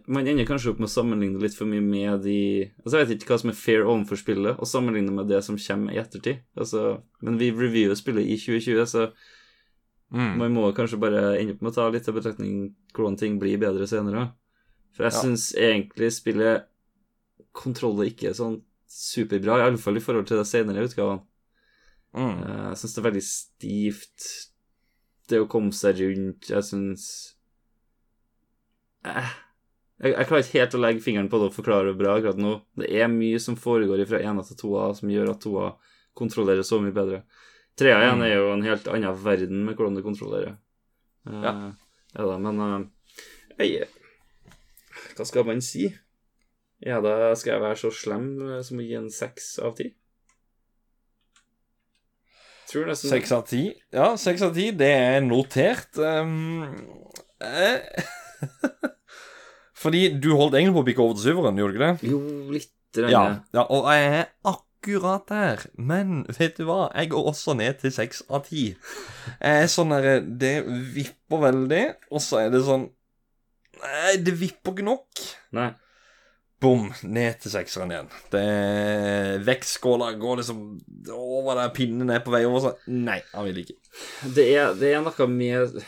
Man ender kanskje opp med å sammenligne litt for mye med de Altså Jeg vet ikke hva som er fair overfor spillet, og sammenligne med det som kommer i ettertid. Altså, men vi reviewer spillet i 2020, så Mm. man må kanskje bare ende opp med å ta litt til betraktning hvordan ting blir bedre senere. For jeg Ja. syns egentlig spillet kontroller ikke er sånn superbra, i alle fall i forhold til de senere utgavene. Mm. Eh, Jeg syns det er veldig stivt. Det å komme seg rundt Jeg syns eh. jeg, jeg klarer ikke helt å legge fingeren på det og forklare det bra akkurat nå. Det er mye som foregår fra ena til toa, som gjør at toa kontrollerer så mye bedre. Trea igjen Mm. er jo en helt annen verden med hvordan det kontrollerer. Eh, Ja. Er da, men eh, jeg, Hva skal man si? Ja, da skal jeg være så slem eh, som å gi en seks av ti? Tror nesten Seks av ti. Ja, seks av ti, det er notert. Um, eh, fordi du holdt egentlig på å bikke over til syveren, gjorde du ikke det? Jo, litt. Ja, ja, og jeg er akkurat der. Men vet du hva? Jeg går også ned til seks av ti. Jeg er sånn derre Det vipper veldig, og så er det sånn Nei, det vipper ikke nok. Nei. Bom, ned til sekseren igjen. Det Vektskåla går liksom over der pinnen er på vei over, så Nei, han vil ikke. Det er, det er noe med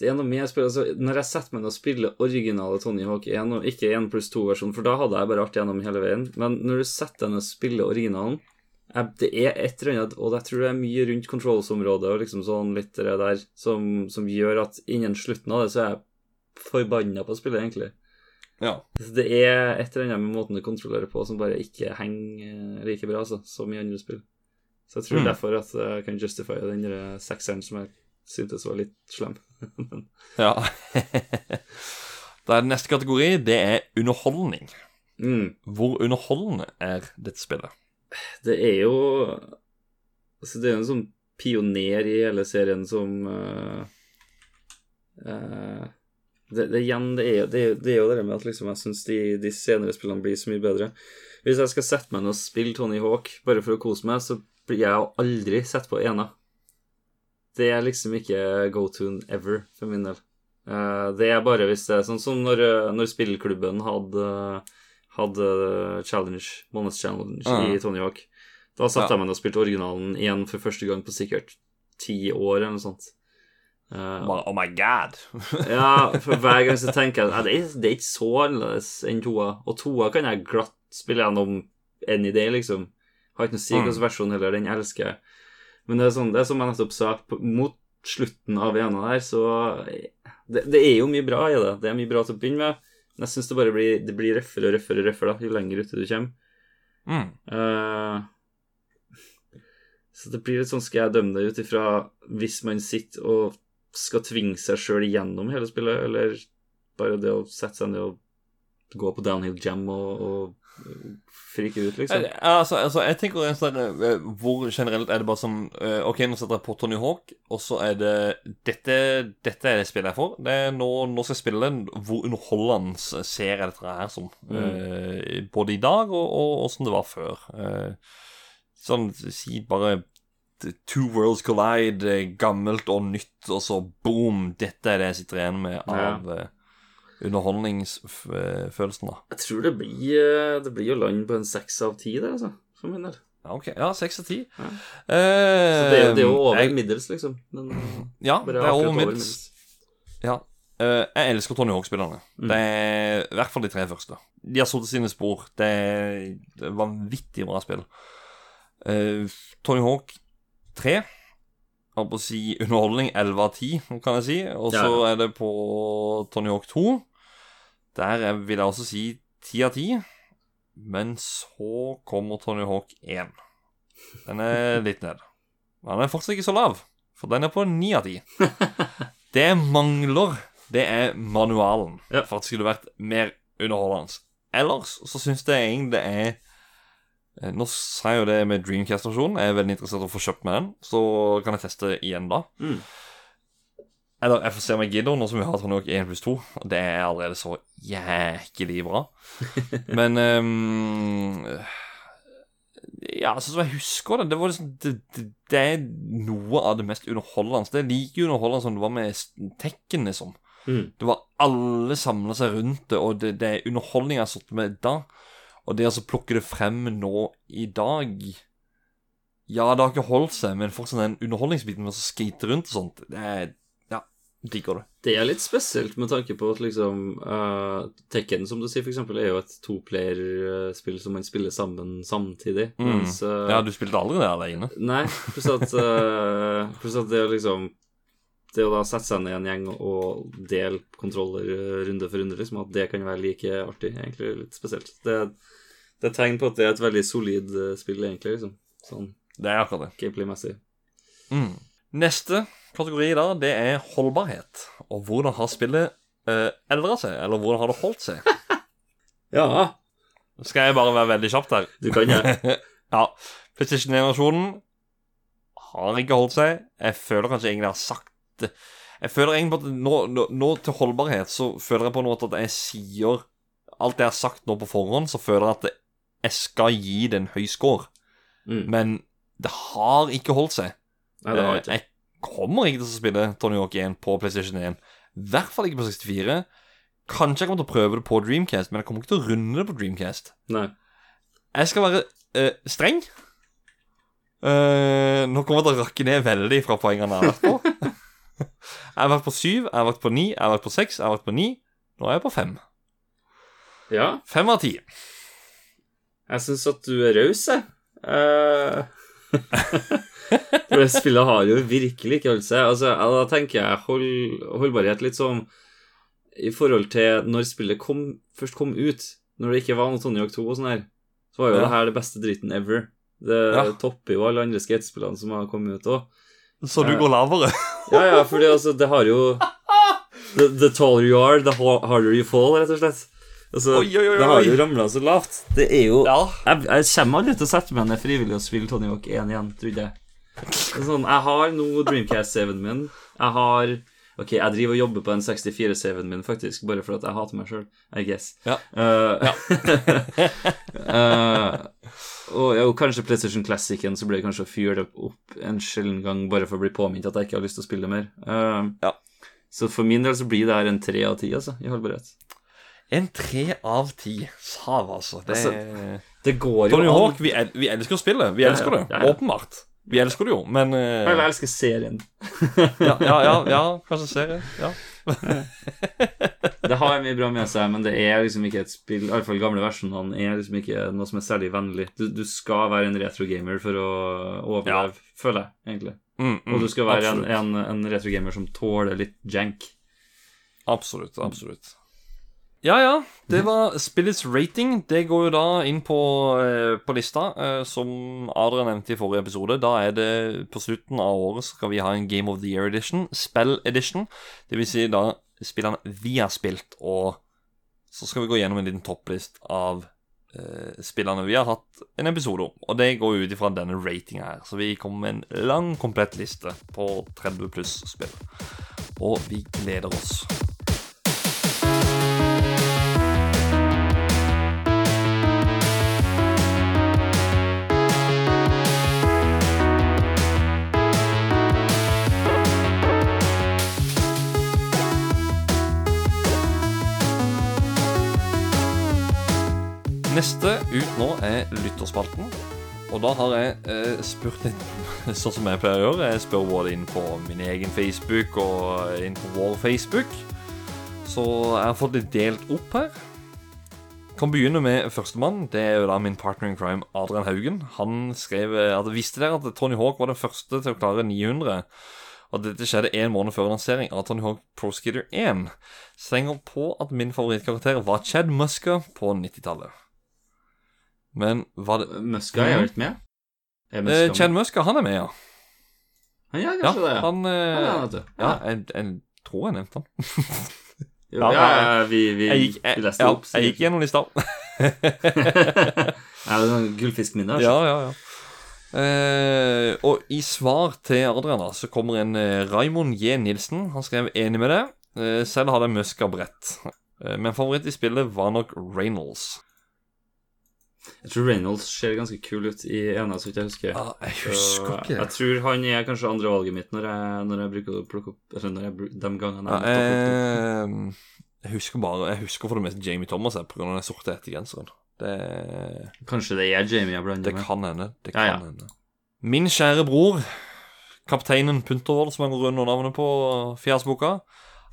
Det er noe med spillet altså, Når jeg setter meg ned og spiller originale Tony Hawk 1, og ikke 1 pluss 2-versjonen, for da hadde jeg bare artig gjennom hele veien, men når du setter deg ned og spiller originalen jeg, Det er et eller annet, og jeg tror det er mye rundt controls-området og liksom sånn litt det der som, som gjør at innen slutten av det så er jeg forbanna på spillet, egentlig. Ja. Det er et eller annet med måten du kontrollerer på som bare ikke henger like bra altså, som i andre spill. Så jeg tror Mm. derfor at jeg kan justify den sekseren som jeg syntes var litt slem. ja. Da er neste kategori, det er underholdning. mm. Hvor underholdende er dette spillet? Det er jo Altså, det er en sånn pioner i hele serien som uh, uh, det, det, igjen, det er, det, det er jo det med at liksom, jeg syns de, de senere spillene blir så mye bedre. Hvis jeg skal sette meg ned og spille Tony Hawk bare for å kose meg, så blir jeg aldri sett på ena. Det er liksom ikke go-to ever, for min del. Eh, det er bare hvis det er sånn som når, eh, når spillklubben hadde, hadde challenge, måneds challenge Ah. i Tony Hawk. Da satt Ja. jeg meg og spilte originalen igjen for første gang på sikkert ti år, eller noe sånt. Uh, oh my god. ja, for hver gang så tenker jeg at det, det er ikke så annerledes enn toa. Og toa kan jeg glatt spille gjennom any day, liksom. Har ikke noe å si Mm. hvilken versjon heller, den elsker jeg. Men det er, sånn, det er som jeg nettopp sa, mot slutten av ena der, så det, det er jo mye bra i det. Det er mye bra til å begynne med. Men jeg syns det bare blir, det blir røffere og røffere, røffere da, jo lenger ute du kommer. Mm. Uh, så det blir litt sånn Skal jeg dømme det ut ifra hvis man sitter og skal tvinge seg sjøl igjennom hele spillet, eller bare det å sette seg ned og gå på downhill jam og, og frike ut, liksom? Jeg, Altså, altså, jeg tenker en sånn eh, Hvor generelt er det bare som eh, Ok, nå setter jeg på Tony Hawk, og så er det Dette, dette er det spillet jeg får. Det er nå, nå skal jeg spille den. Hvor underholdende ser jeg dette her som? Eh, både i dag og, og, og som det var før. Uh, sånn si bare Two worlds collide, eh, gammelt og nytt, og så boom! Dette er det jeg sitter igjen med av ja. Underholdningsfølelsen, da. Jeg tror det blir, eh, det blir jo land på en seks av ti der, altså. For min del. Ja, ok. Ja, seks av ti. Eh, Så det, er det er jo over jeg- middels, liksom. Men Ja, det er over middels. Ja. eh, jeg elsker Tony Hawk-spillerne. Det er i hvert fall de tre første. De har satt sine spor. Det er det er vanvittig bra spill. Uh, Tony Hawk 3 holdt på å si underholdning 11 av 10, kan jeg si. Og så Ja. er det på Tony Hawk 2. Der er- vil jeg også si 10 av 10. Men så kommer Tony Hawk 1. Den er litt ned. Men den er fortsatt ikke så lav, for den er på 9 av 10. Det mangler, det er manualen, Ja. for at det skulle vært mer underholdende. Ellers så syns jeg egentlig det er eh, Nå sa jeg jo det med Dreamcast-versjonen. Jeg er veldig interessert i å få kjøpt med den. Så kan jeg teste igjen da. Mm. Eller jeg får se om jeg gidder, nå som vi har Tony Hawk 1 pluss 2. Og det er allerede så jæklig bra. Men um, Ja, sånn som jeg husker det, det, var liksom, det, det, det er noe av det mest underholdende. Det er like underholdende som det var med Tekken, liksom. Mm. Det var alle samla seg rundt det, og det, det er underholdning jeg har sittet med da. Og det å så plukke det frem nå i dag Ja, det har ikke holdt seg, men fortsatt den underholdningsbiten med å skate rundt og sånt, det er digger det. Det er litt spesielt med tanke på at liksom uh, Tekken, som du sier, for eksempel, er jo et toplayer-spill som man spiller sammen samtidig. Mm. Mens uh, Ja, du spilte aldri det alene. Nei, pluss at, uh, pluss at det å liksom Det å da sette seg ned i en gjeng og dele kontroller runde for runde, liksom, at det kan være like artig, er egentlig litt spesielt. Det, det er tegn på at det er et veldig solid spill, egentlig, liksom. Sånn Det er akkurat det. gameplay-messig. Mm. Neste kategori da, det er holdbarhet. Og hvordan har spillet uh, eldra seg, eller hvordan har det holdt seg? Ja, Skal jeg bare være veldig kjapp der? du kan det. ja. PlayStation 1-versjonen har ikke holdt seg. Jeg føler kanskje egentlig jeg har sagt det. Jeg føler egentlig på at nå, nå, nå til holdbarhet så føler jeg på en måte at jeg sier Alt jeg har sagt nå på forhånd, så føler jeg at jeg skal gi det en høy score. Mm. Men det har ikke holdt seg. Nei, det har Eh, ikke. Jeg kommer ikke til å spille Tony Hawk 1 på PlayStation 1. I hvert fall ikke på 64. Kanskje jeg kommer til å prøve det på Dreamcast, men jeg kommer ikke til å runde det på Dreamcast. Nei. Jeg skal være eh, streng. Uh, nå kommer jeg til å rakke ned veldig fra poengene jeg har vært på. jeg har vært på syv, jeg har vært på ni, jeg har vært på seks, jeg har vært på ni. Nå er jeg på fem. Ja, Fem av ti. jeg syns at du er raus, jeg. Eh, For det spillet har jo virkelig ikke holdt seg. Altså, da tenker jeg hold, holdbarhet litt sånn i forhold til når spillet kom, først kom ut. Når det ikke var noe Tony Hawk 2 og sånn her, så var jo Ja. det her det beste dritten ever. Det Ja. topper jo alle andre skatespillene som har kommet ut òg. Så du går lavere. Ja, ja, fordi altså, det har jo the, the taller you are, the harder you fall, rett og slett. Altså, Oi, oi, oi, Det har jo ramla så lavt. Det er jo Ja. jeg, jeg kommer aldri til å sette meg ned frivillig og spille Tony Hawk 1 igjen, tror jeg. Sånn, jeg har nå Dreamcast-saven min. Jeg har Ok, jeg driver og jobber på den 64-saven min, faktisk, bare for at jeg hater meg sjøl, I guess. Ja. Uh, ja. uh, og jo, kanskje PlayStation Classicen, så blir det kanskje å fyre det opp en sjelden gang bare for å bli påminnet at jeg ikke har lyst til å spille mer. Uh, Ja. Så for min del så blir det her en tre av ti, altså, i holdbarhet. En tre av ti. Sav, altså. Det Altså, Det går jo Tony an. Hawk, vi, el vi elsker spillet. Vi elsker det. Åpenbart. Vi elsker det jo, men uh... Eller elsker serien. ja, ja, ja, ja, kanskje serien. Ja. Det har mye bra med seg, men det er liksom ikke et spill Iallfall gamle versjonene er liksom ikke noe som er særlig vennlig. Du, du skal være en retrogamer for å overleve, føler jeg, egentlig. Mm, mm, Og du skal være en, absolutt. en, en retrogamer som tåler litt jank. Absolutt, absolutt. Ja, ja. Det var spillets rating. Det går jo da inn på, eh, på lista. Eh, som Adrian nevnte i forrige episode, da er det på slutten av året skal vi ha en Game of the Year edition. Spell edition. Det vil si da spillene vi har spilt, og så skal vi gå gjennom en liten topplist av eh, spillene vi har hatt en episode om. Og det går ut ifra denne ratinga her. Så vi kommer med en lang, komplett liste på 30 pluss spill. Og vi gleder oss. Neste ut nå er lytterspalten. Og da har jeg eh, spurt litt sånn som jeg pleier å gjøre. Jeg spør både inn på min egen Facebook og inn på vår Facebook. så jeg har fått det delt opp her. Kan begynne med førstemann. Det er jo da min partner in crime, Adrian Haugen. Han skrev eh, at Visste dere at Tony Hawk var den første til å klare 900? Og dette skjedde en måned før lansering av Tony Hawk Pro Skater 1. Slenger på at min favorittkarakter var Chad Musker på 90-tallet. Men var det Muska er jo litt med. Er eh, Muska med? Chad Muska, han er med, ja. Han gjør kanskje det. han eh, Ja, vet du. Ja, jeg, jeg tror jeg nevnte han. Jo, Ja, ja, vi, vi, Jeg gikk, vi jeg, leste ja, opp. jeg gikk gjennom lista. er det er sånn Gullfiskminne. altså. Ja, ja, ja. Eh, og i svar til Adrian da, så kommer en eh, Raimond J. Nilsen. Han skrev enig med det. Eh, selv hadde jeg Muska brett. Eh, men favoritt i spillet var nok Reynolds. Jeg tror Reynolds ser ganske kul ut i ene, så vidt jeg husker. Ja, jeg husker ikke Jeg tror han er kanskje andrevalget mitt når jeg, når jeg bruker å plukke opp Eller når jeg, de gangene Ja, jeg måtte eh, jeg husker bare Jeg husker for det meste Jamie Thomas her av den sorte hettegenseren. Det, Kanskje det er Jamie jeg blander det kan hende. Det kan ja. hende. Min kjære bror, kapteinen Puntervold, som han går under navnet på Fjærsboka,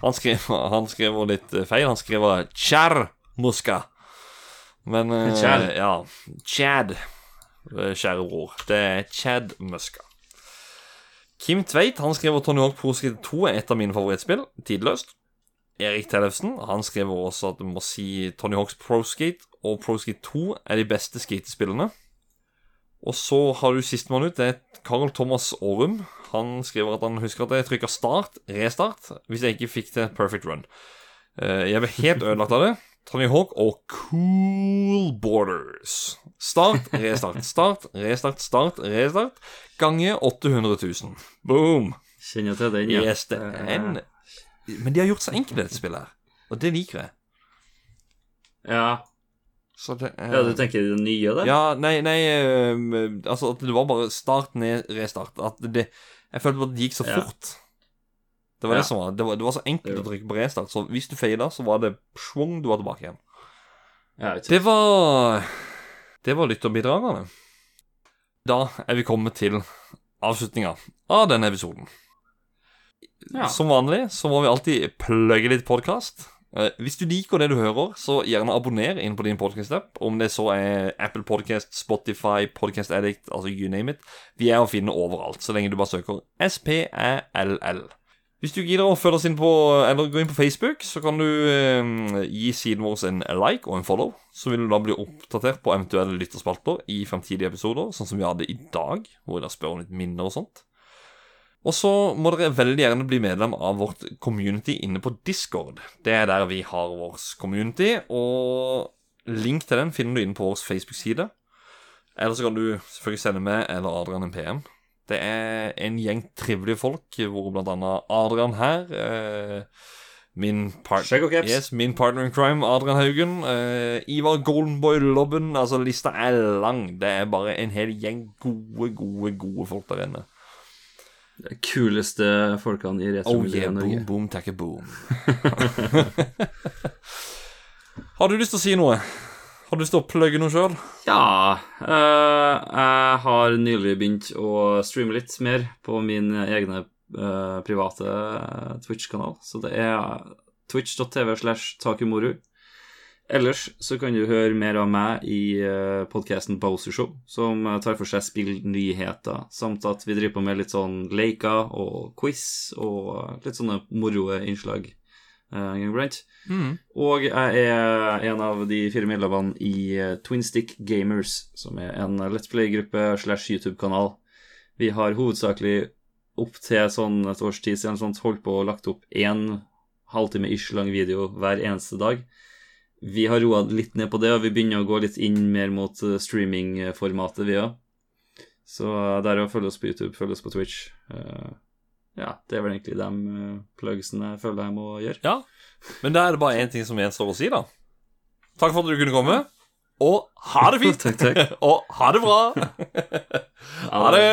han skrev, han skrev litt eh, feil. Han skrev 'Kjær Muska. Men eh, Chad. Ja. Chad, eh, kjære bror. Det er Chad Muska. Kim Tveit han skriver Tony Hawk Pro Skate 2 er et av mine favorittspill. Tidløst. Erik Tellefsen han skriver også at du må si Tony Hawks Pro Skate og Pro Skate 2 er de beste skatespillene. Og så har du sistemann ut. Det er Carl Thomas Aarum. Han skriver at han husker at jeg trykka start, restart, hvis jeg ikke fikk til perfect run. Eh, Jeg ble helt ødelagt av det. Tony Hawk og Cool Borders. Start, restart, start, restart, start, restart. Gange 800 000. Boom. Kjenner til den, ja. Yes, det er en Men de har gjort så enkelt, dette spillet. Og det liker jeg. Ja. Så det er ja, du tenker det nye da? Ja, nei, nei øhm, Altså at det var bare start, ned, restart. At det Jeg følte bare at det gikk så Ja. fort. Det var Ja. det som var Det var, det var så enkelt å trykke på restart, så hvis du feila, så var det svung, du var tilbake igjen. Ja. Det var Det var lytterbidragene. Da er vi kommet til avslutninga av denne episoden. Som vanlig så må vi alltid plugge litt podkast. hvis du liker det du hører, så gjerne abonner inn på din podcast-app. Om det så er Apple Podcast, Spotify, Podcast Addict, altså you name it. Vi er å finne overalt, så lenge du bare søker SPALL. Hvis du gidder å følge oss inn på Eller gå inn på Facebook, så kan du eh, gi siden vår en like og en follow. Så vil du da bli oppdatert på eventuelle lytterspalter i fremtidige episoder, sånn som vi hadde i dag, hvor jeg da spør om litt minner og sånt. Og så må dere veldig gjerne bli medlem av vårt community inne på Discord. Det er der vi har vår community, og link til den finner du inne på vår Facebook-side. Eller så kan du selvfølgelig sende meg eller Adrian en PM. Det er en gjeng trivelige folk, hvor blant annet Adrian her eh, Min, part yes, min partner in crime, Adrian Haugen. Eh, Ivar Goldenboy Lobben. Altså, lista er lang. Det er bare en hel gjeng gode, gode, gode folk der inne. De kuleste folkene i Oh retromiljøet yeah, i Norge. boom, boom, takka boom. Har du lyst til å si noe? Har du lyst plugge noe sjøl? Ja eh, Jeg har nylig begynt å streame litt mer på min egne eh, private Twitch-kanal. Så det er twitch.tv slash takumoru. Ellers så kan du høre mer av meg i uh, Bowser Show, som tar for seg spillnyheter, samt at vi driver på med litt sånn leker og quiz og litt sånne moroe innslag. Eh, Mm. Og jeg er en av de fire medlemmene i Twinstick Gamers, som er en Let's Play-gruppe slash YouTube-kanal. Vi har hovedsakelig opp til sånn et års tid siden sånt, holdt på og lagt opp én halvtime ish lang video hver eneste dag. Vi har roa litt ned på det, og vi begynner å gå litt inn mer mot eh, streaming-formatet, vi òg. Så det der å følge oss på YouTube, følge oss på Twitch. Eh, ja, det er vel egentlig de uh, plugsene jeg føler jeg må gjøre. Ja. Men da er det bare én ting som gjenstår å si, da. Takk for at du kunne komme. Og ha det fint! Takk, takk. Og ha det bra! Ha det!